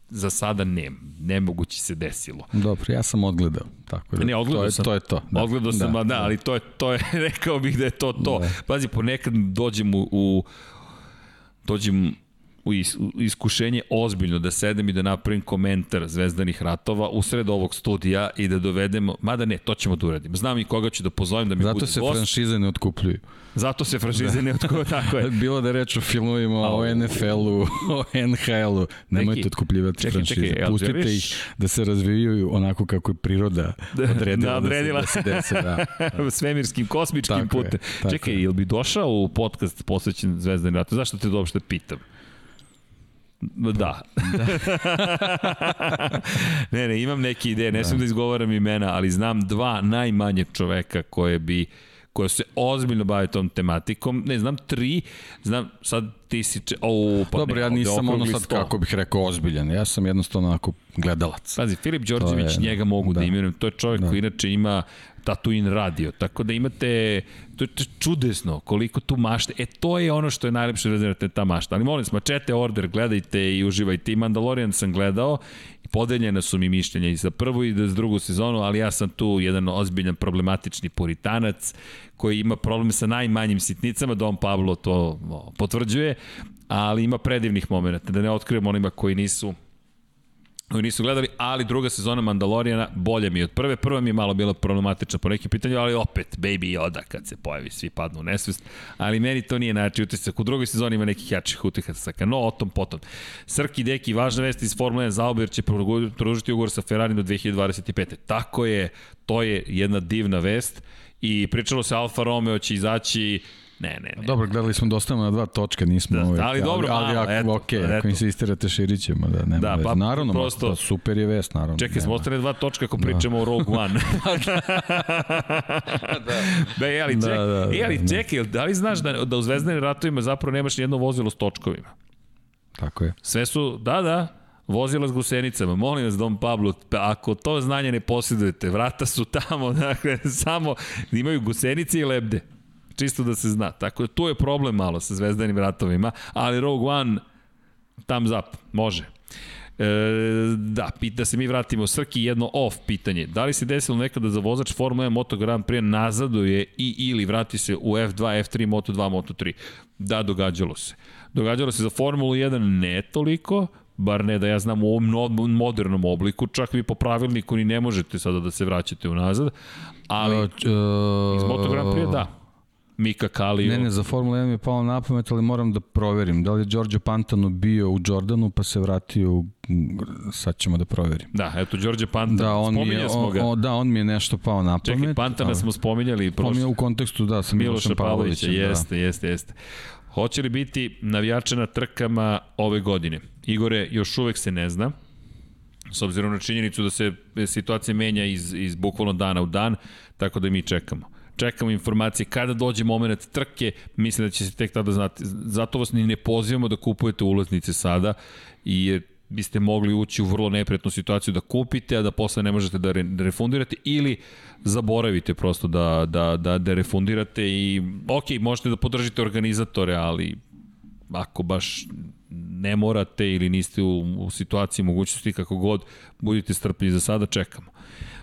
za sada ne, nemoguće se desilo. Dobro, ja sam odgledao. Tako da, ne, odgledao to je, sam. To je to. Da. Odgledao sam, da, da, ali to je, to je, [laughs] rekao bih da je to to. Da. Pazi, ponekad dođem u, u dođem iskušenje ozbiljno da sedem i da napravim komentar Zvezdanih ratova usred ovog studija i da dovedemo, mada ne, to ćemo da uradimo. Znam i koga ću da pozovem da mi Zato bude gost. Zato se franšize ne otkupljuju. Zato se franšize da. ne otkupljuju, [laughs] tako je. Bilo da reč o filmovima, A, o NFL-u, o NHL-u, nemojte otkupljivati čekaj, franšize. Čekaj, Pustite ih da se razvijaju onako kako je priroda odredila, [laughs] da, odredila. da se, da se dese. Da, da. [laughs] Svemirskim, kosmičkim putem. Čekaj, je. jel bi došao u podcast posvećen Zvezdanim ratom? Zašto te uopšte pitam? Da. da. [laughs] ne, ne, imam neke ideje, ne da. sam da izgovaram imena, ali znam dva najmanje čoveka koje bi koja se ozbiljno bave tom tematikom. Ne, znam tri, znam, sad ti si... Če, o, pa Dobro, ne, ja nisam ono sad, sto. kako bih rekao, ozbiljan. Ja sam jednostavno onako gledalac. Pazi, Filip Đorđević, je, njega mogu da, da imenujem. To je čovjek da. koji inače ima Tatooine radio. Tako da imate, to je čudesno koliko tu mašte. E, to je ono što je najlepše vezano ta mašta. Ali molim, smačete order, gledajte i uživajte. I Mandalorian sam gledao podeljene su mi mišljenja i za prvu i za drugu sezonu, ali ja sam tu jedan ozbiljan problematični puritanac koji ima probleme sa najmanjim sitnicama, Don Pablo to potvrđuje, ali ima predivnih momenta, da ne otkrivam onima koji nisu nisu gledali, ali druga sezona Mandalorijana bolje mi od prve. Prva mi je malo bila problematična po nekim pitanju, ali opet Baby Yoda kad se pojavi, svi padnu u nesvest. Ali meni to nije način utisak. U drugoj sezoni ima nekih jačih utisaka. No, o tom potom. Srki Deki, važna vest iz Formule 1 Zauber će produžiti ugovor sa Ferrari do 2025. Tako je, to je jedna divna vest i pričalo se Alfa Romeo će izaći Ne, ne, ne. Dobro, gledali smo dosta na dva točka, nismo da, uvek, ali, dobro, ali, ali ako, eto, ok, eto. ako insistirate širit ćemo, da nema da, pa, naravno, prosto, da, super je vest, naravno. Čekaj, smo ostane dva točka ako da. pričamo o Rogue One. da. [laughs] da, e, ali, ček, da, da, da, e, ali čekaj, da li znaš da, da u Zvezdanim ratovima zapravo nemaš nijedno vozilo s točkovima? Tako je. Sve su, da, da, vozila s gusenicama. Molim vas, Dom Pablo, ako to znanje ne posjedujete, vrata su tamo, [laughs] dakle, samo imaju gusenice i lebde. Čisto da se zna. Tako da tu je problem malo sa zvezdanim ratovima, ali Rogue One thumbs up, može. E, da, da se mi vratimo Srki, jedno off pitanje. Da li se desilo nekada za vozač Formula 1 Moto Grand Prix nazaduje i ili vrati se u F2, F3, Moto2, Moto3? Da, događalo se. Događalo se za Formulu 1 ne toliko, bar ne da ja znam u ovom modernom obliku, čak vi po pravilniku ni ne možete sada da se vraćate unazad, ali uh, iz Moto Grand Prix da. Mika Kaliju. Ne, ne, za Formula 1 mi je palo na pamet, ali moram da proverim. Da li je Đorđe Pantano bio u Jordanu pa se vratio u... Sad ćemo da proverim. Da, eto, Đorđe Pantano, da, on je, smo ga. O, da, on mi je nešto pao na pamet. Čekaj, Pantana ali, smo spominjali. Prošlo... u kontekstu, da, sa Milošem Pavlovićem. Da. Jeste, da. jeste, jeste. Hoće li biti navijače na trkama ove godine? Igore, još uvek se ne zna s obzirom na činjenicu da se situacija menja iz, iz bukvalno dana u dan, tako da mi čekamo čekamo informacije kada dođe moment trke, mislim da će se tek tada znati. Zato vas ni ne pozivamo da kupujete ulaznice sada, i biste mogli ući u vrlo neprijatnu situaciju da kupite, a da posle ne možete da, da refundirate ili zaboravite prosto da, da, da, da refundirate i ok, možete da podržite organizatore, ali ako baš ne morate ili niste u, u situaciji mogućnosti kako god, budite strpljivi za sada, čekamo.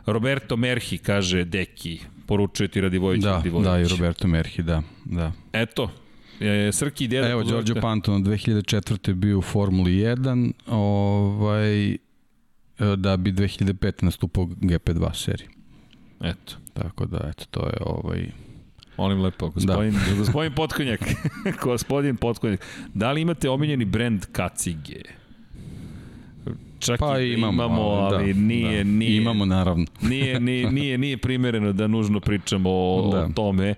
Roberto Merhi kaže Deki, poručuje ti Radivojić. Da, Radivojić. da, i Roberto Merhi, da. da. Eto, E, Srki i Deda... Evo, Đorđe Panton 2004. bio u Formuli 1, ovaj, da bi 2005. nastupao GP2 seriji. Eto. Tako da, eto, to je ovaj... Molim lepo, gospodin, da. gospodin Potkonjak. [laughs] gospodin Potkonjak. Da li imate omiljeni brend kacige? Čak pa i imamo, imamo ali da, nije, da. nije... Imamo, naravno. [laughs] nije, nije, nije, nije primereno da nužno pričamo o, da. o tome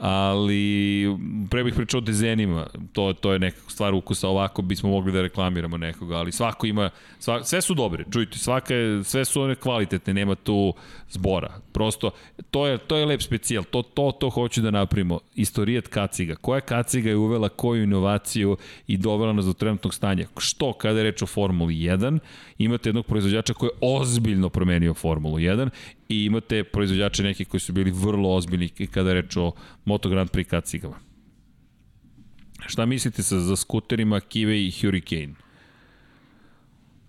ali pre bih pričao o dezenima, to, to je neka stvar ukusa, ovako bismo mogli da reklamiramo nekoga, ali svako ima, svak, sve su dobre, čujte, svaka je, sve su one kvalitetne, nema tu zbora, prosto, to je, to je lep specijal, to, to, to hoću da napravimo, istorijat kaciga, koja kaciga je uvela koju inovaciju i dovela nas do trenutnog stanja, što kada je reč o Formuli 1, imate jednog proizvođača koji je ozbiljno promenio Formulu 1 i imate proizvođače neki koji su bili vrlo ozbiljni kada je reč o Moto Grand Prix kacigama. Šta mislite sa, za skuterima Kive i Hurricane?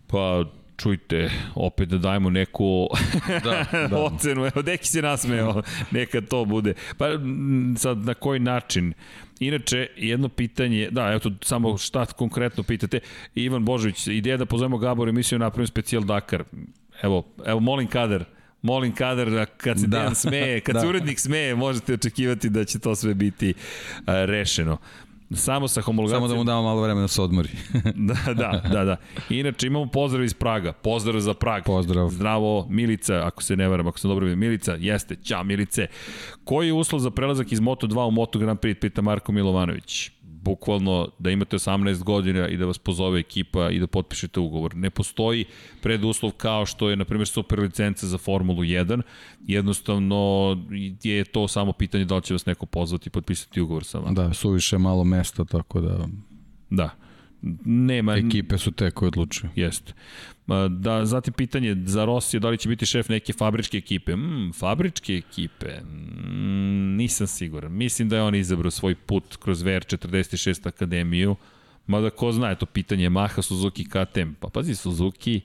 Pa, čujte, opet da dajemo neku [laughs] da, da. ocenu. Evo, deki se nasmeo, neka to bude. Pa, sad, na koji način? Inače, jedno pitanje, da, evo to samo šta konkretno pitate. Ivan Božović, ideja da pozovemo Gabor emisiju napravim specijal Dakar. Evo, evo molim kadar, molim kadar da kad se da. Dejan smeje, kad da. se urednik smeje, možete očekivati da će to sve biti uh, rešeno. Samo sa homologacijom. Samo da mu damo malo vremena da se odmori. [laughs] da, da, da, da. Inače imamo pozdrav iz Praga. Pozdrav za Prag. Pozdrav. Zdravo Milica, ako se ne varam, ako sam dobro vidio. Milica, jeste, ćao Milice. Koji je uslov za prelazak iz Moto2 u Moto Grand Prix, pita Marko Milovanović bukvalno da imate 18 godina i da vas pozove ekipa i da potpišete ugovor. Ne postoji preduslov kao što je, na primjer, super licenca za Formulu 1. Jednostavno je to samo pitanje da li će vas neko pozvati i potpisati ugovor sa vama. Da, suviše malo mesta, tako da... Da. Nema... Ekipe su te koje odlučuju. Jeste. Da, zatim pitanje za Rossi, da li će biti šef neke fabričke ekipe? Mm, fabričke ekipe? Mm, nisam siguran. Mislim da je on izabrao svoj put kroz VR46 akademiju. Mada ko zna, to pitanje Maha, Suzuki, KTM. Pa pazi, Suzuki...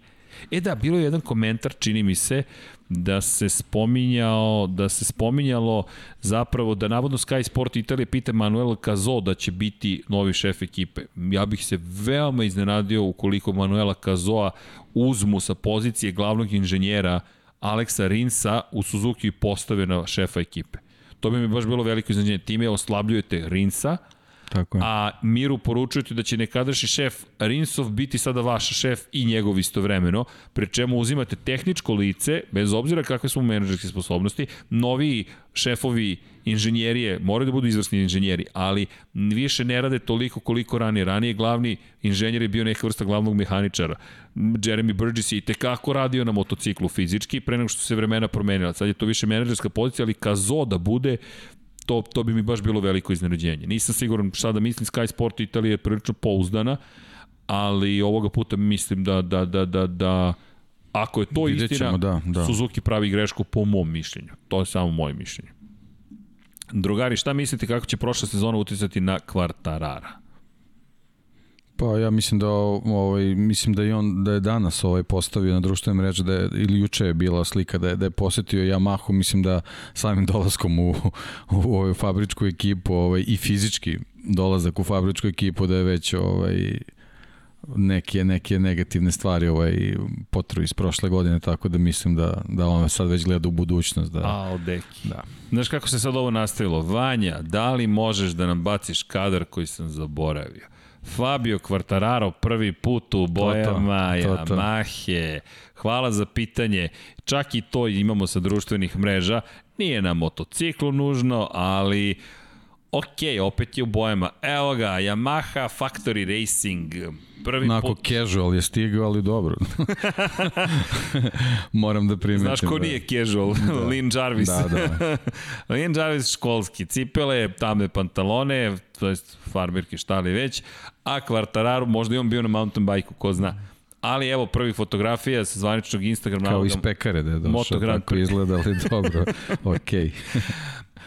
E da, bilo je jedan komentar, čini mi se, da se spominjao, da se spominjalo zapravo da navodno Sky Sport Italije pita Manuel Cazo da će biti novi šef ekipe. Ja bih se veoma iznenadio ukoliko Manuela Cazoa uzmu sa pozicije glavnog inženjera Aleksa Rinsa u Suzuki i postave na šefa ekipe. To bi mi baš bilo veliko iznenađenje. Time oslabljujete Rinsa, Tako je. A Miru poručujete da će nekadašnji šef Rinsov biti sada vaš šef i njegov istovremeno, pre čemu uzimate tehničko lice, bez obzira kakve su menadžerske sposobnosti, novi šefovi inženjerije, moraju da budu izvrsni inženjeri, ali više ne rade toliko koliko ranije. Ranije glavni inženjer je bio neka vrsta glavnog mehaničara. Jeremy Burgess je i tekako radio na motociklu fizički, pre nego što se vremena promenila. Sad je to više menadžerska pozicija, ali kazo da bude to, to bi mi baš bilo veliko iznenađenje. Nisam siguran šta da mislim, Sky Sport Italija je prilično pouzdana, ali ovoga puta mislim da, da, da, da, da ako je to Vidjet istina, ćemo, da, da. Suzuki pravi grešku po mom mišljenju. To je samo moje mišljenje. Drugari, šta mislite kako će prošla sezona uticati na Kvartarara? Pa ja mislim da ovaj mislim da i on da je danas ovaj postavio na društvenoj mreži da je, ili juče je bila slika da je da je posetio Yamahu, mislim da samim dolaskom u u ovu fabričku ekipu, ovaj i fizički dolazak u fabričku ekipu da je već ovaj neke neke negativne stvari ovaj potru iz prošle godine tako da mislim da da on sad već gleda u budućnost da A deki. Da. Znaš kako se sad ovo nastavilo? Vanja, da li možeš da nam baciš kadar koji sam zaboravio? Fabio Quartararo prvi put u bojama Yamahe. Hvala za pitanje. Čak i to imamo sa društvenih mreža. Nije na motociklu nužno, ali ok, opet je u bojama. Evo ga, Yamaha Factory Racing. Prvi Onako put... casual je stigao, ali dobro. [laughs] Moram da primetim. Znaš ko da. nije casual? Da. [laughs] Lin Jarvis. Da, da. [laughs] Lin Jarvis školski. Cipele, tamne pantalone, to jest farmirke, šta li već. A Quartararo, možda i on bio na mountain bike-u, ko zna. Ali evo prvi fotografija sa zvaničnog Instagram Kao iz pekare da je došao, tako izgleda, ali dobro, okej. Okay.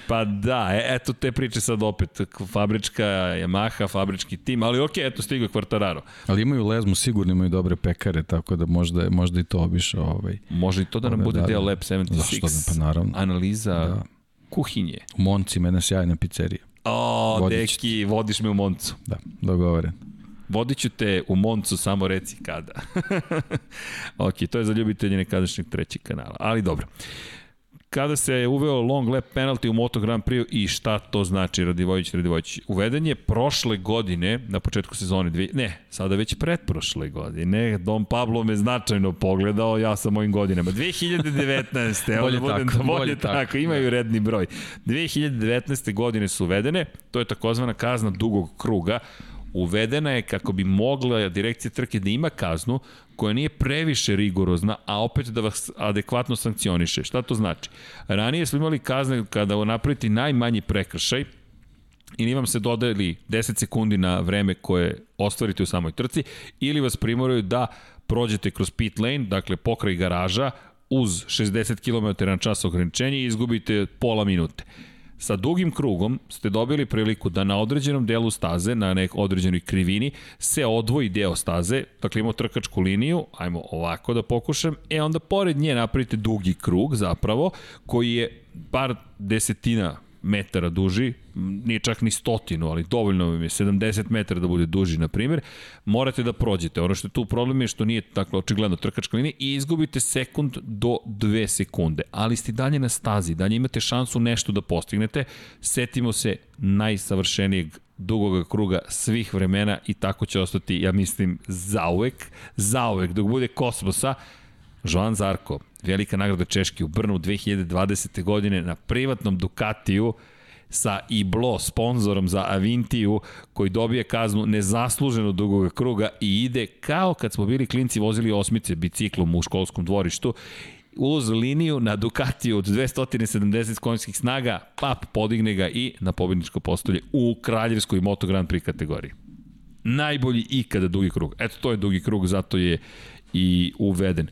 Pa da, e, eto te priče sad opet, fabrička Yamaha, fabrički tim, ali okej, eto stigo je Quartararo. Ali imaju lezmu, sigurno imaju dobre pekare, tako da možda, možda i to obišao. Ovaj, Može i to da nam bude da, deo Lab 76. Zašto ne, pa naravno. Analiza da. kuhinje. U Monci, mene sjajna pizzerija. O, deki, vodiš me u Moncu. Da, dogovoren. Vodit ću te u Moncu, samo reci kada. [laughs] ok, to je za ljubitelje nekadašnjeg trećeg kanala, ali dobro. Kada se uveo long lap penalty u Moto Grand Prix i šta to znači Radivojić Radivojić? Uveden je prošle godine, na početku sezone, dvije, ne, sada već pretprošle godine, Dom Pablo me značajno pogledao, ja sam mojim godinama. 2019. Da bolje, budem, tako, bolje, bolje tako, tako, imaju da. redni broj. 2019. godine su uvedene, to je takozvana kazna dugog kruga, uvedena je kako bi mogla direkcija trke da ima kaznu koja nije previše rigorozna, a opet da vas adekvatno sankcioniše. Šta to znači? Ranije smo imali kazne kada napraviti najmanji prekršaj, ili vam se dodali 10 sekundi na vreme koje ostvarite u samoj trci, ili vas primoraju da prođete kroz pit lane, dakle pokraj garaža, uz 60 km na čas ograničenje i izgubite pola minute. Sa dugim krugom ste dobili priliku da na određenom delu staze, na nek određenoj krivini, se odvoji deo staze, dakle imamo trkačku liniju, ajmo ovako da pokušam, e onda pored nje napravite dugi krug zapravo, koji je par desetina metara duži, nije čak ni stotinu, ali dovoljno vam je 70 metara da bude duži, na primjer, morate da prođete. Ono što je tu problem je što nije tako očigledno trkačka linija i izgubite sekund do 2 sekunde, ali ste dalje na stazi, dalje imate šansu nešto da postignete. Setimo se najsavršenijeg dugoga kruga svih vremena i tako će ostati, ja mislim, zauvek, zauvek, dok bude kosmosa, Joan Zarko, velika nagrada Češke u Brnu 2020. godine na privatnom Ducatiju sa Iblo, sponzorom za Avintiju, koji dobije kaznu nezasluženo dugog kruga i ide kao kad smo bili klinci vozili osmice biciklom u školskom dvorištu uz liniju na Ducatiju od 270 konjskih snaga, pap podigne ga i na pobedničko postolje u kraljevskoj Moto Grand Prix kategoriji. Najbolji ikada dugi krug. Eto, to je dugi krug, zato je i uveden.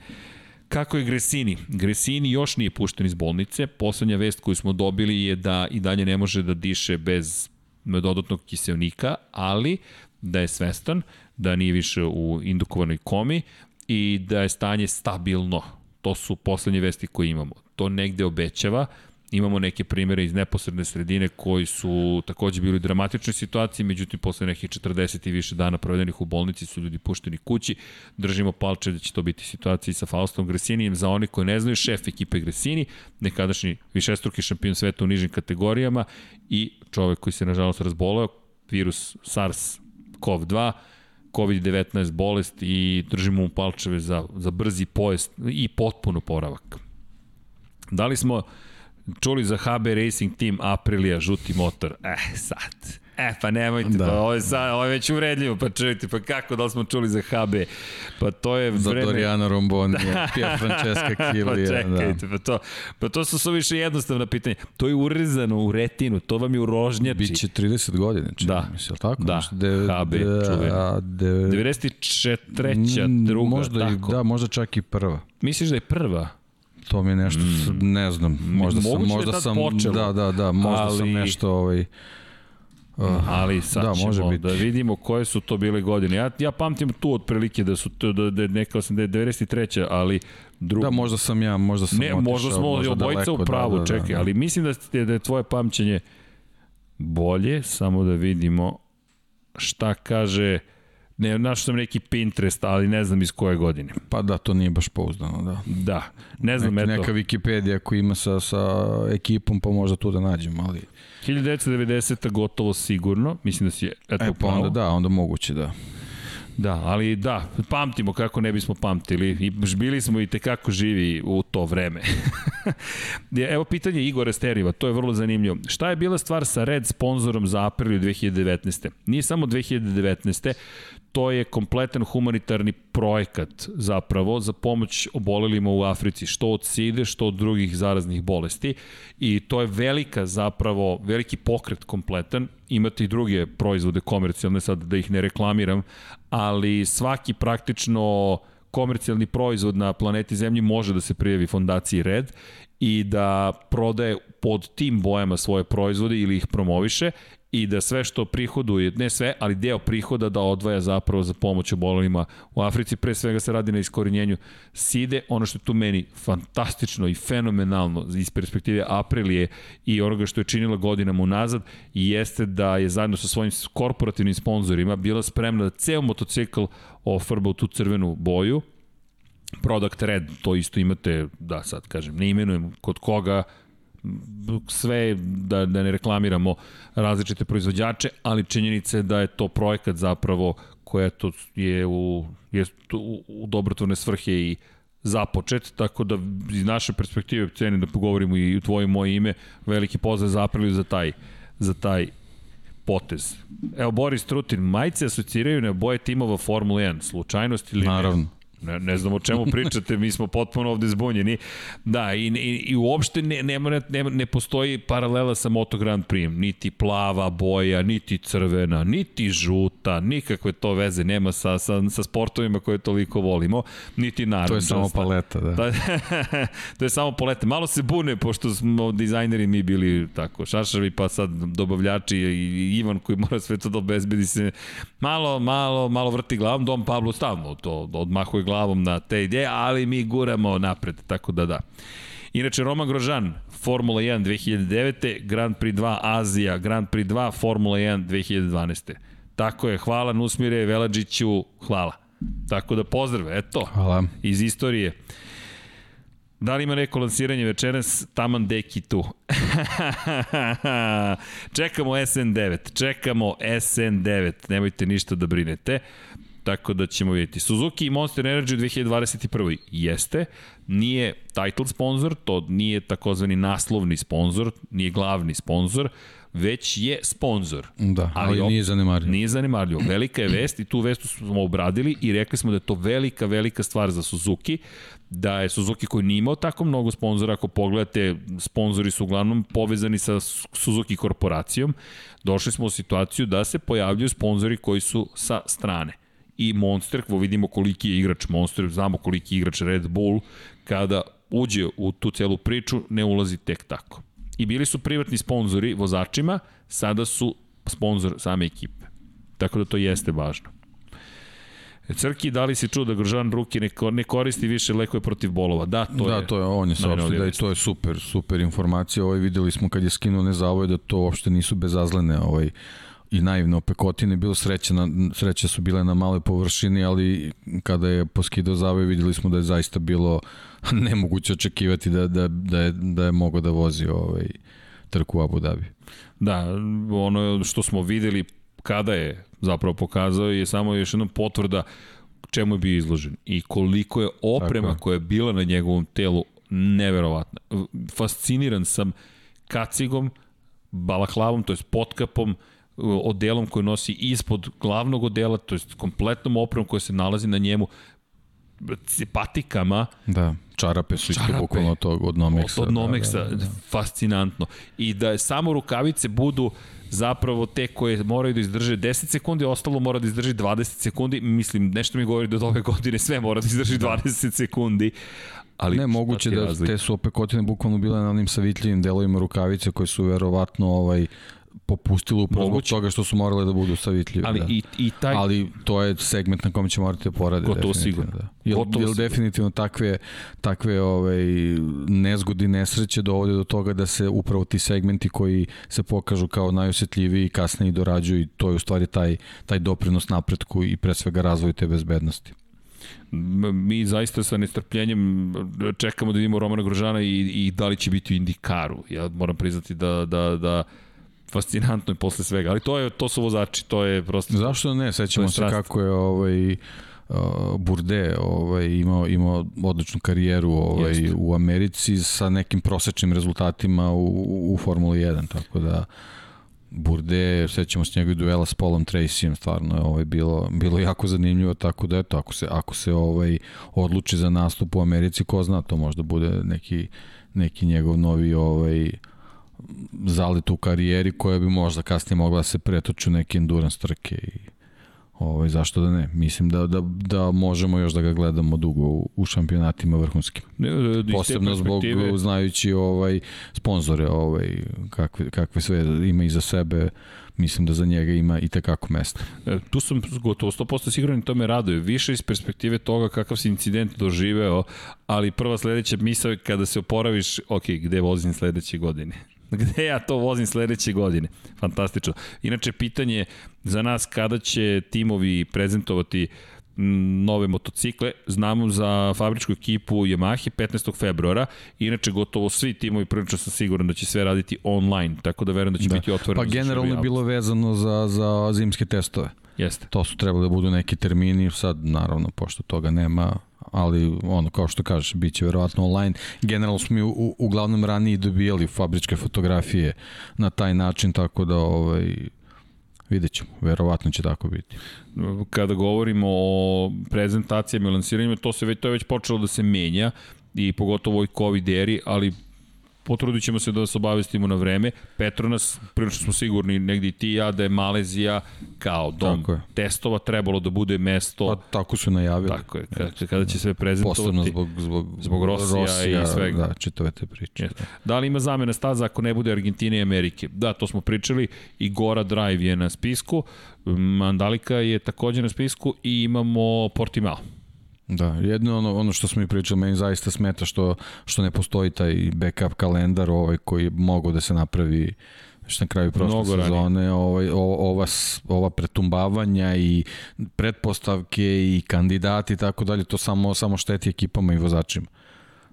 Kako je Gresini? Gresini još nije pušten iz bolnice. Poslednja vest koju smo dobili je da i dalje ne može da diše bez dodatnog kiselnika, ali da je svestan, da nije više u indukovanoj komi i da je stanje stabilno. To su poslednje vesti koje imamo. To negde obećava Imamo neke primere iz neposredne sredine koji su takođe bili u dramatičnoj situaciji, međutim posle nekih 40 i više dana provedenih u bolnici su ljudi pušteni kući. Držimo palče da će to biti situacija sa Faustom Gresinijem. Za oni koji ne znaju, šef ekipe Gresini, nekadašnji višestruki šampion sveta u nižim kategorijama i čovek koji se nažalost razboleo, virus SARS-CoV-2, COVID-19 bolest i držimo mu palčeve za, za brzi pojest i potpuno poravak. Da li smo čuli za HB Racing Team Aprilia, žuti motor. Eh, sad. E, pa nemojte, da. pa ovo je, sad, ovo je već uredljivo, pa čujte, pa kako, da li smo čuli za HB? Pa to je za vreme... Za Doriana Romboni, [laughs] da. Pia Francesca Kilija. pa čekajte, da. pa to, pa to su više jednostavna pitanja. To je urezano u retinu, to vam je u rožnjači. Biće 30 godina, čini da. mi se, tako? Da, de, HB, de, čuven. De, 94. druga, možda tako. I, da, možda čak i prva. Misliš da je prva? To mi je nešto, mm. ne znam, možda sam, možda da sam, počelo, da, da, da, možda ali, sam nešto, ovaj, Uh, ali sad da, može biti. da vidimo koje su to bile godine. Ja, ja pamtim tu otprilike da su to, da, da neka sam da je 93. ali drugo. Da, možda sam ja, možda sam Ne, otišao, možda smo možda obojica u pravu, da, da, čekaj, da. ali mislim da, je, da je tvoje pamćenje bolje, samo da vidimo šta kaže Ne, našao sam neki Pinterest, ali ne znam iz koje godine. Pa da, to nije baš pouzdano, da. Da, ne znam, Nek, eto. Neka Wikipedia koja ima sa, sa ekipom, pa možda tu da nađem, ali... 1990. gotovo sigurno, mislim da si, eto, e, pa onda da, onda moguće da. Da, ali da, pamtimo kako ne bismo pamtili i bili smo i tekako živi u to vreme. [laughs] Evo pitanje Igora Steriva, to je vrlo zanimljivo. Šta je bila stvar sa Red sponzorom za aprilju 2019. Nije samo 2019 to je kompletan humanitarni projekat zapravo za pomoć obolelima u Africi, što od SIDE, što od drugih zaraznih bolesti. I to je velika zapravo, veliki pokret kompletan, imate i druge proizvode komercijalne, sad da ih ne reklamiram, ali svaki praktično komercijalni proizvod na planeti Zemlji može da se prijavi fondaciji Red i da prodaje pod tim bojama svoje proizvode ili ih promoviše i da sve što prihoduje, ne sve, ali deo prihoda da odvaja zapravo za pomoć obolelima u Africi, pre svega se radi na iskorinjenju side, ono što je tu meni fantastično i fenomenalno iz perspektive Aprilije i onoga što je činila godinama unazad, jeste da je zajedno sa svojim korporativnim sponsorima bila spremna da ceo motocikl ofrba u tu crvenu boju, Product Red, to isto imate, da sad kažem, ne imenujem kod koga, sve da, da ne reklamiramo različite proizvođače, ali činjenica je da je to projekat zapravo koja to je u, je u, u dobrotvorne svrhe i započet, tako da iz naše perspektive cenim da pogovorimo i u tvoje moje ime, veliki pozdrav za Apriliju za taj, za taj potez. Evo Boris Trutin, majice asociraju na boje timova Formula 1, slučajnost ili Naravno. ne? Ne, ne znam o čemu pričate, mi smo potpuno ovde zbunjeni. Da, i, i, i uopšte ne, ne, ne, ne postoji paralela sa Moto Grand Prix. Niti plava boja, niti crvena, niti žuta, nikakve to veze nema sa, sa, sa sportovima koje toliko volimo, niti naravno. To je samo paleta, da. da [laughs] to je samo paleta. Malo se bune, pošto smo dizajneri mi bili tako šašavi, pa sad dobavljači i Ivan koji mora sve to da obezbedi se malo, malo, malo vrti glavom, Dom Pablo stavno to odmahuje glavom na te ideje, ali mi guramo napred, tako da da. Inače, Roman Grožan, Formula 1 2009. Grand Prix 2 Azija, Grand Prix 2 Formula 1 2012. Tako je, hvala Nusmire Veladžiću, hvala. Tako da pozdrav, eto, hvala. iz istorije. Da li ima neko lansiranje večeras? Taman deki tu. [laughs] čekamo SN9, čekamo SN9, nemojte ništa da brinete. Tako da ćemo vidjeti. Suzuki i Monster Energy u 2021. jeste, nije title sponsor, to nije takozvani naslovni sponsor, nije glavni sponsor, već je sponsor. Da, ali, ali nije zanemarljivo. Nije zanemarljivo. Velika je vest i tu vestu smo obradili i rekli smo da je to velika, velika stvar za Suzuki, da je Suzuki koji nije imao tako mnogo sponzora, ako pogledate, sponzori su uglavnom povezani sa Suzuki korporacijom, došli smo u situaciju da se pojavljuju sponzori koji su sa strane i Monster, kvo vidimo koliki je igrač Monster, znamo koliki je igrač Red Bull, kada uđe u tu celu priču, ne ulazi tek tako. I bili su privatni sponzori vozačima, sada su sponzor same ekipe. Tako da to jeste važno. E, Crki, da li si čuo da Grožan Ruki ne, ne koristi više lekove protiv bolova? Da, to da, je. Da, to je, on je saopštio da i to je super, super informacija. Ovaj videli smo kad je skinuo nezavoj da to uopšte nisu bezazlene ovaj, i naivne opekotine, bilo sreće, na, sreće su bile na maloj površini, ali kada je poskidao zavoj videli smo da je zaista bilo [laughs] nemoguće očekivati da, da, da, je, da je mogo da vozi ovaj, trku u Abu Dhabi. Da, ono što smo videli kada je zapravo pokazao je samo još jedna potvrda čemu je bio izložen i koliko je oprema Tako. koja je bila na njegovom telu neverovatna. Fasciniran sam kacigom, balaklavom, to je potkapom, odelom koji nosi ispod glavnog odela, to je kompletnom opremom koja se nalazi na njemu, patikama. Da, čarape su isto bukvalno tog od Nomeksa. Od, od Nomeksa, da, da, da. fascinantno. I da samo rukavice budu zapravo te koje moraju da izdrže 10 sekundi, ostalo mora da izdrži 20 sekundi. Mislim, nešto mi govori da od ove godine sve mora da izdrži 20 sekundi. Ali ne, moguće da razlika? te su opekotine bukvalno bile na onim savitljivim delovima rukavice koje su verovatno ovaj, popustilo upravo zbog toga što su morale da budu savitljive. Ali, da. i, i taj... Ali to je segment na kome će morati da porade. Gotovo sigurno. Da. Jel, Gotovo jel sigurno. definitivno takve, takve ovaj, nezgodi nesreće dovode do toga da se upravo ti segmenti koji se pokažu kao najosetljiviji kasnije dorađuju i to je u stvari taj, taj doprinos napretku i pre svega razvoju te bezbednosti mi zaista sa nestrpljenjem čekamo da vidimo Romana Grožana i, i da li će biti u Indikaru. Ja moram priznati da, da, da fascinantno je posle svega, ali to je to su vozači, to je prosto Zašto ne? Sećamo se kako je ovaj uh, Burde ovaj imao imao odličnu karijeru ovaj Jeste. u Americi sa nekim prosečnim rezultatima u, u Formuli 1, tako da Burde, sećamo se njegovih duela s Polom Tracyjem, stvarno je ovaj bilo bilo jako zanimljivo, tako da eto, ako se ako se ovaj odluči za nastup u Americi, ko zna, to možda bude neki neki njegov novi ovaj zalet u karijeri koja bi možda kasnije mogla da se pretoči u neke endurance trke i ovaj, zašto da ne? Mislim da, da, da možemo još da ga gledamo dugo u, u šampionatima vrhunskim. Ne, Posebno zbog znajući ovaj sponzore ovaj, kakve, kakve sve ima iza sebe mislim da za njega ima i tekako mesta. E, tu sam gotovo 100% siguran i to me raduje. Više iz perspektive toga kakav si incident doživeo, ali prva sledeća misla kada se oporaviš, ok, gde vozim sledeće godine? [laughs] Gde ja to vozim sledeće godine? Fantastično. Inače, pitanje za nas kada će timovi prezentovati nove motocikle. Znamo za fabričku ekipu Yamaha 15. februara. Inače, gotovo svi timovi, prilično sam siguran da će sve raditi online, tako da verujem da će da. biti otvoreno. Pa generalno je bilo vezano za, za zimske testove. Jeste. To su trebali da budu neki termini, sad naravno, pošto toga nema, ali ono, kao što kažeš, bit će verovatno online. Generalno smo mi u, uglavnom ranije dobijali fabričke fotografije na taj način, tako da ovaj, vidjet ćemo, verovatno će tako biti. Kada govorimo o prezentacijama i lansiranjima, to, se već, to je već počelo da se menja i pogotovo u ovoj COVID eri, ali potrudit ćemo se da vas obavestimo na vreme. Petronas, prilično smo sigurni, negdje i ti ja, da je Malezija kao dom testova trebalo da bude mesto... Pa tako su najavili. Tako je, kada, kada će sve prezentovati. Posebno zbog, zbog, zbog Rosija, Rosija i svega. Da, čitave te priče. Yes. Da. da li ima zamena staza ako ne bude Argentine i Amerike? Da, to smo pričali. I Gora Drive je na spisku. Mandalika je takođe na spisku i imamo Portimao. Da, jedno ono, ono što smo mi pričali, meni zaista smeta što, što ne postoji taj backup kalendar ovaj koji je mogao da se napravi što na kraju prošle Mnogo sezone, ovaj, ova, ova pretumbavanja i pretpostavke i kandidati i tako dalje, to samo, samo šteti ekipama i vozačima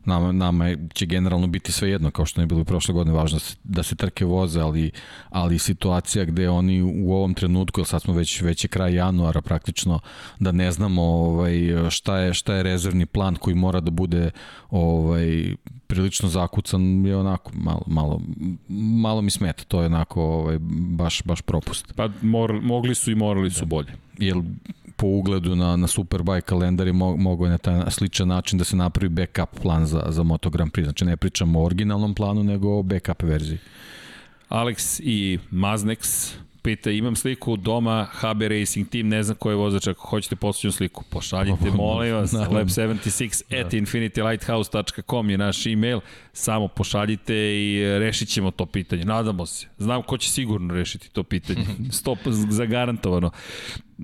nama, nama će generalno biti sve jedno, kao što ne bilo i prošle godine, važno da se, da se trke voze, ali, ali situacija gde oni u ovom trenutku, jer sad smo već, već je kraj januara praktično, da ne znamo ovaj, šta, je, šta je rezervni plan koji mora da bude ovaj, prilično zakucan je onako malo, malo, malo mi smeta, to je onako ovaj, baš, baš propust. Pa mor, mogli su i morali su bolje. Jel po ugledu na, na Superbike kalendar je mo, mogo na taj sličan način da se napravi backup plan za, za Moto Grand Prix. Znači ne pričamo o originalnom planu, nego o backup verziji. Alex i Maznex pita, imam sliku doma HB Racing Team, ne znam ko je vozač, ako hoćete poslućenu sliku, pošaljite, molim vas, lab76 at da. infinitylighthouse.com je naš e-mail, samo pošaljite i rešit ćemo to pitanje, nadamo se. Znam ko će sigurno rešiti to pitanje, [laughs] stop zagarantovano.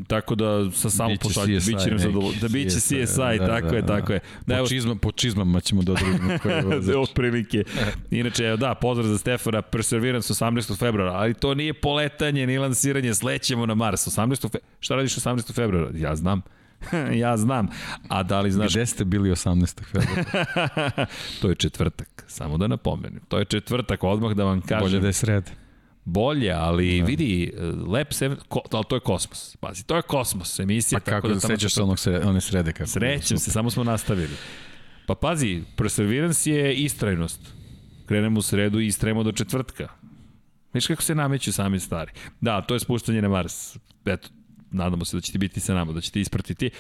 Tako da sa samo pošalju, biće nam zadovoljno. Da biće CSI, CSI da, tako da, je, da. tako je. Da, po, čizma, po čizmama ćemo da odredimo [laughs] koje vozač. Otprilike. Inače, da, pozdrav za Stefana, Perseverance 18. februara, ali to nije poletanje ni lansiranje, slećemo na Mars. 18. Fe... Šta radiš 18. februara? Ja znam. [laughs] ja znam. A da li znaš... Gde ste bili 18. februara? [laughs] to je četvrtak, samo da napomenem. To je četvrtak, odmah da vam kažem. Bolje da je sred bolje, ali da. vidi, Lab 7, ko, ali to je kosmos. Pazi, to je kosmos, emisija. Pa kako tako da, sećaš se onog se, one srede? Kako Srećem se, samo smo nastavili. Pa pazi, Perseverance je istrajnost. Krenemo u sredu i istrajemo do četvrtka. Viš kako se nameću sami stvari. Da, to je spuštanje na Mars. Eto, nadamo se da ćete biti sa nama, da ćete ispratiti.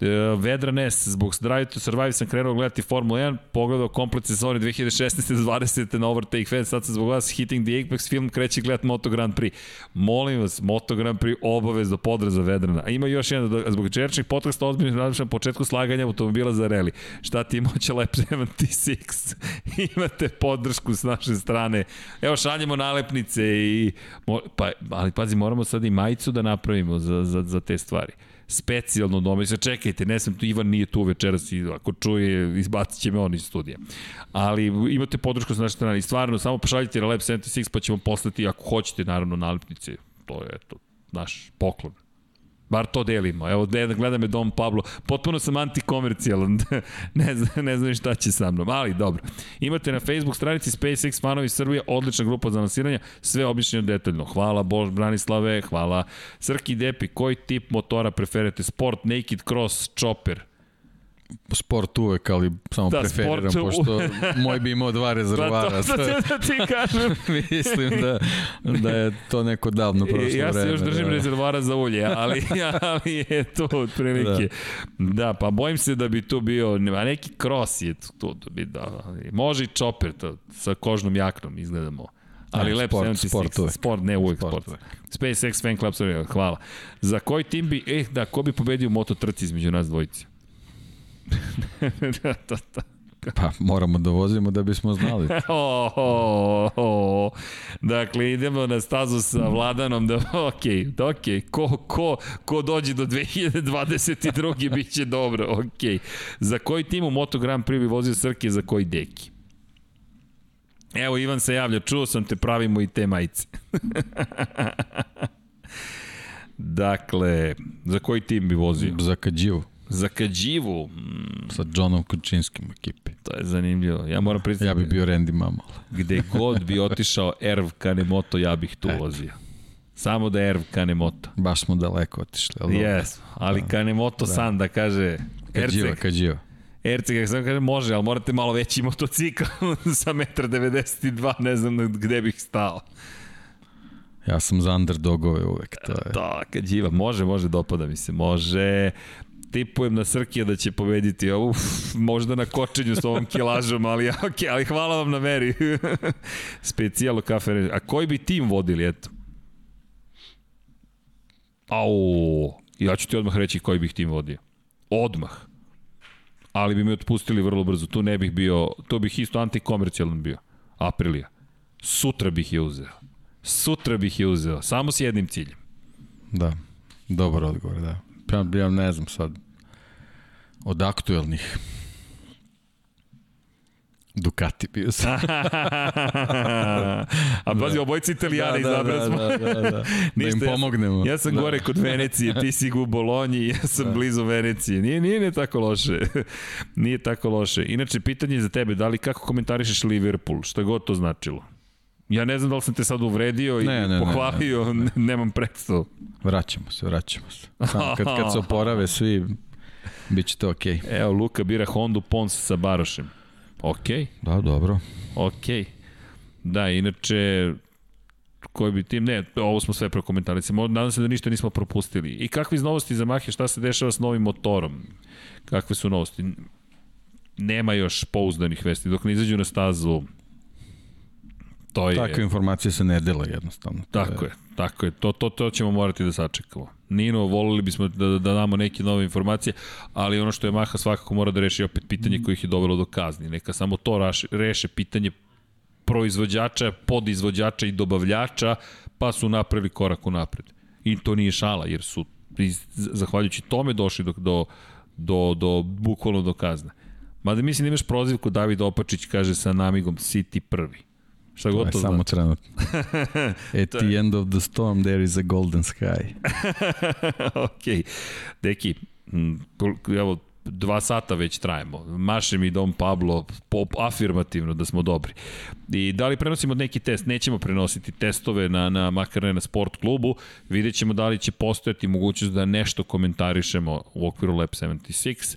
E, Vedra Nes, zbog Drive to Survive sam krenuo gledati Formula 1, pogledao komplet sezoni 2016. do 20. na Overtake Fan, sad sam zbog vas Hitting the Apex film kreće gledati Moto Grand Prix. Molim vas, Moto Grand Prix obavezno podra za Vedrana. A ima još jedan, da, zbog čerčnih podcasta ozbiljno razmišljam početku slaganja automobila za reli. Šta ti moće Lep 76? [laughs] Imate podršku s naše strane. Evo šaljemo nalepnice i pa ali pazi moramo sad i majicu da napravimo za, za, za te stvari specijalno doma. se čekajte, ne sam tu, Ivan nije tu večeras i ako čuje, izbacit će me on iz studija. Ali imate podršku sa naše strane i stvarno, samo pošaljite na Lab 76 pa ćemo poslati, ako hoćete, naravno, nalepnice. To je to, naš poklon. Bar to delimo. Evo, gleda me Dom Pablo. Potpuno sam antikomercijalan. [laughs] ne, znam, ne znam šta će sa mnom. Ali, dobro. Imate na Facebook stranici SpaceX Fanovi Srbija, odlična grupa za lansiranje, sve obično detaljno. Hvala Bož Branislave, hvala Srki Depi, koji tip motora preferite? Sport, Naked Cross, Chopper? Sport uvek, ali samo da, preferiram, sport... pošto [laughs] moj bi imao dva rezervara. Da, to, to, to, to ti kažem. [laughs] Mislim da, da je to neko davno prošlo vreme. Ja se još držim da. rezervara za ulje, ali, [laughs] ali je to otprilike. Da. da, pa bojim se da bi tu bio, a neki cross je tu, da bi, da, može i chopper to, sa kožnom jaknom izgledamo Ali Ne, Lab sport, 76, sport uvek. sport, ne uvek Sport sport. uvek. SpaceX Fan Club, sorry, hvala. Za koji tim bi, eh, da, ko bi pobedio moto trci između nas dvojice? [laughs] da, da, da. Pa moramo da vozimo da bismo znali. O, o, o. Dakle, idemo na stazu sa Vladanom da, [laughs] ok, ok, ko, ko, ko dođe do 2022. [laughs] bit će dobro, ok. Za koji tim u Moto Grand Prix bi vozio Srke, za koji deki? Evo, Ivan se javlja, čuo sam te, pravimo i te majice. dakle, za koji tim bi vozio? Za Kadživu. Za Kadživu, mm, Sa Johnom Kučinskim u ekipi. to je zanimljivo. Ja moram priznati... Ja bi bio Randy Mamal. Gde god bi otišao Erv Kanemoto, ja bih tu vozio. Samo da je Erv Kanemoto. Baš smo daleko otišli. Ali. Yes, ali Kanemoto da. san da kaže Kadživa, Erceg, Kadživa. Erceg, kako sam kaže, može, ali morate malo veći motocikl [laughs] sa 1,92 m, ne znam gde bih stao. Ja sam za underdogove uvek. To je. Da, Kadživa, može, može, dopada mi se, može. Tipujem na Srkija da će pobediti, uf, možda na kočenju s ovom kilažom, ali, okay, ali hvala vam na meri. [laughs] Specijalo kafe. A koji bi tim vodili, eto? Au, ja ću ti odmah reći koji bih tim vodio. Odmah. Ali bi mi otpustili vrlo brzo. Tu ne bih bio, to bih isto antikomercijalan bio. Aprilija. Sutra bih je uzeo. Sutra bih je uzeo. Samo s jednim ciljem. Da, dobar odgovor, da. Ja, ja ne znam sad, od aktuelnih Ducati bio sam. [laughs] A pazi, da. obojice italijani da, izabrali smo. Da, da, da, da. [laughs] da im pomognemo. Ja sam da. gore kod Venecije, ti si u Bolonji, ja sam da. blizu Venecije. Nije, nije, nije tako loše. [laughs] nije tako loše. Inače, pitanje je za tebe, da li kako komentarišeš Liverpool, šta god to značilo? Ja ne znam da li sam te sad uvredio i ne, ne, pohvalio, ne, ne, ne. nemam predstavu. Vraćamo se, vraćamo se. Samo kad, kad se [laughs] oporave svi, bit će to okej. Okay. Evo, Luka bira Hondu Pons sa Barošem. Okej. Okay. Da, dobro. Okej. Okay. Da, inače, koji bi tim, ne, ovo smo sve prokomentarisali, nadam se da ništa nismo propustili. I kakvi iz novosti za Mahe, šta se dešava s novim motorom? Kakve su novosti? Nema još pouzdanih vesti, dok ne izađu na stazu, to je... Takve informacije se ne dela jednostavno. Tako je, je tako je. To, to, to ćemo morati da sačekamo. Nino, volili bismo da, da damo neke nove informacije, ali ono što je Maha svakako mora da reši opet pitanje koje ih je dovelo do kazni. Neka samo to raši, reše pitanje proizvođača, podizvođača i dobavljača, pa su napravili korak u napred. I to nije šala, jer su zahvaljujući tome došli do, do, do, do bukvalno do kazne. Mada mislim da imaš prozivku David Opačić kaže sa namigom City prvi. Šta to, [laughs] to je samo znači. trenutno. At the end of the storm there is a golden sky. [laughs] ok. Deki, evo, dva sata već trajemo. Maše mi Dom Pablo pop, afirmativno da smo dobri. I da li prenosimo neki test? Nećemo prenositi testove na, na makar ne na sport klubu. Vidjet ćemo da li će postojati mogućnost da nešto komentarišemo u okviru Lab 76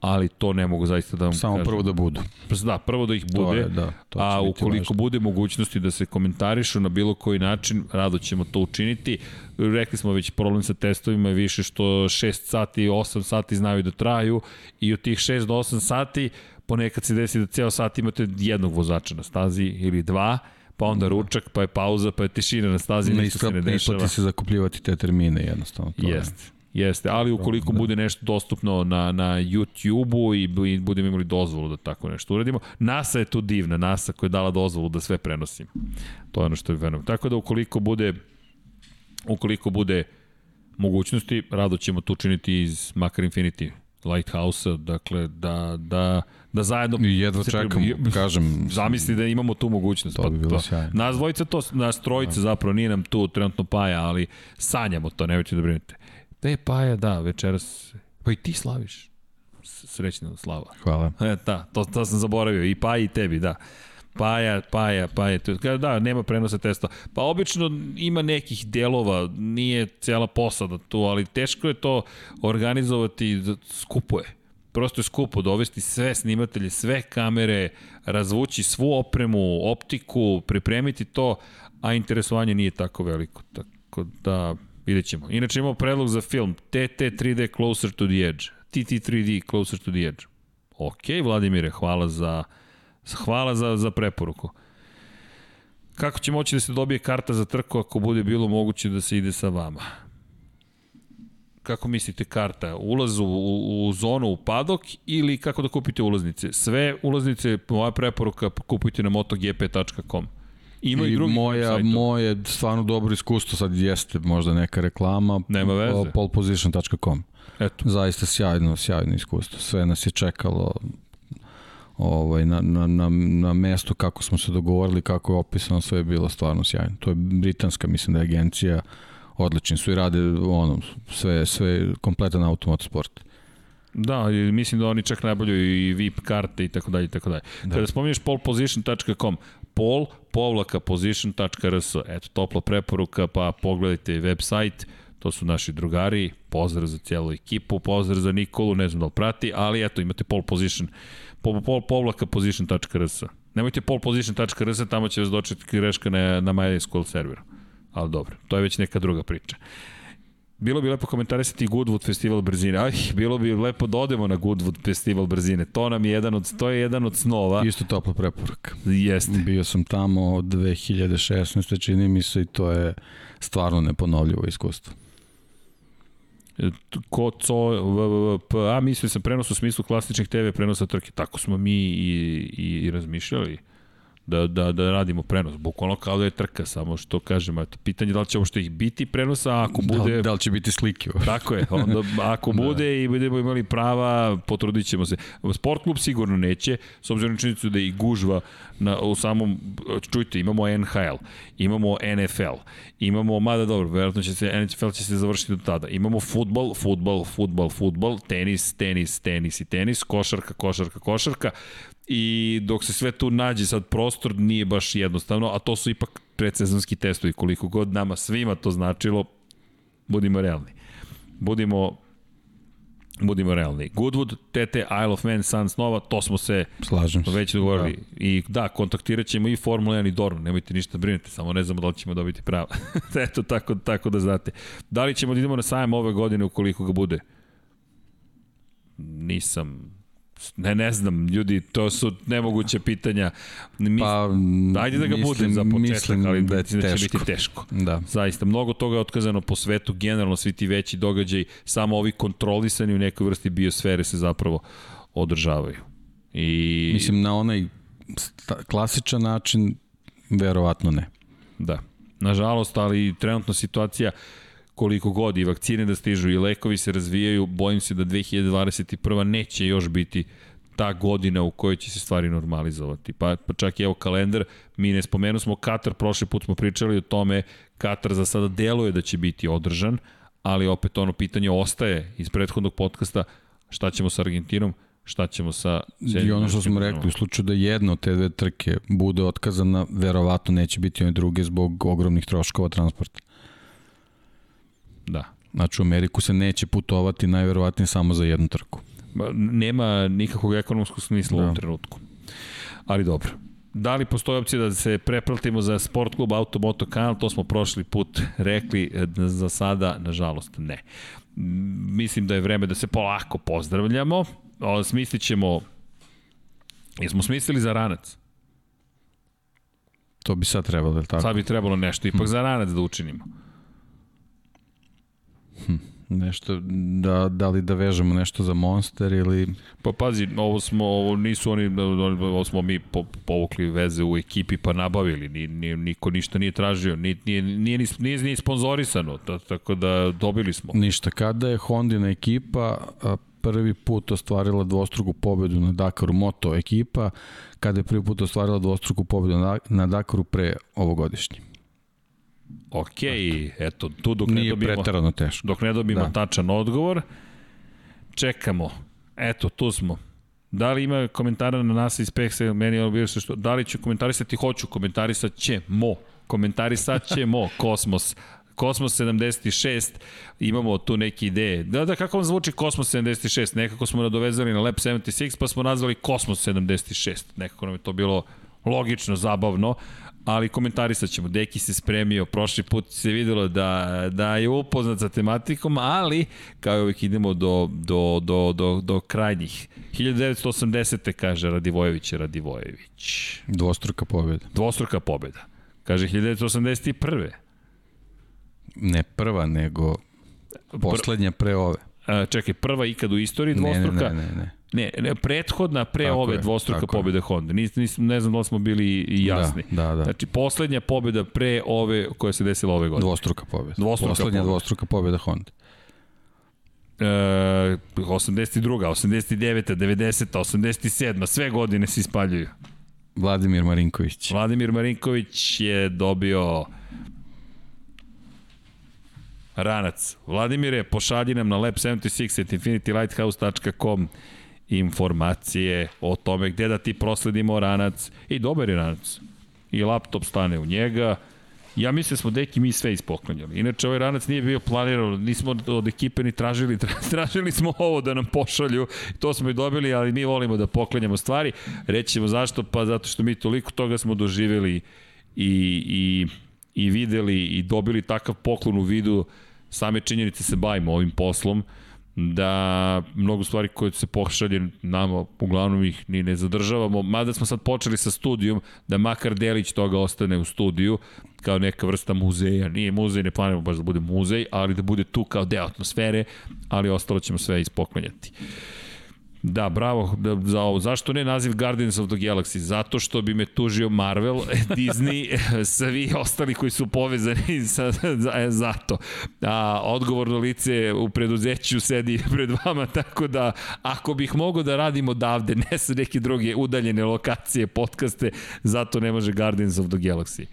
ali to ne mogu zaista da vam Samo kažem. prvo da budu. Da, prvo da ih bude, je, da, to a ukoliko važno. bude mogućnosti da se komentarišu na bilo koji način, rado ćemo to učiniti. Rekli smo već, problem sa testovima je više što 6 sati, 8 sati znaju da traju i od tih 6 do 8 sati ponekad se desi da ceo sat imate jednog vozača na stazi ili dva, pa onda ručak, pa je pauza, pa je tišina na stazi, ne ništa se ne dešava. Ne isplati se zakupljivati te termine jednostavno. To Jeste. Je. Jeste, ali ukoliko da. bude nešto dostupno na, na YouTube-u i, budemo imali dozvolu da tako nešto uradimo. NASA je tu divna, NASA koja je dala dozvolu da sve prenosim. To je ono što je venom. Tako da ukoliko bude ukoliko bude mogućnosti, rado ćemo to učiniti iz Makar Infinity Lighthouse-a, dakle da, da, da zajedno... I jedva čekam, pribu... [laughs] kažem... Zamisli da imamo tu mogućnost. To bi bilo pa, sjajno. Nas dvojica to, nas trojica da. zapravo nije nam tu trenutno paja, ali sanjamo to, nemojte da brinete. E, Paja, da, večeras, pa i ti slaviš. Srećna slava. Hvala. E, da, to, to sam zaboravio. I Paja i tebi, da. Paja, Paja, Paja. Da, nema prenosa testa. Pa obično ima nekih delova, nije cela posada tu, ali teško je to organizovati, skupo je. Prosto je skupo dovesti sve snimatelje, sve kamere, razvući svu opremu, optiku, pripremiti to, a interesovanje nije tako veliko. Tako da, Vidjet ćemo. Inače imamo predlog za film TT 3D Closer to the Edge. TT 3D Closer to the Edge. Ok, Vladimire, hvala za, hvala za, za preporuku. Kako će moći da se dobije karta za trku ako bude bilo moguće da se ide sa vama? Kako mislite karta? Ulaz u, u, u zonu u padok ili kako da kupite ulaznice? Sve ulaznice, moja preporuka, kupujte na motogp.com. Ima i, i drugi moja, sajtu. moje stvarno dobro iskustvo sad jeste možda neka reklama. Nema veze. Poleposition.com. Eto. Zaista sjajno, sjajno iskustvo. Sve nas je čekalo ovaj, na, na, na, na mestu kako smo se dogovorili, kako je opisano, sve je bilo stvarno sjajno. To je britanska, mislim da je agencija, odlični su i rade ono, sve, sve kompletan automotosport. Da, mislim da oni čak najbolju i VIP karte i tako dalje i tako dalje. Da. Kada spominješ polposition.com, pol povlaka position.rs, eto, topla preporuka, pa pogledajte web sajt, to su naši drugari, pozdrav za cijelu ekipu, pozdrav za Nikolu, ne znam da li prati, ali eto, imate pole position, pol, pol, povlaka position.rs. Nemojte position.rs, tamo će vas dočeti greška na, na MySQL serveru. Ali dobro, to je već neka druga priča. Bilo bi lepo komentarisati Goodwood festival brzine. Aj, bilo bi lepo da odemo na Goodwood festival brzine. To nam je jedan od, to je jedan od snova. Isto topla preporuka. Jeste. Bio sam tamo od 2016. čini mi se i to je stvarno neponovljivo iskustvo. Ko, co, v, v, p, a mislio sam prenos u smislu klasičnih TV prenosa trke. Tako smo mi i, i, i razmišljali da, da, da radimo prenos. Bukvalno kao da je trka, samo što kažem, eto, pitanje da li će što ih biti prenosa, ako da bude... Da, da li će biti slike? [laughs] Tako je, onda ako [laughs] da. bude i budemo imali prava, potrudit ćemo se. Sport klub sigurno neće, s obzirom na činjenicu da je i gužva na, u samom, čujte, imamo NHL, imamo NFL, imamo, mada dobro, verovatno će se, NFL će se završiti do tada, imamo futbol, futbol, futbol, futbol, tenis, tenis, tenis i tenis, košarka, košarka, košarka, i dok se sve tu nađe sad prostor nije baš jednostavno, a to su ipak predsezonski testovi, koliko god nama svima to značilo, budimo realni. Budimo budimo realni. Goodwood, Tete, Isle of Man, Suns Nova, to smo se Slažem se. već dogovorili. Da. I da, kontaktirat ćemo i Formula 1 i Dorn, nemojte ništa brinuti, samo ne znamo da li ćemo dobiti prava. [laughs] Eto, tako, tako da znate. Da li ćemo da idemo na sajam ove godine ukoliko ga bude? Nisam Ne, ne znam, ljudi, to su nemoguće pitanja. Mi, pa, ajde da ga mislim, bude za početak, ali da, je teško. će biti teško. Da. Zaista, mnogo toga je otkazano po svetu, generalno svi ti veći događaji, samo ovi kontrolisani u nekoj vrsti biosfere se zapravo održavaju. I... Mislim, na onaj klasičan način, verovatno ne. Da. Nažalost, ali trenutna situacija koliko god i vakcine da stižu i lekovi se razvijaju, bojim se da 2021. neće još biti ta godina u kojoj će se stvari normalizovati. Pa, pa čak i evo kalendar, mi ne spomenu smo Katar, prošli put smo pričali o tome, Katar za sada deluje da će biti održan, ali opet ono pitanje ostaje iz prethodnog podcasta, šta ćemo sa Argentinom, šta ćemo sa... I ono što smo rekli, u slučaju da jedna od te dve trke bude otkazana, verovatno neće biti one druge zbog ogromnih troškova transporta. Da. Znači u Ameriku se neće putovati najverovatnije samo za jednu trku. Nema nikakvog ekonomskog smisla da. u ovom trenutku. Ali dobro. Da li postoji opcija da se prepratimo za sport klub Automoto kanal, to smo prošli put rekli, e, za sada, nažalost, ne. Mislim da je vreme da se polako pozdravljamo, smislit ćemo, jesmo smislili za ranac? To bi sad trebalo, tako? Sad bi trebalo nešto, ipak hmm. za ranac da učinimo. Hm, nešto, da, da li da vežemo nešto za Monster ili... Pa pazi, ovo smo, ovo nisu oni, ovo smo mi po, povukli veze u ekipi pa nabavili, ni, ni, niko ništa nije tražio, ni, nije, nije, nije, nije, nije sponzorisano, tako da dobili smo. Ništa, kada je Hondina ekipa prvi put ostvarila dvostruku pobedu na Dakaru Moto ekipa, kada je prvi put ostvarila dvostruku pobedu na, na Dakaru pre ovogodišnje. Ok, eto, tu dok Nije ne dobijemo... pretarano teško. Dok ne dobijemo da. tačan odgovor, čekamo. Eto, tu smo. Da li ima komentara na nas iz Pexa, meni je bilo što, da li ću komentarisati, hoću, komentarisat ćemo, komentarisat ćemo, [laughs] Kosmos, Kosmos 76, imamo tu neke ideje. Da, da, kako vam zvuči Kosmos 76? Nekako smo nadovezali na Lab 76, pa smo nazvali Kosmos 76. Nekako nam je to bilo logično, zabavno, ali komentarisat ćemo. Deki se spremio, prošli put se videlo da, da je upoznat sa tematikom, ali kao i uvijek idemo do, do, do, do, do krajnjih. 1980. kaže Radivojević Radivojević. Dvostruka pobjeda. Dvostruka pobjeda. Kaže 1981. Ne prva, nego poslednja pre ove. A, čekaj, prva ikad u istoriji dvostruka? Ne, ne, ne. ne. Ne, ne prethodna pre Tako ove je, dvostruka je. pobjede Honda. Nis, nis, ne znam da li smo bili i jasni. Da, da, da. Znači, poslednja pobjeda pre ove koja se desila ove godine. Dvostruka pobjeda. Dvostruka Poslednja pobjeda. dvostruka pobjeda Honda. E, 82. 89. 90. 87. Sve godine se ispaljuju. Vladimir Marinković. Vladimir Marinković je dobio ranac. Vladimire, pošalji nam na lab76 at infinitylighthouse.com informacije o tome gde da ti prosledimo ranac. I dobar je ranac. I laptop stane u njega. Ja mislim da smo deki mi sve ispoklanjali. Inače, ovaj ranac nije bio planiran, nismo od ekipe ni tražili, tra- [laughs] tražili smo ovo da nam pošalju, to smo i dobili, ali mi volimo da poklanjamo stvari. Reći ćemo zašto, pa zato što mi toliko toga smo doživeli i, i, i videli i dobili takav poklon u vidu same činjenice se bavimo ovim poslom, da mnogo stvari koje se pošalje nama, uglavnom ih ni ne zadržavamo, mada smo sad počeli sa studijom, da makar delić toga ostane u studiju, kao neka vrsta muzeja, nije muzej, ne planiramo baš da bude muzej, ali da bude tu kao deo atmosfere, ali ostalo ćemo sve ispoklanjati. Da, bravo da, za ovo. Zašto ne naziv Guardians of the Galaxy? Zato što bi me tužio Marvel, [laughs] Disney, [laughs] svi ostali koji su povezani sa, za, zato. A, odgovorno lice u preduzeću sedi [laughs] pred vama, tako da ako bih mogao da radim odavde, ne sa neke druge udaljene lokacije, podcaste, zato ne može Guardians of the Galaxy.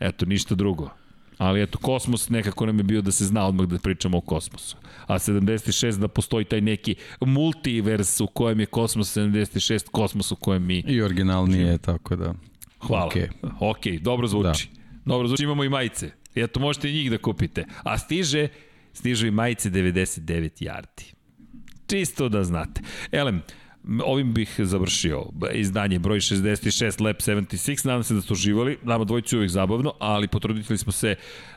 Eto, ništa drugo. Ali eto, kosmos nekako nam je bio da se zna odmah da pričamo o kosmosu. A 76 da postoji taj neki multivers u kojem je kosmos 76, kosmos u kojem mi... I originalnije je, tako da... Hvala. Okej. Ok, dobro zvuči. Da. Dobro zvuči, imamo i majice. I eto, možete i njih da kupite. A stiže, stižu i majice 99 yardi. Čisto da znate. Elem, ovim bih završio. Izdanje broj 66 Lab 76, nadam se da ste uživali, nama dvojicu je uvijek zabavno, ali potrudili smo se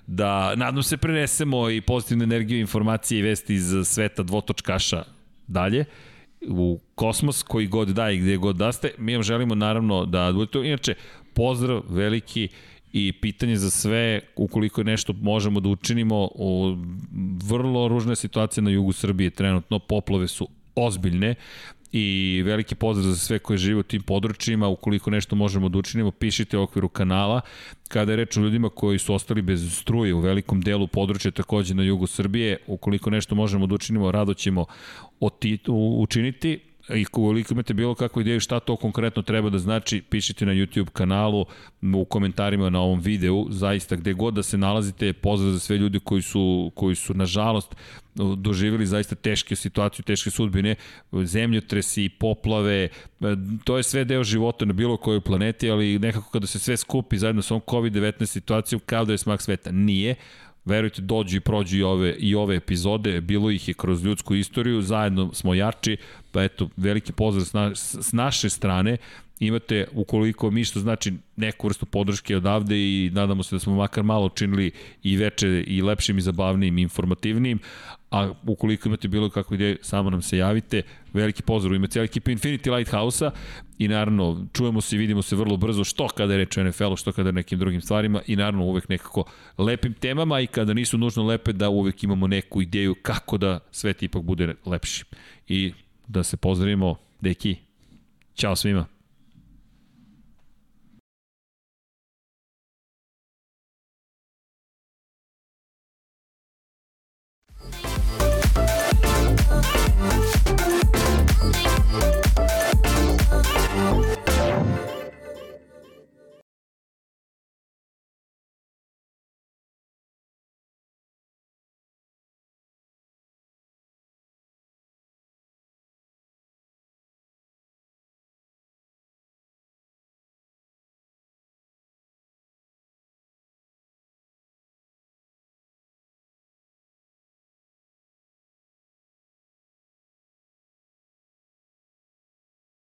da, nadam se, prenesemo i pozitivnu energiju, informacije i vesti iz sveta dvotočkaša dalje u kosmos, koji god da i gde god da ste. Mi vam želimo naravno da budete, inače, pozdrav veliki i pitanje za sve, ukoliko je nešto možemo da učinimo, u vrlo ružna situacija na jugu Srbije trenutno, poplove su ozbiljne i veliki pozdrav za sve koji žive u tim područjima, ukoliko nešto možemo da učinimo, pišite u okviru kanala. Kada je reč o ljudima koji su ostali bez struje u velikom delu područja takođe na jugu Srbije, ukoliko nešto možemo da učinimo, rado ćemo učiniti i koliko imate bilo kakvu ideju šta to konkretno treba da znači, pišite na YouTube kanalu, u komentarima na ovom videu, zaista gde god da se nalazite, pozdrav za sve ljudi koji su, koji su nažalost doživjeli zaista teške situacije, teške sudbine, zemljotresi, poplave, to je sve deo života na bilo kojoj planeti, ali nekako kada se sve skupi zajedno sa ovom COVID-19 situacijom, kao da je smak sveta. Nije, verujte, dođu i prođu i ove, i ove epizode, bilo ih je kroz ljudsku istoriju, zajedno smo jači, pa eto, veliki pozdrav s, na, s naše strane, imate, ukoliko mi što znači neku vrstu podrške odavde i nadamo se da smo makar malo činili i veče i lepšim i zabavnijim i informativnijim, a ukoliko imate bilo kakvu ideju, samo nam se javite. Veliki pozdrav u ime cijela ekipa Infinity Lighthouse-a i naravno čujemo se i vidimo se vrlo brzo što kada je reč o NFL-u, što kada je nekim drugim stvarima i naravno uvek nekako lepim temama i kada nisu nužno lepe da uvek imamo neku ideju kako da svet ipak bude lepši. I da se pozdravimo, deki, Ćao svima.